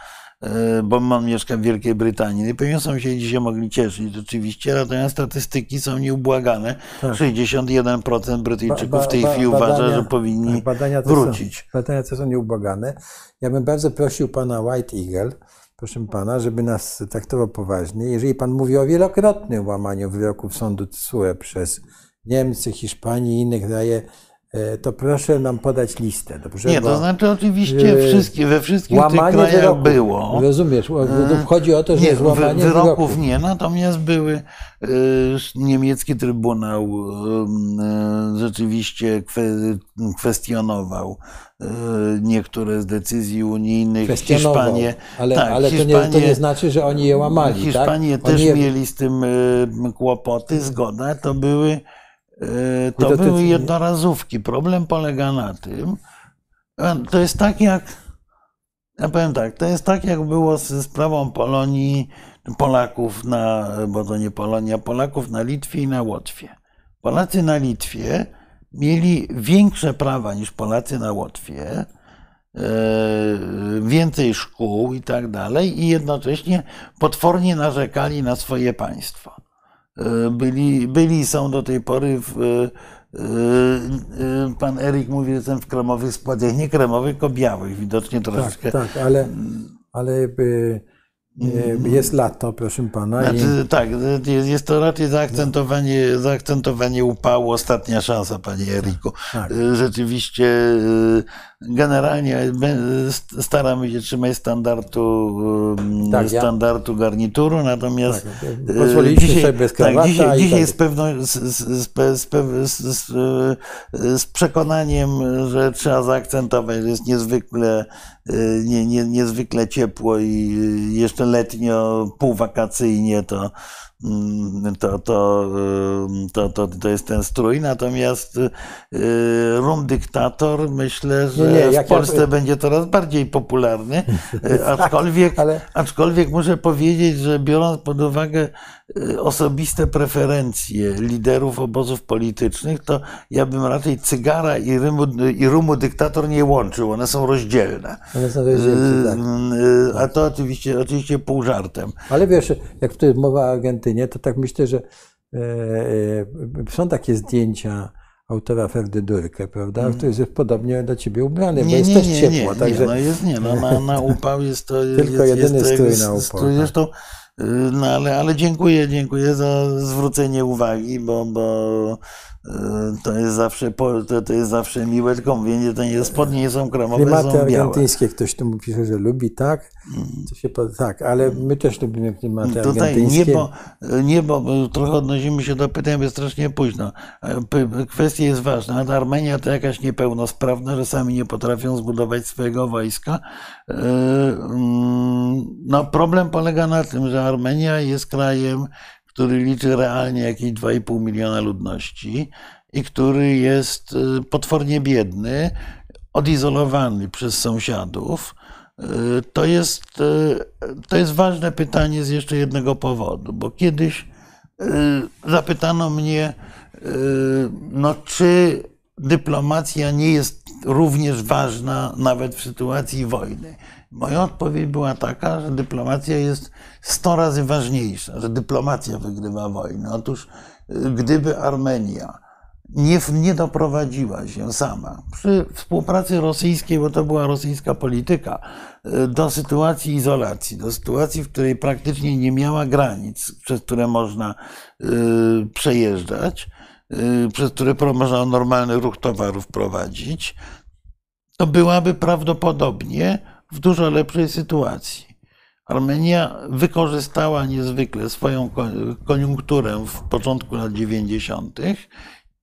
E, bo on mieszka w Wielkiej Brytanii. No I pewnie sąsiedzi się mogli cieszyć rzeczywiście, natomiast statystyki są nieubłagane. Tak. 61% Brytyjczyków w tej chwili uważa, że powinni tak, badania wrócić. Są, badania te są nieubłagane. Ja bym bardzo prosił pana White Eagle, proszę pana, żeby nas traktował poważnie. Jeżeli pan mówi o wielokrotnym łamaniu wyroków sądu TSUE przez Niemcy, Hiszpanię i inne kraje, to proszę nam podać listę. Dobrze? Nie, to znaczy oczywiście wszystkie, we wszystkich tych krajach wyroków, było. Rozumiesz, e, chodzi o to, że nie, złamanie wyroków, wyroków. nie, natomiast były niemiecki trybunał rzeczywiście kwe, kwestionował niektóre z decyzji unijnych. Hiszpanie, ale, tak, ale Hiszpanie, to, nie, to, nie, znaczy, że oni je łamali. Tak? Hiszpanie tak? też je... mieli z tym kłopoty, zgoda, to były E, to były jednorazówki. Problem polega na tym, to jest tak jak, ja powiem tak, to jest tak jak było ze sprawą Polonii, Polaków na, bo to nie Polonia, Polaków na Litwie i na Łotwie. Polacy na Litwie mieli większe prawa niż Polacy na Łotwie, e, więcej szkół i tak dalej, i jednocześnie potwornie narzekali na swoje państwo. E, byli, byli są do tej pory w, e, e, Pan Erik mówi, że jestem w kremowych spodniach, nie kremowych, tylko białych, widocznie tak, troszeczkę. Tak, tak ale, ale. Jest lato, proszę pana. Znaczy, i... Tak, jest to raczej zaakcentowanie, zaakcentowanie upału, ostatnia szansa, panie Eriku. Tak. Rzeczywiście, y, generalnie staramy się trzymać standardu, y, tak, standardu ja... garnituru, natomiast tak, y, dzisiaj, sobie bez tak, dzisiaj, dzisiaj tak. z, pewną, z, z, z, z, przekonaniem, że trzeba zaakcentować, że jest niezwykle, nie, nie, niezwykle ciepło i jeszcze letnio, półwakacyjnie to, to, to, to, to, to jest ten strój. Natomiast y, rum dyktator myślę, że nie, nie, w Polsce ja... będzie coraz bardziej popularny. Y, aczkolwiek, ale... aczkolwiek muszę powiedzieć, że biorąc pod uwagę y, osobiste preferencje liderów obozów politycznych, to ja bym raczej cygara i, rymu, i rumu dyktator nie łączył. One są rozdzielne. One są rozdzielne, tak. A to oczywiście, oczywiście pół żartem. Ale wiesz, jak tutaj mowa o Argentynie, to tak myślę, że e, e, są takie zdjęcia autora Ferdy Durkę, prawda? Mm. Który jest podobnie do ciebie ubrany, nie, bo jest nie, też nie, ciepło. Nie, także... nie, no jest nie, no na, na upał jest to... Tylko jest, jedyny jest, strój na upał. Strój, zresztą, y, no ale, ale dziękuję, dziękuję za zwrócenie uwagi, bo, bo to jest zawsze, to, to jest zawsze miłe, tylko mówię, to nie, spodnie nie są kremowe, Klimaty są argentyńskie, ktoś tu pisze, że lubi, tak, mm. to się, tak, ale my też lubimy klimaty Tutaj argentyńskie. Niebo, niebo, trochę odnosimy się do pytań, bo strasznie późno. Kwestia jest ważna, Armenia to jakaś niepełnosprawna, że sami nie potrafią zbudować swojego wojska. E, mm, no, problem polega na tym, że Armenia jest krajem, który liczy realnie jakieś 2,5 miliona ludności i który jest y, potwornie biedny, odizolowany przez sąsiadów. Y, to jest, y, to jest ważne pytanie z jeszcze jednego powodu, bo kiedyś zapytano mnie, no czy dyplomacja nie jest również ważna nawet w sytuacji wojny. Moja odpowiedź była taka, że dyplomacja jest 100 razy ważniejsza, że dyplomacja wygrywa wojnę. Otóż y, gdyby Armenia nie, nie doprowadziła się sama przy współpracy rosyjskiej, bo to była rosyjska polityka, y, do sytuacji izolacji, do sytuacji, w której praktycznie nie miała granic, przez które można y, przejeżdżać, przez które można normalny ruch towarów prowadzić, to byłaby prawdopodobnie w dużo lepszej sytuacji. Armenia wykorzystała niezwykle swoją koniunkturę w początku lat 90.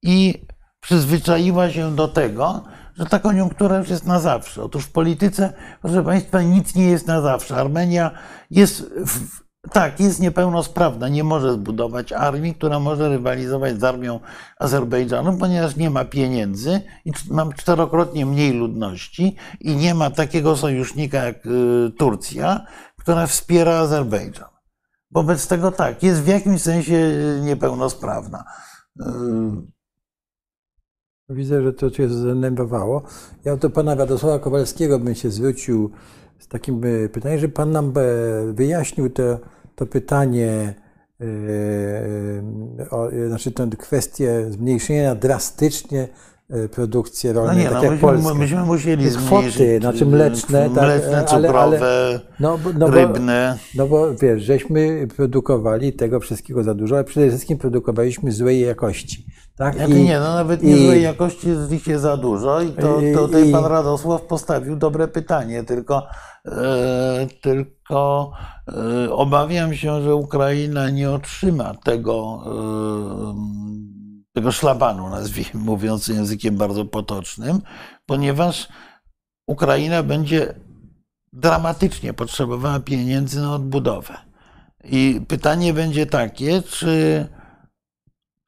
i przyzwyczaiła się do tego, że ta koniunktura już jest na zawsze. Otóż w polityce, proszę Państwa, nic nie jest na zawsze. Armenia jest w, tak, jest niepełnosprawna, nie może zbudować armii, która może rywalizować z armią Azerbejdżanu, ponieważ nie ma pieniędzy i mam czterokrotnie mniej ludności i nie ma takiego sojusznika jak y, Turcja, która wspiera Azerbejdżan. Wobec tego tak, jest w jakimś sensie niepełnosprawna. Y, Widzę, że to cię zdenerwowało. Ja do pana Radosława Kowalskiego bym się zwrócił z takim e, pytaniem, że pan nam e, wyjaśnił to, to pytanie, e, o, znaczy tę kwestię zmniejszenia drastycznie produkcji rolnej, no nie, tak no, jak myśmy, Polska. Myśmy musieli kwoty, znaczy mleczne, mleczne tak, cukrowe, ale, ale, no, no rybne. Bo, no bo wiesz, żeśmy produkowali tego wszystkiego za dużo, ale przede wszystkim produkowaliśmy złej jakości. Tak? I, nie, no nawet nie złej jakości jest ich za dużo i to, to tutaj i, pan Radosław postawił dobre pytanie, tylko, e, tylko e, obawiam się, że Ukraina nie otrzyma tego, e, tego szlabanu, nazwijmy, mówiąc językiem bardzo potocznym, ponieważ Ukraina będzie dramatycznie potrzebowała pieniędzy na odbudowę. I pytanie będzie takie, czy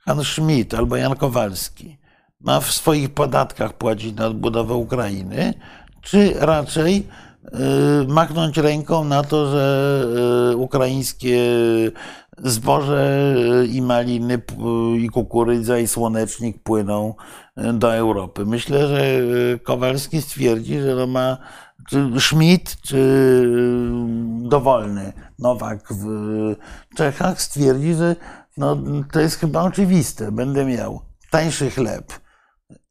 Pan Schmidt albo Jan Kowalski ma w swoich podatkach płacić na odbudowę Ukrainy, czy raczej y, machnąć ręką na to, że y, ukraińskie zboże y, i maliny i kukurydza i słonecznik płyną do Europy. Myślę, że Kowalski stwierdzi, że to ma czy Schmidt, czy dowolny Nowak w Czechach stwierdzi, że no, to jest chyba oczywiste. Będę miał tańszy chleb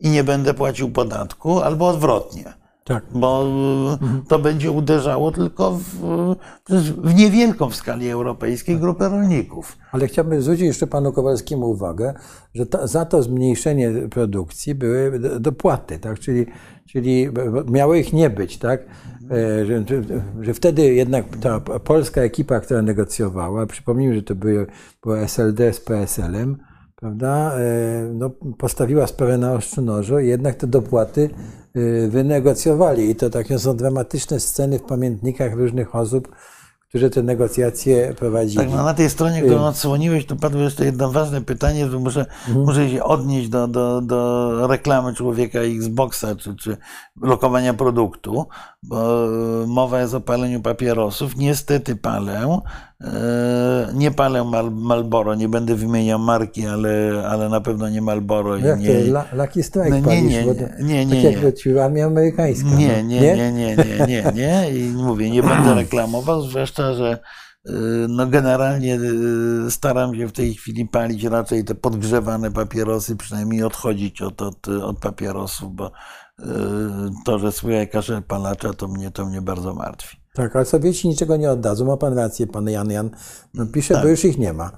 i nie będę płacił podatku, albo odwrotnie. Tak. Bo mhm. to będzie uderzało tylko w, w niewielką w skali europejskiej grupę rolników. Ale chciałbym zwrócić jeszcze panu Kowalskiemu uwagę, że to, za to zmniejszenie produkcji były dopłaty, tak? czyli, czyli miało ich nie być. Tak? E, że, że, wtedy jednak ta polska ekipa, która negocjowała, przypomnijmy, że to były, było SLD z PSL-em, prawda, e, no, postawiła sprawę na ostrzu nożu i jednak te dopłaty e, wynegocjowali. I to takie są dramatyczne sceny w pamiętnikach różnych osób, którzy te negocjacje prowadzili. Tak, no na tej stronie, którą y- odsłoniłeś, to padło jeszcze jedno ważne pytanie, że muszę, mhm. muszę się odnieść do, do, do reklamy człowieka Xboxa, czy, czy lokowania produktu, bo mowa jest o paleniu papierosów. Niestety palę. E, nie palę Mal, Malboro, nie będę wymieniał marki, ale, ale na pewno nie Malboro. Jak nie, to, Lucky Strike no, nie, nie, nie, nie, nie, Tak jak armia amerykańska. Nie, nie, nie, nie, nie, nie, nie. I mówię, nie będę reklamował, zwłaszcza, że e, no generalnie e, staram się w tej chwili palić raczej te podgrzewane papierosy, przynajmniej odchodzić od, od, od papierosów, bo to, że słyję kaszę palacza, to mnie, to mnie bardzo martwi. Tak, ale Sowieci niczego nie oddadzą. Ma pan rację, pan Jan Jan. No, pisze, tak. bo już ich nie ma.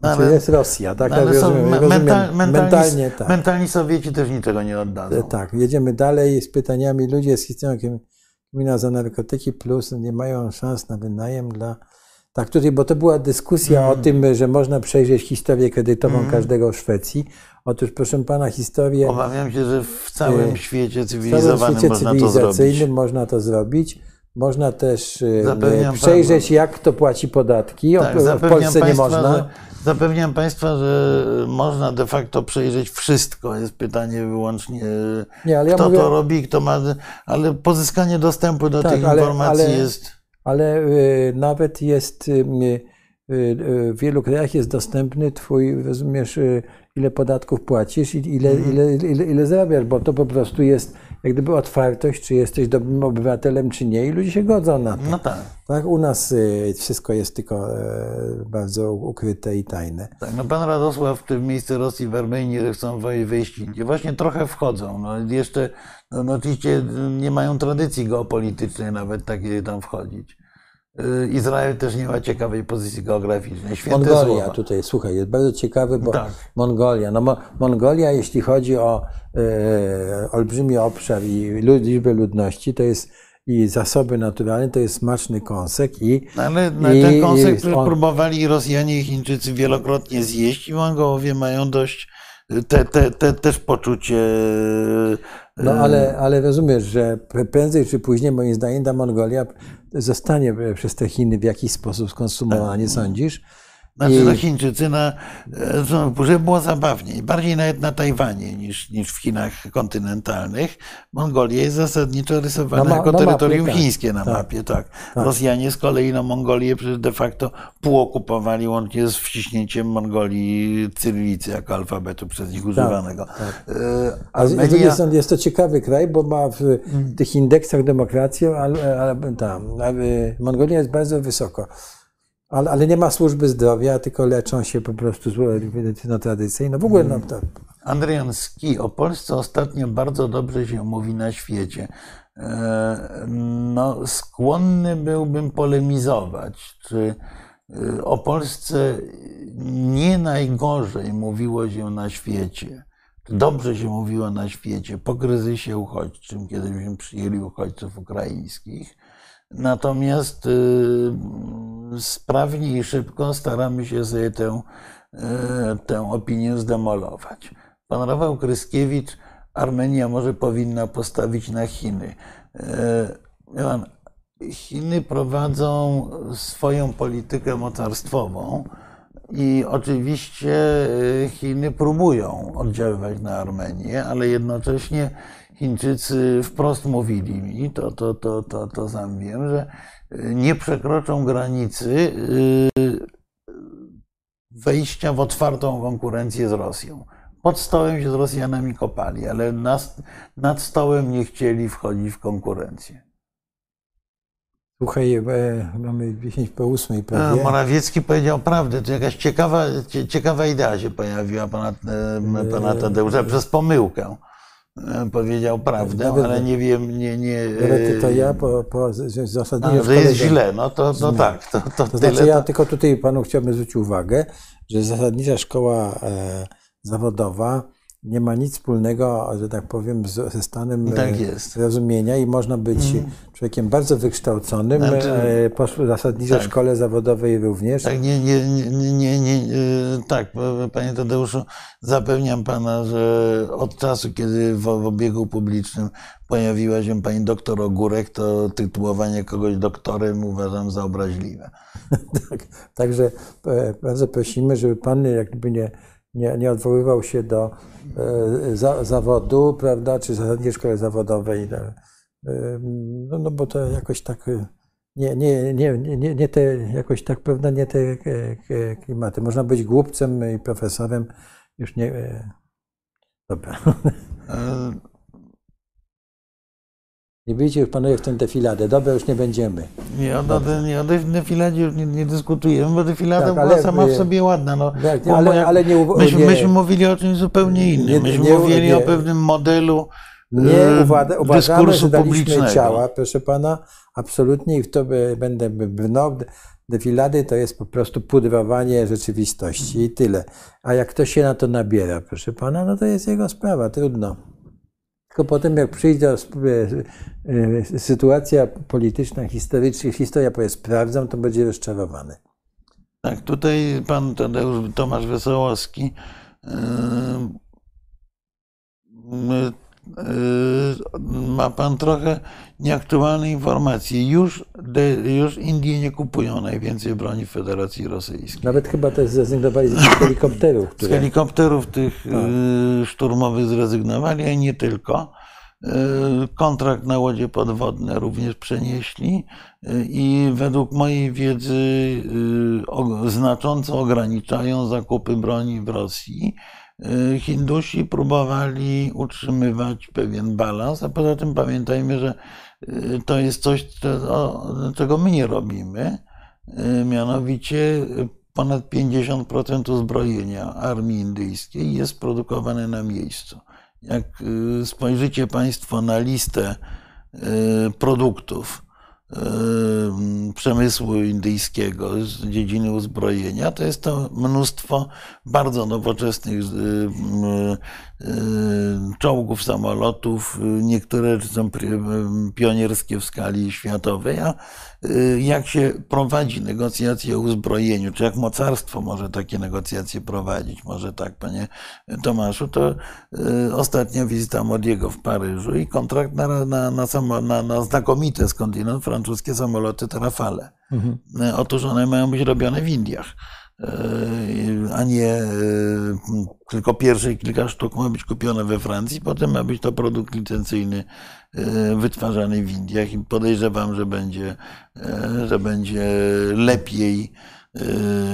Znaczy ale, jest Rosja, tak? Ale są, rozumiem, mental, mentalni, mentalnie, tak. mentalni Sowieci też niczego nie oddadzą. E, tak, jedziemy dalej z pytaniami. Ludzie z historią gmina za narkotyki plus nie mają szans na wynajem dla... Tak, tutaj, bo to była dyskusja mm. o tym, że można przejrzeć historię kredytową mm. każdego w Szwecji. Otóż, proszę pana, historię... Obawiam się, że w całym e, świecie cywilizowanym w całym świecie można cywilizacyjnym to zrobić. można to zrobić. Można też y, zapewniam przejrzeć, pan, jak to płaci podatki. Tak, w Polsce państwa, nie można. Że, zapewniam Państwa, że można de facto przejrzeć wszystko. Jest pytanie wyłącznie, nie, kto ja mówię, to robi, kto ma. Ale pozyskanie dostępu do tak, tych ale, informacji ale, jest. Ale y, nawet jest. Y, w wielu krajach jest dostępny twój, rozumiesz, ile podatków płacisz i ile, mhm. ile, ile, ile zarabiasz, bo to po prostu jest jak gdyby otwartość, czy jesteś dobrym obywatelem, czy nie, i ludzie się godzą na to. No tak. tak u nas y, wszystko jest tylko e, bardzo ukryte i tajne. Tak, no pan Radosław w tym miejscu Rosji w Armenii chcą wejść Indie. Właśnie trochę wchodzą. No jeszcze, no, no oczywiście nie mają tradycji geopolitycznej nawet takiej tam wchodzić. Y, Izrael też nie ma ciekawej pozycji geograficznej. Święte Mongolia słowa. tutaj, słuchaj, jest bardzo ciekawy, bo tak. Mongolia, no Mo Mongolia, jeśli chodzi o e, olbrzymi obszar i liczbę ludności, to jest i zasoby naturalne, to jest smaczny kąsek i... No ale na i, ten kąsek i on... próbowali Rosjanie i Chińczycy wielokrotnie zjeść i Mongołowie mają dość te, te, te, też poczucie no ale, ale rozumiesz, że prędzej czy później, moim zdaniem, ta Mongolia zostanie przez te Chiny w jakiś sposób skonsumowana, nie sądzisz? Znaczy, I... no Chińczycy na, że było zabawniej, bardziej nawet na Tajwanie niż, niż w Chinach kontynentalnych. Mongolia jest zasadniczo rysowana no ma, jako terytorium mapie, tak. chińskie na tak, mapie, tak. tak. Rosjanie z kolei na Mongolię przecież de facto półokupowali łącznie z wciśnięciem Mongolii cyrylicy jako alfabetu przez nich tak, używanego. Tak. E, Armenia... jest, jest to ciekawy kraj, bo ma w hmm. tych indeksach demokrację, ale, ale tam, Mongolia jest bardzo wysoko. Ale, ale nie ma służby zdrowia, tylko leczą się po prostu z medycyną tradycyjną. W ogóle no, to... Andrian Ski, o Polsce ostatnio bardzo dobrze się mówi na świecie. E, no, skłonny byłbym polemizować, czy e, o Polsce nie najgorzej mówiło się na świecie. Dobrze się mówiło na świecie po kryzysie uchodźczym, kiedy myśmy przyjęli uchodźców ukraińskich. Natomiast y, sprawnie i szybko staramy się sobie tę, y, tę opinię zdemolować. Pan Rafał Kryskiewicz, Armenia może powinna postawić na Chiny. Y, Chiny prowadzą swoją politykę mocarstwową i oczywiście Chiny próbują oddziaływać na Armenię, ale jednocześnie Chińczycy wprost mówili mi, to, to, to, to, to sam wiem, że nie przekroczą granicy y, wejścia w otwartą konkurencję z Rosją. Pod stołem się z Rosjanami kopali, ale nad, stołem nie chcieli wchodzić w konkurencję. Słuchaj, e, mamy 10 po 8 prawie. Morawiecki powiedział prawdę. To jakaś ciekawa, ciekawa idea się pojawiła pana, e, pana Tadeusza przez pomyłkę. E, powiedział prawdę, Nawet, ale nie wiem, nie... nie ale to ja po, po zasadnieniu... że jest źle, no to, to tak. To, to, to znaczy ja tylko tutaj panu chciałbym zwrócić uwagę, że zasadnicza szkoła e, zawodowa nie ma nic wspólnego, że tak powiem, ze stanem tak e, rozumienia i można być mm. człowiekiem bardzo wykształconym, znaczy, e, po zasadniczej tak. szkole zawodowej również. Tak, nie, nie, nie, nie, nie, e, tak, panie Tadeuszu, zapewniam pana, że od czasu, kiedy w, w obiegu publicznym pojawiła się pani doktor Ogórek, to tytułowanie kogoś doktorem uważam za obraźliwe. tak, także bardzo prosimy, żeby pan jakby nie nie, nie odwoływał się do e, za, zawodu, prawda, czy zasadniczej szkoły zawodowej, no, e, no, no bo to jakoś tak e, nie, nie, nie, nie, nie te, jakoś tak, prawda, nie te klimaty. Można być głupcem i profesorem, już nie, dobra. Nie wyjdzie już panowie w tę defiladę. Dobra, już nie będziemy. Nie, o, nie, o defiladzie już nie, nie dyskutujemy, bo defilada tak, była sama w sobie ładna. No, tak, nie, ale, ale nie, myśmy, nie, myśmy mówili o czymś zupełnie innym. myśmy nie, mówili nie, o pewnym modelu Nie e, uwaga, uważamy, że daliśmy ciała, proszę pana, absolutnie i w to będę brnął. Defilady to jest po prostu pudrowanie rzeczywistości i tyle. A jak ktoś się na to nabiera, proszę pana, no to jest jego sprawa, trudno. Tylko potem, jak przyjdzie e, e, sytuacja polityczna, historyczna, historia powie sprawdzam, to będzie rozczarowany. Tak, tutaj pan Tadeusz Tomasz Wesołowski yy, ma pan trochę nieaktualne informacje. Już, już Indie nie kupują najwięcej broni w Federacji Rosyjskiej. Nawet chyba też zrezygnowali z helikopterów. Które... Z helikopterów tych tak. szturmowych zrezygnowali, a nie tylko. Kontrakt na łodzie podwodne również przenieśli i według mojej wiedzy znacząco ograniczają zakupy broni w Rosji. Hindusi próbowali utrzymywać pewien balans, a poza tym pamiętajmy, że to jest coś, czego my nie robimy. Mianowicie ponad 50% uzbrojenia armii indyjskiej jest produkowane na miejscu. Jak y, spojrzycie Państwo na listę y, produktów, Y, przemysłu indyjskiego z dziedziny uzbrojenia, to jest to mnóstwo bardzo nowoczesnych czołgów, samolotów. Niektóre są pionierskie w skali światowej, a jak się prowadzi negocjacje o uzbrojeniu, czy jak mocarstwo może takie negocjacje prowadzić, może tak, panie Tomaszu, to ostatnia wizyta Modiego w Paryżu i kontrakt na, na, na, na, na znakomite skądinąd francuskie samoloty Rafale. Mhm. E, otóż one mają być robione w Indiach, a nie tylko pierwsze kilka sztuk ma być kupione we Francji, potem ma być to produkt licencyjny wytwarzany w Indiach i podejrzewam, że będzie, że będzie lepiej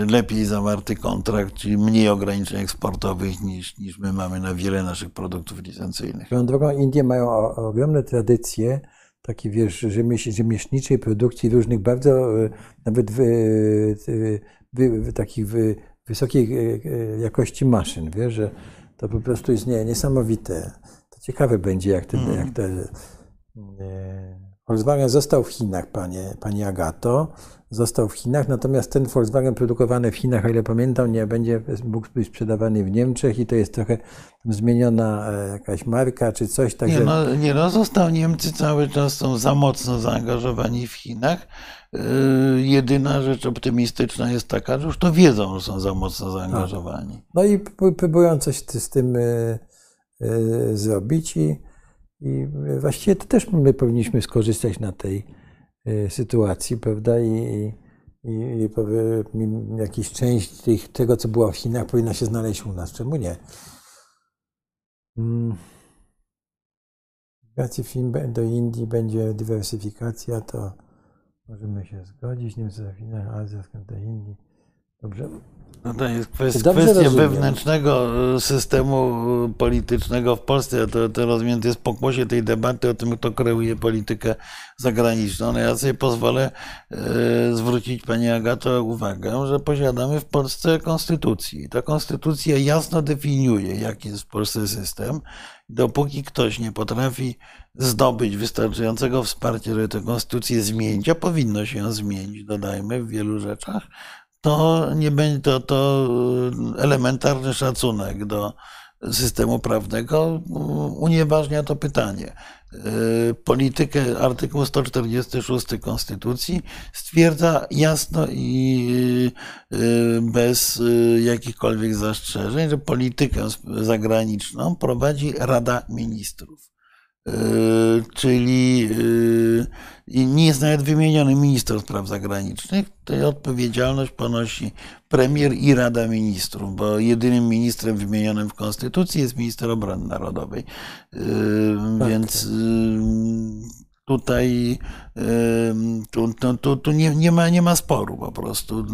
lepiej zawarty kontrakt, czyli mniej ograniczeń eksportowych niż, niż my mamy na wiele naszych produktów licencyjnych. Swoją drogą Indie mają ogromne tradycje takiej wiesz, rzemieślniczej produkcji różnych bardzo e, nawet wy, wy, takich wy, wysokiej e, e, jakości maszyn, wiesz, że to po prostu jest nie, niesamowite. Ciekawe będzie, jak, ten, mm. jak te Volkswagen został w Chinach, panie, pani Agato, został w Chinach, natomiast ten Volkswagen produkowany w Chinach, o ile pamiętam, nie będzie mógł być sprzedawany w Niemczech i to jest trochę zmieniona e, jakaś marka czy coś. Także... Nie, no, nie no, został Niemcy cały czas są za mocno zaangażowani w Chinach. Yy, jedyna rzecz optymistyczna jest taka, że już to wiedzą, że są za mocno zaangażowani. A. No i próbują coś z tym zrobić i i właściwie to też my powinniśmy skorzystać na tej e, sytuacji, prawda? I, i, i jakiś część tych, tego, co było w Chinach, powinna się znaleźć u nas. Czemu nie? Hmm. film do Indii będzie dywersyfikacja, to możemy się zgodzić. Niemcy za Chinach, Azja, do Indii. Dobrze. No to jest kwestia, wewnętrznego e, systemu e, politycznego w Polsce. To, to rozumiem, to jest pokłosie tej debaty o tym, kto kreuje politykę zagraniczną. No ja sobie pozwolę e, zwrócić Pani Agato uwagę, że posiadamy w Polsce konstytucję. Ta konstytucja jasno definiuje, jaki jest w Polsce system. Dopóki ktoś nie potrafi zdobyć wystarczającego wsparcia, żeby tę konstytucję zmienić, a powinno się ją zmienić, dodajmy, w wielu rzeczach, to nie będzie to, to elementarny szacunek do systemu prawnego unieważnia to pytanie. Politykę artykuł 146 Konstytucji stwierdza jasno i bez jakichkolwiek zastrzeżeń, że politykę zagraniczną prowadzi Rada Ministrów. Czyli nie jest nawet wymieniony minister spraw zagranicznych, to odpowiedzialność ponosi premier i Rada Ministrów, bo jedynym ministrem wymienionym w Konstytucji jest minister obrony narodowej. Tak. Więc tutaj tu, tu, tu, tu nie, nie, ma, nie ma sporu po prostu.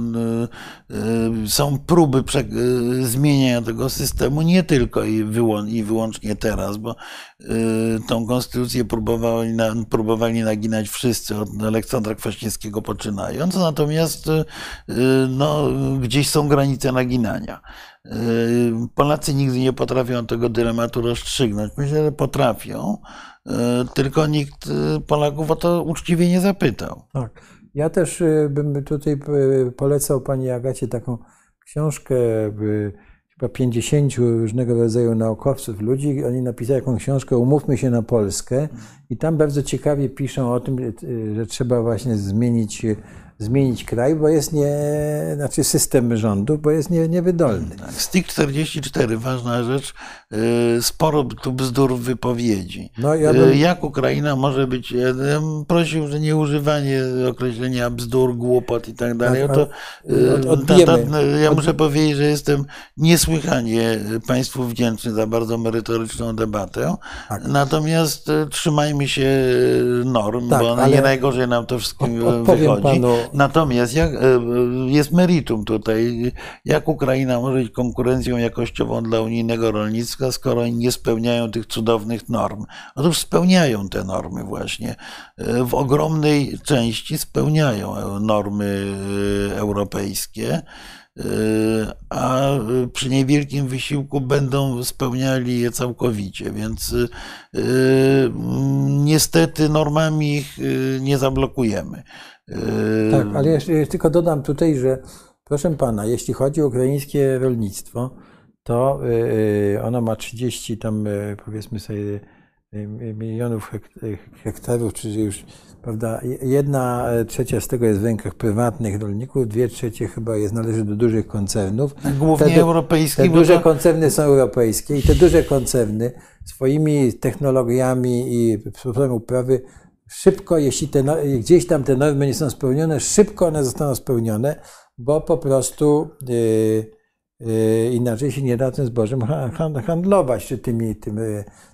Są próby zmieniania tego systemu nie tylko i, i wyłącznie teraz, bo tą konstytucję próbowali, próbowali naginać wszyscy od Aleksandra Kwaśniewskiego poczynając, natomiast no, gdzieś są granice naginania. Polacy nigdy nie potrafią tego dylematu rozstrzygnąć. Myślę, że potrafią. E, tylko nikt e, Polaków o to uczciwie nie zapytał. Tak. Ja też e, bym tutaj polecał pani Agacie taką książkę, chyba 50 różnego rodzaju naukowców, ludzi. Oni napisali taką książkę Umówmy się na Polskę i tam bardzo ciekawie piszą o tym, że trzeba właśnie zmienić zmienić kraj, bo jest nie, znaczy system rządu, bo jest nie, niewydolny. Tak, STIK 44, ważna rzecz, y, sporo tu bzdur wypowiedzi. No, ja bym... Jak Ukraina może być, ja prosił, że nie używanie określenia bzdur, głupot i tak dalej. Tak, to, od, ja muszę powiedzieć, że jestem niesłychanie Państwu wdzięczny za bardzo merytoryczną debatę. Tak. Natomiast trzymajmy się norm, tak, bo nie najgorzej nam to wszystko wychodzi. Panu... Natomiast jak, e, jest meritum tutaj. Jak Ukraina może być konkurencją jakościową dla unijnego rolnictwa, skoro oni nie spełniają tych cudownych norm? Otóż spełniają te normy właśnie. E, w ogromnej części spełniają normy e, europejskie a przy niewielkim wysiłku będą spełniali je całkowicie, więc niestety normami ich nie zablokujemy. Tak, ale jeszcze tylko dodam tutaj, że proszę pana, jeśli chodzi o ukraińskie rolnictwo, to y, y, ono ma 30 tam y, powiedzmy sobie milionów hektarów, czyli już prawda, jedna trzecia z tego jest w rękach prywatnych rolników, dwie trzecie chyba jest, należy do dużych koncernów. Głównie te, europejskich. Te duże to... koncerny są europejskie i te duże koncerny swoimi technologiami i sposobem uprawy szybko, jeśli te, gdzieś tam te normy nie są spełnione, szybko one zostaną spełnione, bo po prostu yy, yy, inaczej się nie da tym zbożem handlować, czy tymi, tymi,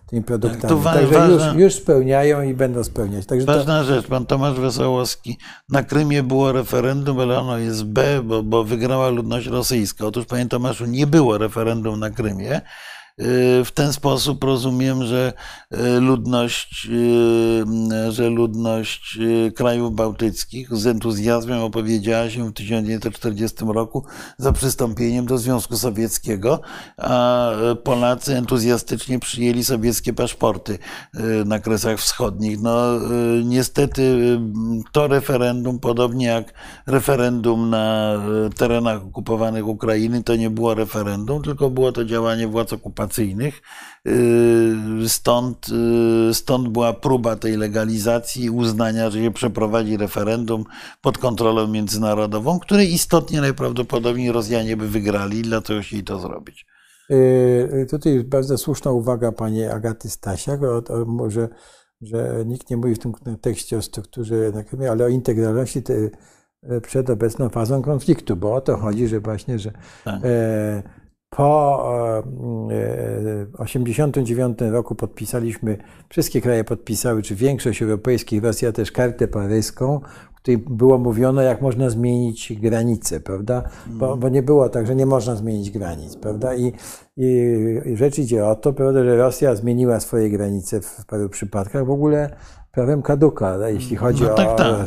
tymi produktami. Tak, Także ważna, już, już, spełniają i będą spełniać. Także ważna to... rzecz, pan Tomasz Wesołowski, na Krymie było referendum, ale ono jest B, bo, bo wygrała ludność rosyjska. Otóż, panie Tomaszu, nie było referendum na Krymie. W ten sposób rozumiem, że e, ludność, e, że ludność krajów bałtyckich z entuzjazmem opowiedziała się w 1940 roku za przystąpieniem do Związku Sowieckiego, a Polacy entuzjastycznie przyjęli sowieckie paszporty na Kresach Wschodnich. No, niestety to referendum, podobnie jak referendum na terenach okupowanych Ukrainy, to nie było referendum, tylko było to działanie władz okupacyjnych okupacyjnych. Y, stąd, y, stąd była próba tej legalizacji i uznania, że się przeprowadzi referendum pod kontrolą międzynarodową, które istotnie najprawdopodobniej Rosjanie by wygrali, dlatego chcieli to zrobić. Y, tutaj bardzo słuszna uwaga pani Agaty Stasiak, że, że nikt nie mówi w tym tekście o strukturze, ale o integralności te, przed obecną fazą konfliktu, bo o to chodzi, że właśnie, że tak. e, po 1989 e, roku podpisaliśmy, wszystkie kraje podpisały, czy większość europejskich, Rosja też kartę paryską, w której było mówione, jak można zmienić granice, prawda? Bo, bo, nie było tak, że nie można zmienić granic, prawda? I, i, I rzecz idzie o to, prawda, że Rosja zmieniła swoje granice w paru przypadkach w ogóle prawem kaduka, jeśli chodzi no, tak, o. Tak.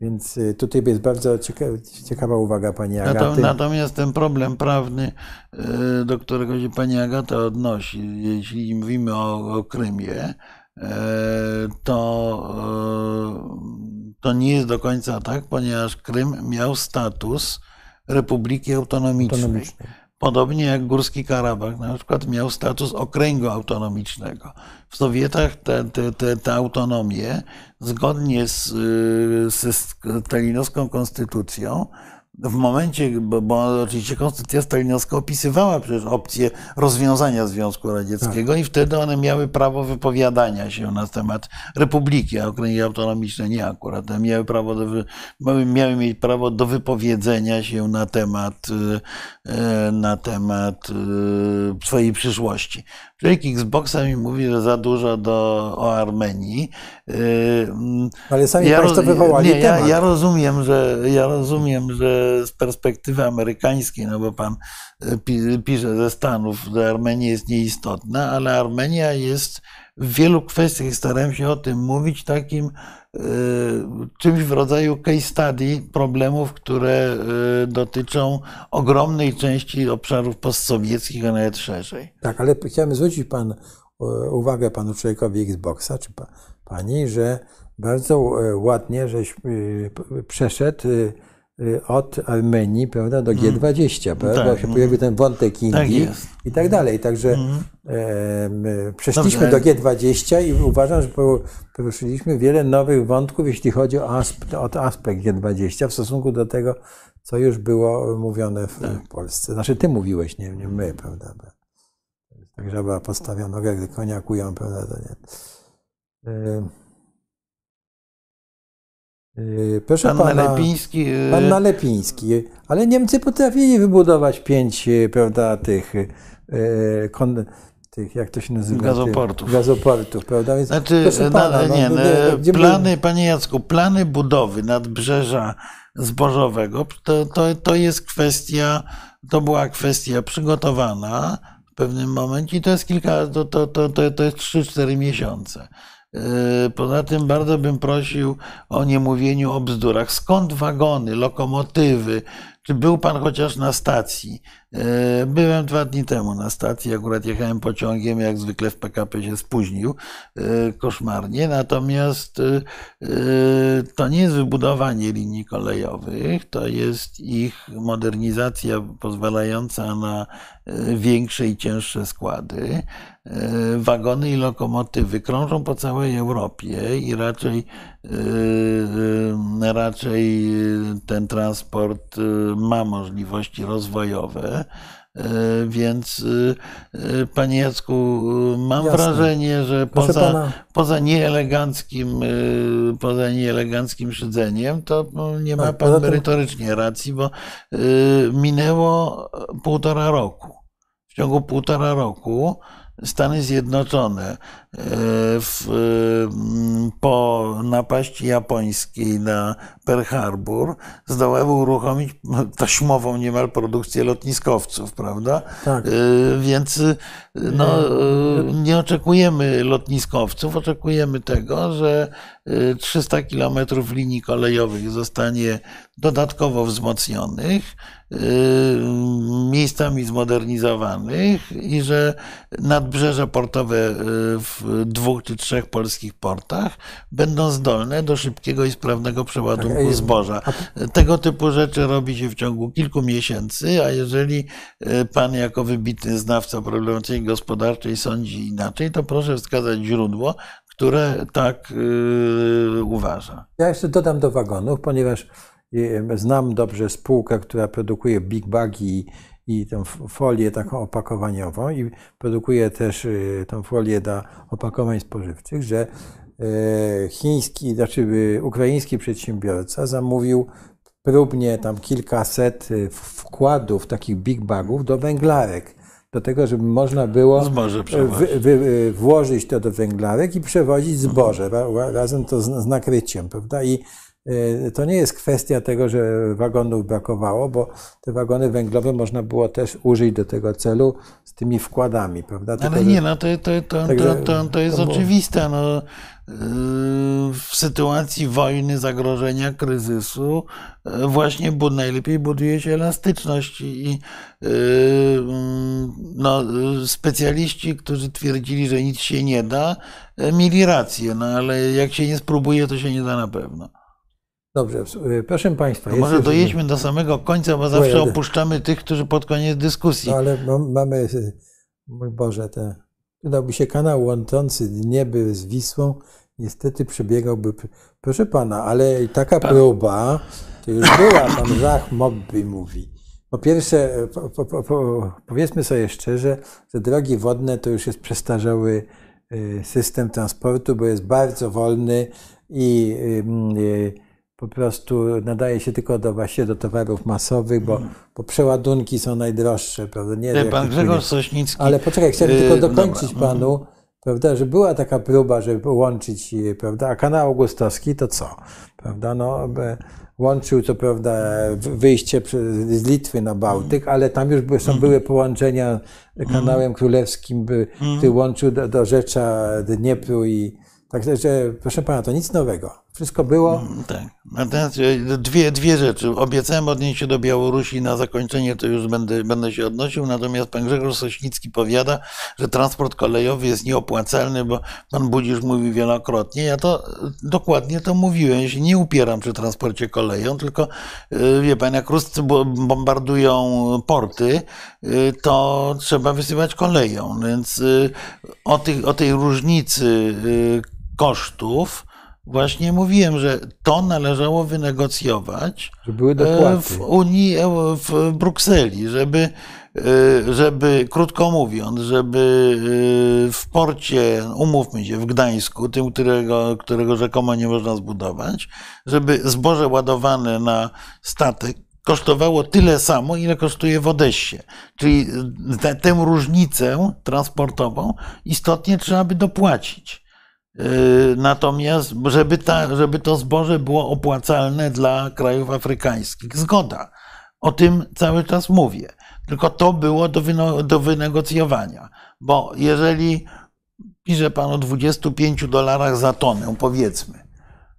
Więc y, tutaj jest bardzo ciekawa, uwaga pani Agaty. Natomiast ten problem prawny, y, do którego się pani Agata odnosi, jeśli mówimy o, o Krymie, y, to, to nie jest do końca tak, ponieważ Krym miał status Republiki Autonomicznej. Autonomicznej. Podobnie jak Górski Karabach na przykład miał status okręgu autonomicznego. W Sowietach te, te, te, te autonomie, zgodnie z, ze stalinowską konstytucją, w momencie, bo, bo, oczywiście konstytucja stalinowska opisywała przecież opcję rozwiązania Związku Radzieckiego tak. i wtedy one miały prawo wypowiadania się na temat republiki, a okręgi autonomiczne nie akurat. Miały, prawo do, miały mieć prawo do wypowiedzenia się na temat, e, na temat swojej przyszłości. Człowiek Xboxa mi mówi, że za dużo do, o Armenii. E, Ale sami ja Państwo wywołali nie, temat. Ja, ja rozumiem, że ja rozumiem, że z perspektywy amerykańskiej, no bo pan e, pisze ze Stanów, że Armenia jest nieistotna, ale Armenia jest w wielu kwestiach, starałem się o tym mówić, takim czymś w rodzaju case study problemów, które e, dotyczą ogromnej części obszarów postsowieckich, a nawet szerzej. Tak, ale chciałem zwrócić pan uwagę panu człowiekowi Xboxa, czy pani, że bardzo ładnie żeś przeszedł y, od Armenii prawda, do G20, mm. prawda, tak. bo się pojawił ten wątek Indii tak i tak dalej. Także mm. e, przeszliśmy Dobrze. do G20 i uważam, że poruszyliśmy wiele nowych wątków, jeśli chodzi o, asp o aspekt G20 w stosunku do tego, co już było mówione w, tak. Polsce. Znaczy ty mówiłeś, nie, nie my, prawda. Tak, żeby postawia nogę, gdy konia kują, prawda, to nie. E, proszę pan pana, Nalepiński. Yy, pan Nalepiński. Ale Niemcy potrafili wybudować pięć, yy, prawda, tych, kon, tych jak to się nazywa? Gazoportów. Gazoportów, prawda? Więc, znaczy, pana, no, nie, no, plany, panie Jacku, plany budowy nadbrzeża zbożowego, to, to, to jest kwestia, to była kwestia przygotowana w pewnym momencie i to jest kilka, to, to, to, to jest 3-4 miesiące. E, poza tym bardzo bym prosił o niemówieniu o bzdurach. Skąd wagony, lokomotywy? Czy był pan chociaż na stacji? E, byłem dwa dni temu na stacji, akurat jechałem pociągiem, jak zwykle w PKP się spóźnił e, koszmarnie, natomiast to nie jest wybudowanie linii kolejowych, to jest ich modernizacja pozwalająca na większe i cięższe składy. E, wagony i lokomotywy krążą po całej Europie i raczej, e, e, raczej ten transport ma możliwości rozwojowe. Więc, panie Jacku, mam Jasne. wrażenie, że poza, poza, nieeleganckim, poza nieeleganckim szydzeniem, to no, nie ma tak, pan merytorycznie racji, bo minęło półtora roku. W ciągu półtora roku Stany Zjednoczone e, w, po napaści japońskiej na Pearl Harbor zdołały uruchomić taśmową niemal produkcję lotniskowców, prawda? Tak. E, więc no, nie oczekujemy lotniskowców, oczekujemy tego, że 300 kilometrów linii kolejowych zostanie dodatkowo wzmocnionych, miejscami zmodernizowanych i że nadbrzeża portowe y, w dwóch czy trzech polskich portach będą zdolne do szybkiego i sprawnego przeładunku tak, zboża. Tego typu rzeczy robi się w ciągu kilku miesięcy, a jeżeli y, pan jako wybitny znawca problematyki gospodarczej sądzi inaczej, to proszę wskazać źródło, które tak yy, uważa. Ja jeszcze dodam do wagonów, ponieważ znam dobrze spółkę, która produkuje big bagi i tą folię taką opakowaniową i produkuje też y, tą folię dla opakowań spożywczych, że y, chiński, znaczy y, ukraiński przedsiębiorca zamówił próbnie tam kilkaset wkładów takich big bagów do węglarek. Do tego, żeby można było wy, wy, włożyć to do węglarek i przewozić zboże. Razem to z, z nakryciem, prawda? I to nie jest kwestia tego, że wagonów brakowało, bo te wagony węglowe można było też użyć do tego celu z tymi wkładami, prawda? Tylko, Ale nie, no to, to, to, to, to, to jest to oczywiste. No w sytuacji wojny, zagrożenia, kryzysu, e, właśnie najlepiej buduje się elastyczność i e, no, specjaliści, którzy twierdzili, że nic się nie da, mieli rację, no ale jak się nie spróbuje, to się nie da na pewno. Dobrze, proszę Państwa. może dojedźmy do samego końca, bo zawsze opuszczamy tych, którzy pod koniec dyskusji. No ale mamy, mój Boże, te Przydałby się kanał łączący Dnieby z Wisłą. Niestety przebiegałby. Proszę pana, ale taka pan... próba to już była, pan Zach Mobby mówi. Po pierwsze, po, po, po, powiedzmy sobie szczerze, że drogi wodne to już jest przestarzały system transportu, bo jest bardzo wolny i y, po prostu nadaje się tylko do, właśnie do towarów masowych, bo, bo przeładunki są najdroższe, prawda? Nie, pan Grzegorz Sośnicki. Ale poczekaj, chciałem tylko y, dokończyć dobra. panu, prawda, że była taka próba, żeby łączyć, prawda, a kanał augustowski to co, prawda, no, łączył co prawda wyjście z Litwy na Bałtyk, ale tam już były, są, były połączenia kanałem królewskim, by, który łączył do, do Rzecza Dniepru i Także, proszę pana, to nic nowego. Wszystko było? Mm, tak. Natomiast e, dwie, dwie rzeczy. Obiecałem odnieść się do Białorusi na zakończenie, to już będę, będę się odnosił. Natomiast pan Grzegorz Sośnicki powiada, że transport kolejowy jest nieopłacalny, bo pan Budzisz mówi wielokrotnie. Ja to dokładnie to mówiłem. Ja się nie upieram przy transporcie koleją, tylko e, wie pan, jak Ruscy bombardują porty, e, to trzeba wysyłać koleją. Więc o, tych, o tej różnicy kosztów, Właśnie mówiłem, że to należało wynegocjować e, w Unii, e, w Brukseli, żeby, e, żeby, krótko mówiąc, żeby w porcie, umówmy się, w Gdańsku, tym, którego, którego rzekomo nie można zbudować, żeby zboże ładowane na statek kosztowało tyle samo, ile kosztuje w Odessie. Czyli tę różnicę transportową istotnie trzeba by dopłacić. Yy, natomiast, żeby, ta, żeby to zboże było opłacalne dla krajów afrykańskich, zgoda. O tym cały czas mówię. Tylko to było do, do wynegocjowania. Bo jeżeli pisze pan o 25 dolarach za tonę, powiedzmy,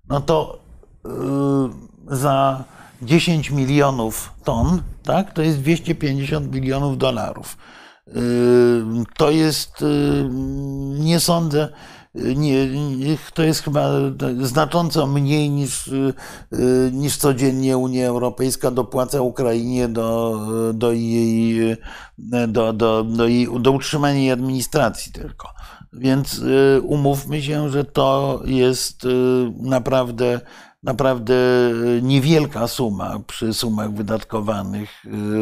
no to yy, za 10 milionów ton, tak, to jest 250 milionów dolarów. Yy, to jest, yy, nie sądzę, nie, to jest chyba znacząco mniej niż, y, niż codziennie Unia Europejska dopłaca Ukrainie do, do, jej, do, do, do, jej, do utrzymania jej administracji tylko. Więc y, umówmy się, że to jest y, naprawdę, naprawdę niewielka suma przy sumach wydatkowanych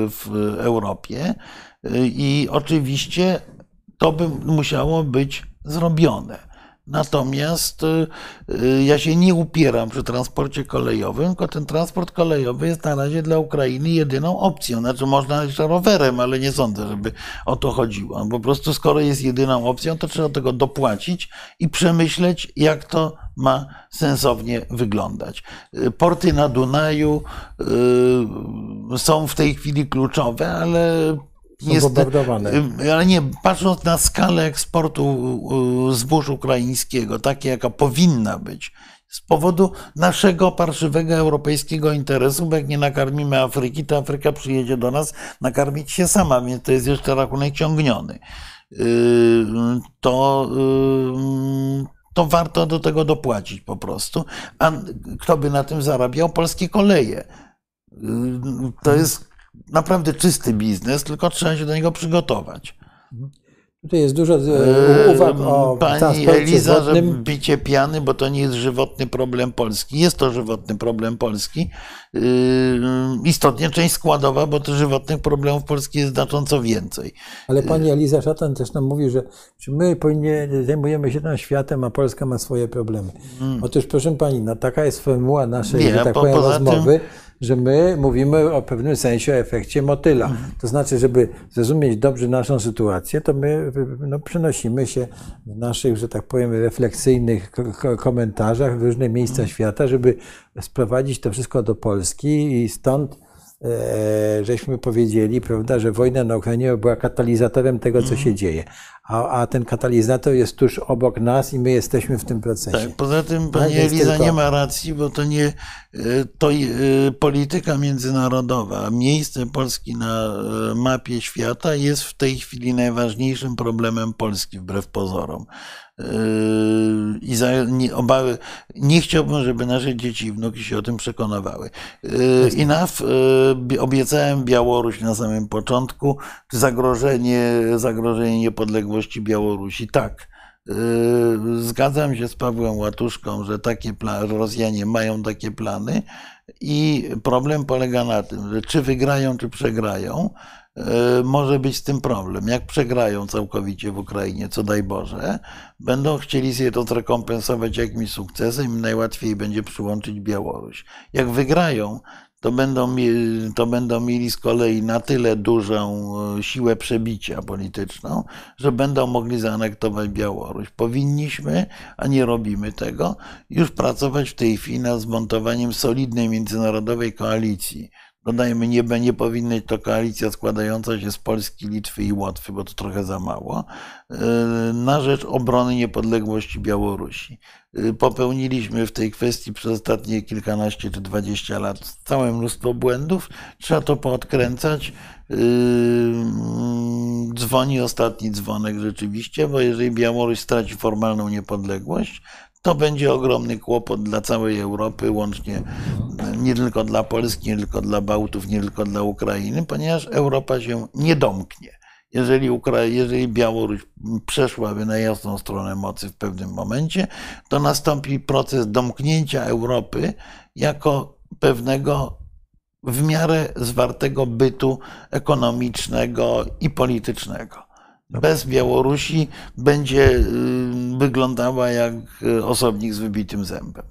w Europie. I oczywiście to by musiało być zrobione. Natomiast y, y, ja się nie upieram przy transporcie kolejowym, tylko ten transport kolejowy jest na razie dla Ukrainy jedyną opcją. Znaczy można jeszcze rowerem, ale nie sądzę, żeby o to chodziło. Po prostu skoro jest jedyną opcją, to trzeba tego dopłacić i przemyśleć, jak to ma sensownie wyglądać. Y, porty na Dunaju są w tej chwili kluczowe, ale jest, y, ale nie, patrząc na skalę eksportu zbóż ukraińskiego, takiej jaka powinna być, z powodu naszego parszywego europejskiego interesu, bo jak nie nakarmimy Afryki, to Afryka przyjedzie do nas nakarmić się sama, więc to jest jeszcze rachunek ciągniony. Y, to, y, to warto do tego dopłacić po prostu. A kto by na tym zarabiał? Polskie koleje. To jest naprawdę czysty biznes, tylko trzeba się do niego przygotować. Tutaj jest dużo e, uwag o Pani Eliza, że bicie piany, bo to nie jest żywotny problem Polski. Jest to żywotny problem Polski. Yy, istotnie część składowa, bo tych żywotnych problemów Polski jest znacząco więcej. Ale pani Eliza Szatan też nam mówi, że my powinni, zajmujemy się tym światem, a Polska ma swoje problemy. Hmm. Otóż proszę pani, no taka jest formuła naszej, nie, tak powiem, rozmowy. Tym, że my mówimy o pewnym sensie o efekcie motyla. Mhm. To znaczy, żeby zrozumieć dobrze naszą sytuację, to my no, przenosimy się w naszych, że tak powiem, refleksyjnych komentarzach w różne miejsca mhm. świata, żeby sprowadzić to wszystko do Polski i stąd e, żeśmy powiedzieli, prawda, że wojna na Ukrainie była katalizatorem tego, co się mhm. dzieje a, a ten katalizator jest tuż obok nas i my jesteśmy w tym procesie. Tak, poza tym pani tak, Eliza tylko... nie ma racji, bo to nie e, to e, polityka międzynarodowa, miejsce Polski na e, mapie świata jest w tej chwili najważniejszym problemem Polski wbrew pozorom. I za, nie, obawy, nie chciałbym, żeby nasze dzieci i wnuki się o tym przekonywały. I NAF obiecałem Białoruś na samym początku, zagrożenie, zagrożenie niepodległości Białorusi. Tak. Yy, zgadzam się z Pawłem Łatuszką, że takie plany, Rosjanie mają takie plany i problem polega na tym, że czy wygrają, czy przegrają, E, może być z tym problem. Jak przegrają całkowicie w Ukrainie, co daj Boże, będą chcieli sobie to zrekompensować jakimś sukcesem i najłatwiej będzie przyłączyć Białoruś. Jak wygrają, to będą, to będą mieli z kolei na tyle dużą e, siłę przebicia polityczną, że będą mogli zaanektować Białoruś. Powinniśmy, a nie robimy tego, już pracować w tej chwili nad zmontowaniem solidnej międzynarodowej koalicji dodajmy, nie, nie powinna to koalicja składająca się z Polski, Litwy i Łotwy, bo to trochę za mało, na rzecz obrony niepodległości Białorusi. Popełniliśmy w tej kwestii przez ostatnie kilkanaście czy dwadzieścia lat całe mnóstwo błędów. Trzeba to poodkręcać. Dzwoni ostatni dzwonek rzeczywiście, bo jeżeli Białoruś straci formalną niepodległość, to będzie ogromny kłopot dla całej Europy, łącznie nie tylko dla Polski, nie tylko dla Bałtów, nie tylko dla Ukrainy, ponieważ Europa się nie domknie. Jeżeli, Ukra jeżeli Białoruś przeszłaby na jasną stronę mocy w pewnym momencie, to nastąpi proces domknięcia Europy jako pewnego w miarę zwartego bytu ekonomicznego i politycznego. Bez Białorusi będzie y, wyglądała jak y, osobnik z wybitym zębem.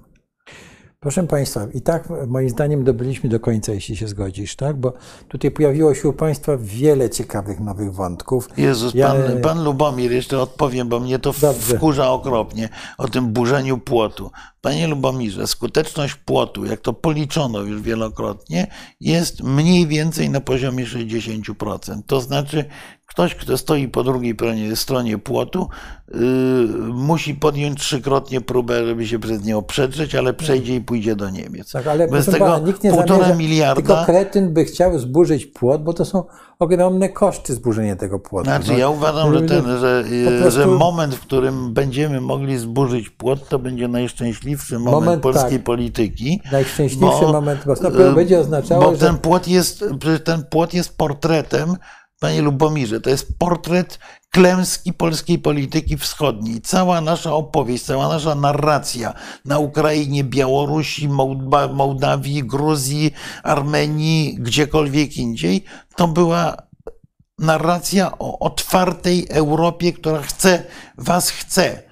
Proszę Państwa, i tak moim zdaniem dobyliśmy do końca, jeśli się zgodzisz, tak? Bo tutaj pojawiło się u Państwa wiele ciekawych nowych wątków. Jezus, ja... pan, pan Lubomir, jeszcze odpowiem, bo mnie to Dobrze. wkurza okropnie, o tym burzeniu płotu. Panie Lubomirze, skuteczność płotu, jak to policzono już wielokrotnie, jest mniej więcej na poziomie 60%. To znaczy, Ktoś, kto stoi po drugiej stronie płotu, yy, musi podjąć trzykrotnie próbę, żeby się przez niego przedrzeć, ale przejdzie i pójdzie do Niemiec. Tak, ale Bez tego pana, nikt nie półtora zamierza, miliarda. Tylko kretyn by chciał zburzyć płot, bo to są ogromne koszty zburzenia tego płotu. Znaczy, no. ja uważam, że, ten, że, prostu... że moment, w którym będziemy mogli zburzyć płot, to będzie najszczęśliwszy moment, moment polskiej tak. polityki. Najszczęśliwszy bo, moment, bo to będzie oznaczało, bo że... ten płot jest, ten płot jest portretem Panie Lubomirze, to jest portret klęski polskiej polityki wschodniej. Cała nasza opowieść, cała nasza narracja na Ukrainie, Białorusi, Mołdawii, Gruzji, Armenii, gdziekolwiek indziej, to była narracja o otwartej Europie, która chce, was chce.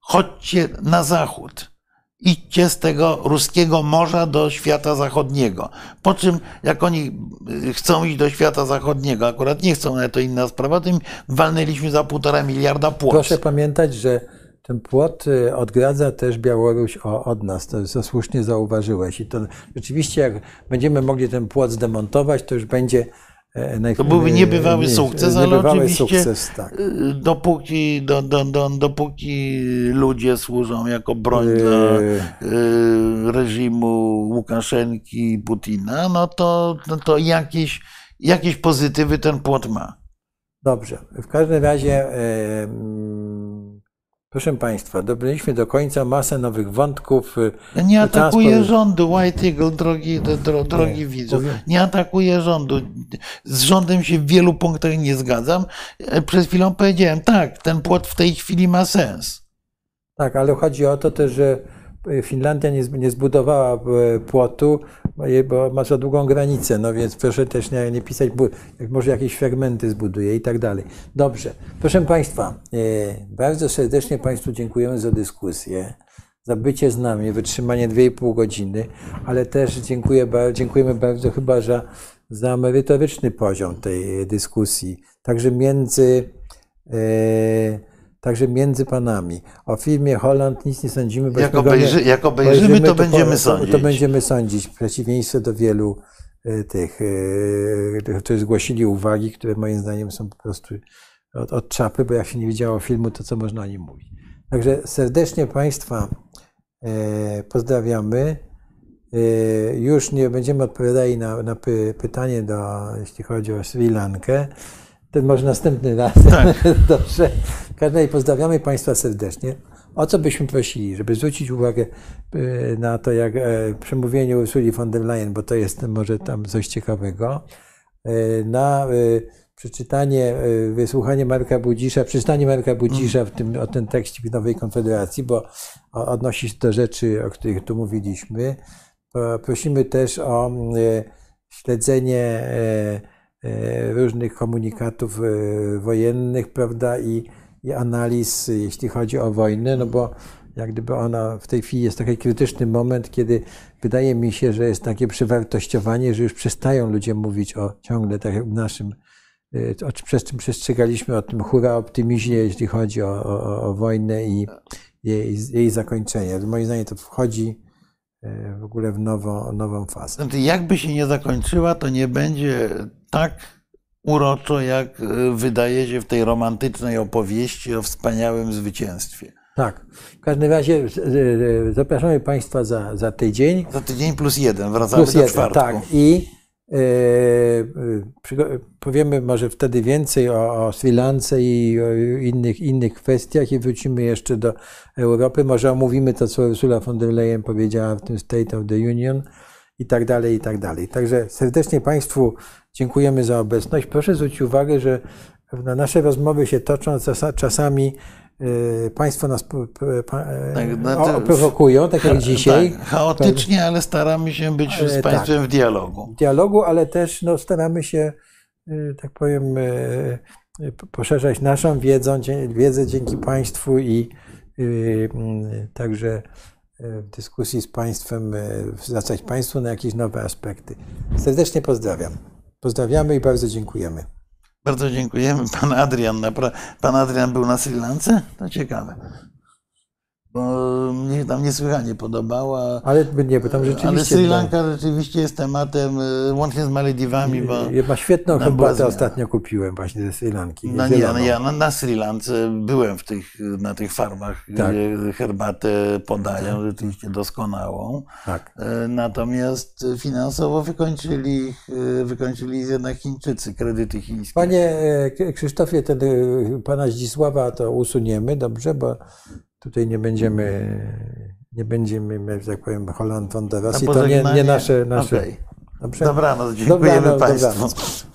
Chodźcie na zachód idźcie z tego ruskiego morza do świata zachodniego. Po czym, jak oni y, chcą iść do świata zachodniego, akurat nie chcą, ale to inna sprawa, tym walnęliśmy za półtora miliarda płot. Proszę pamiętać, że ten płot y, odgradza też Białoruś od nas, to słusznie zauważyłeś. I to rzeczywiście, jak będziemy mogli ten płot zdemontować, to już będzie to byłby niebywały nie, sukces, ale oczywiście sukces, tak. E, dopóki, do, do, do, dopóki ludzie służą jako broń yy. dla reżimu Łukaszenki i Putina, no to, no to jakieś, jakieś pozytywy ten płot ma. Dobrze. W każdym razie Proszę Państwa, dobraliśmy do końca masę nowych wątków. Y, nie atakuję transport... rządu, White Eagle, drogi, dro, drogi nie, widzów. Nie atakuję rządu. Z rządem się w wielu punktach nie zgadzam. E, przed chwilą powiedziałem, tak, ten płot w tej chwili ma sens. Tak, ale chodzi o to też, że Finlandia nie, nie zbudowała e, płotu, bo ma za długą granicę, no więc proszę też nie, nie pisać, jak może jakieś fragmenty zbuduje i tak dalej. Dobrze. Proszę Państwa, e, bardzo serdecznie Państwu dziękujemy za dyskusję, za bycie z nami, wytrzymanie 2,5 godziny, ale też dziękuję, dziękujemy bardzo chyba za, za merytoryczny poziom tej dyskusji, także między e, także między panami. O filmie Holland nic nie sądzimy. Bo jak, obejrzy, jak obejrzymy, obejrzymy, to, to będziemy sądzić. To będziemy sądzić, w przeciwieństwie do wielu e, tych, e, którzy zgłosili uwagi, które moim zdaniem są po prostu od, od czapy, bo jak się nie widziało filmu, to co można o nim mówić. Także serdecznie Państwa e, pozdrawiamy. Już nie będziemy odpowiadali na, na pytanie, do, jeśli chodzi o Sri Lankę. Ten może następny raz. Tak. Dobrze. W każdym razie pozdrawiamy Państwa serdecznie. O co byśmy prosili? Żeby zwrócić uwagę y, na to, jak e, przemówienie Ursuli von der Leyen, bo to jest może tam coś ciekawego, y, na przeczytanie, wysłuchanie Marka Budzisza, przeczytanie Marka Budzisza w tym, o tym tekście w Nowej Konfederacji, bo odnosi się do rzeczy, o których tu mówiliśmy. Prosimy też o śledzenie e, E, różnych komunikatów e, wojennych, prawda, i, i analiz, jeśli chodzi o wojnę, no bo jak gdyby ona w tej chwili jest taki krytyczny moment, kiedy wydaje mi się, że jest takie przewartościowanie, że już przestają ludzie mówić o ciągle tak jak w naszym, e, przez czym przestrzegaliśmy o tym hura optymizmie, jeśli chodzi o, o, o wojnę i jej, jej zakończenie. Moim zdaniem to wchodzi w ogóle w nową, nową fazę. Znaczy, jakby się nie zakończyła, to nie będzie tak uroczo, jak wydaje się w tej romantycznej opowieści o wspaniałym zwycięstwie. Tak. W każdym razie zapraszamy Państwa za, za tydzień. Za tydzień plus jeden, wracamy plus do jeden, czwartku. Tak. I e, powiemy może wtedy więcej o, o Sri Lance i o innych, innych kwestiach i wrócimy jeszcze do Europy. Może omówimy to, co Ursula von der Leyen powiedziała w tym State of the Union i tak dalej, i tak dalej. Także serdecznie Państwu dziękujemy za obecność. Proszę zwrócić uwagę, że nasze rozmowy się toczą czasami Y, państwo nas tak, no prowokują, tak jak dzisiaj. Tak, chaotycznie, ale staramy się być z tak. Państwem tak, w dialogu. W dialogu, ale też no, staramy się, y, tak powiem, y, poszerzać naszą wiedzą, wiedzę dzięki Państwu i także w dyskusji z Państwem zwracać Państwu na jakieś nowe aspekty. Serdecznie pozdrawiam. Pozdrawiamy i bardzo dziękujemy. Bardzo dziękujemy. Pan Adrian, pan Adrian był na Sri Lance? To ciekawe. Bo mnie tam niesłychanie podobała. Ale nie, bo tam rzeczywiście. Ale Sri Lanka rzeczywiście jest tematem, y, łącznie z Malediwami. Bo ma świetną herbatę ostatnio kupiłem właśnie ze Sri Lanki. No nie, no ja na, na Sri Lance byłem w tych, na tych farmach, tak. gdzie herbatę podają, tak. rzeczywiście doskonałą. Tak. E, natomiast finansowo wykończyli, e, wykończyli jednak Chińczycy, kredyty chińskie. Panie e, Krzysztofie, ten, pana Zdzisława to usuniemy, dobrze, bo Tutaj nie będziemy, nie będziemy, że tak powiem, Holland von der Rosji. To nie, nie nasze. nasze. Okay. Dobrze? Dobranoc, dziękujemy dobranoc, Państwu. Dobranoc.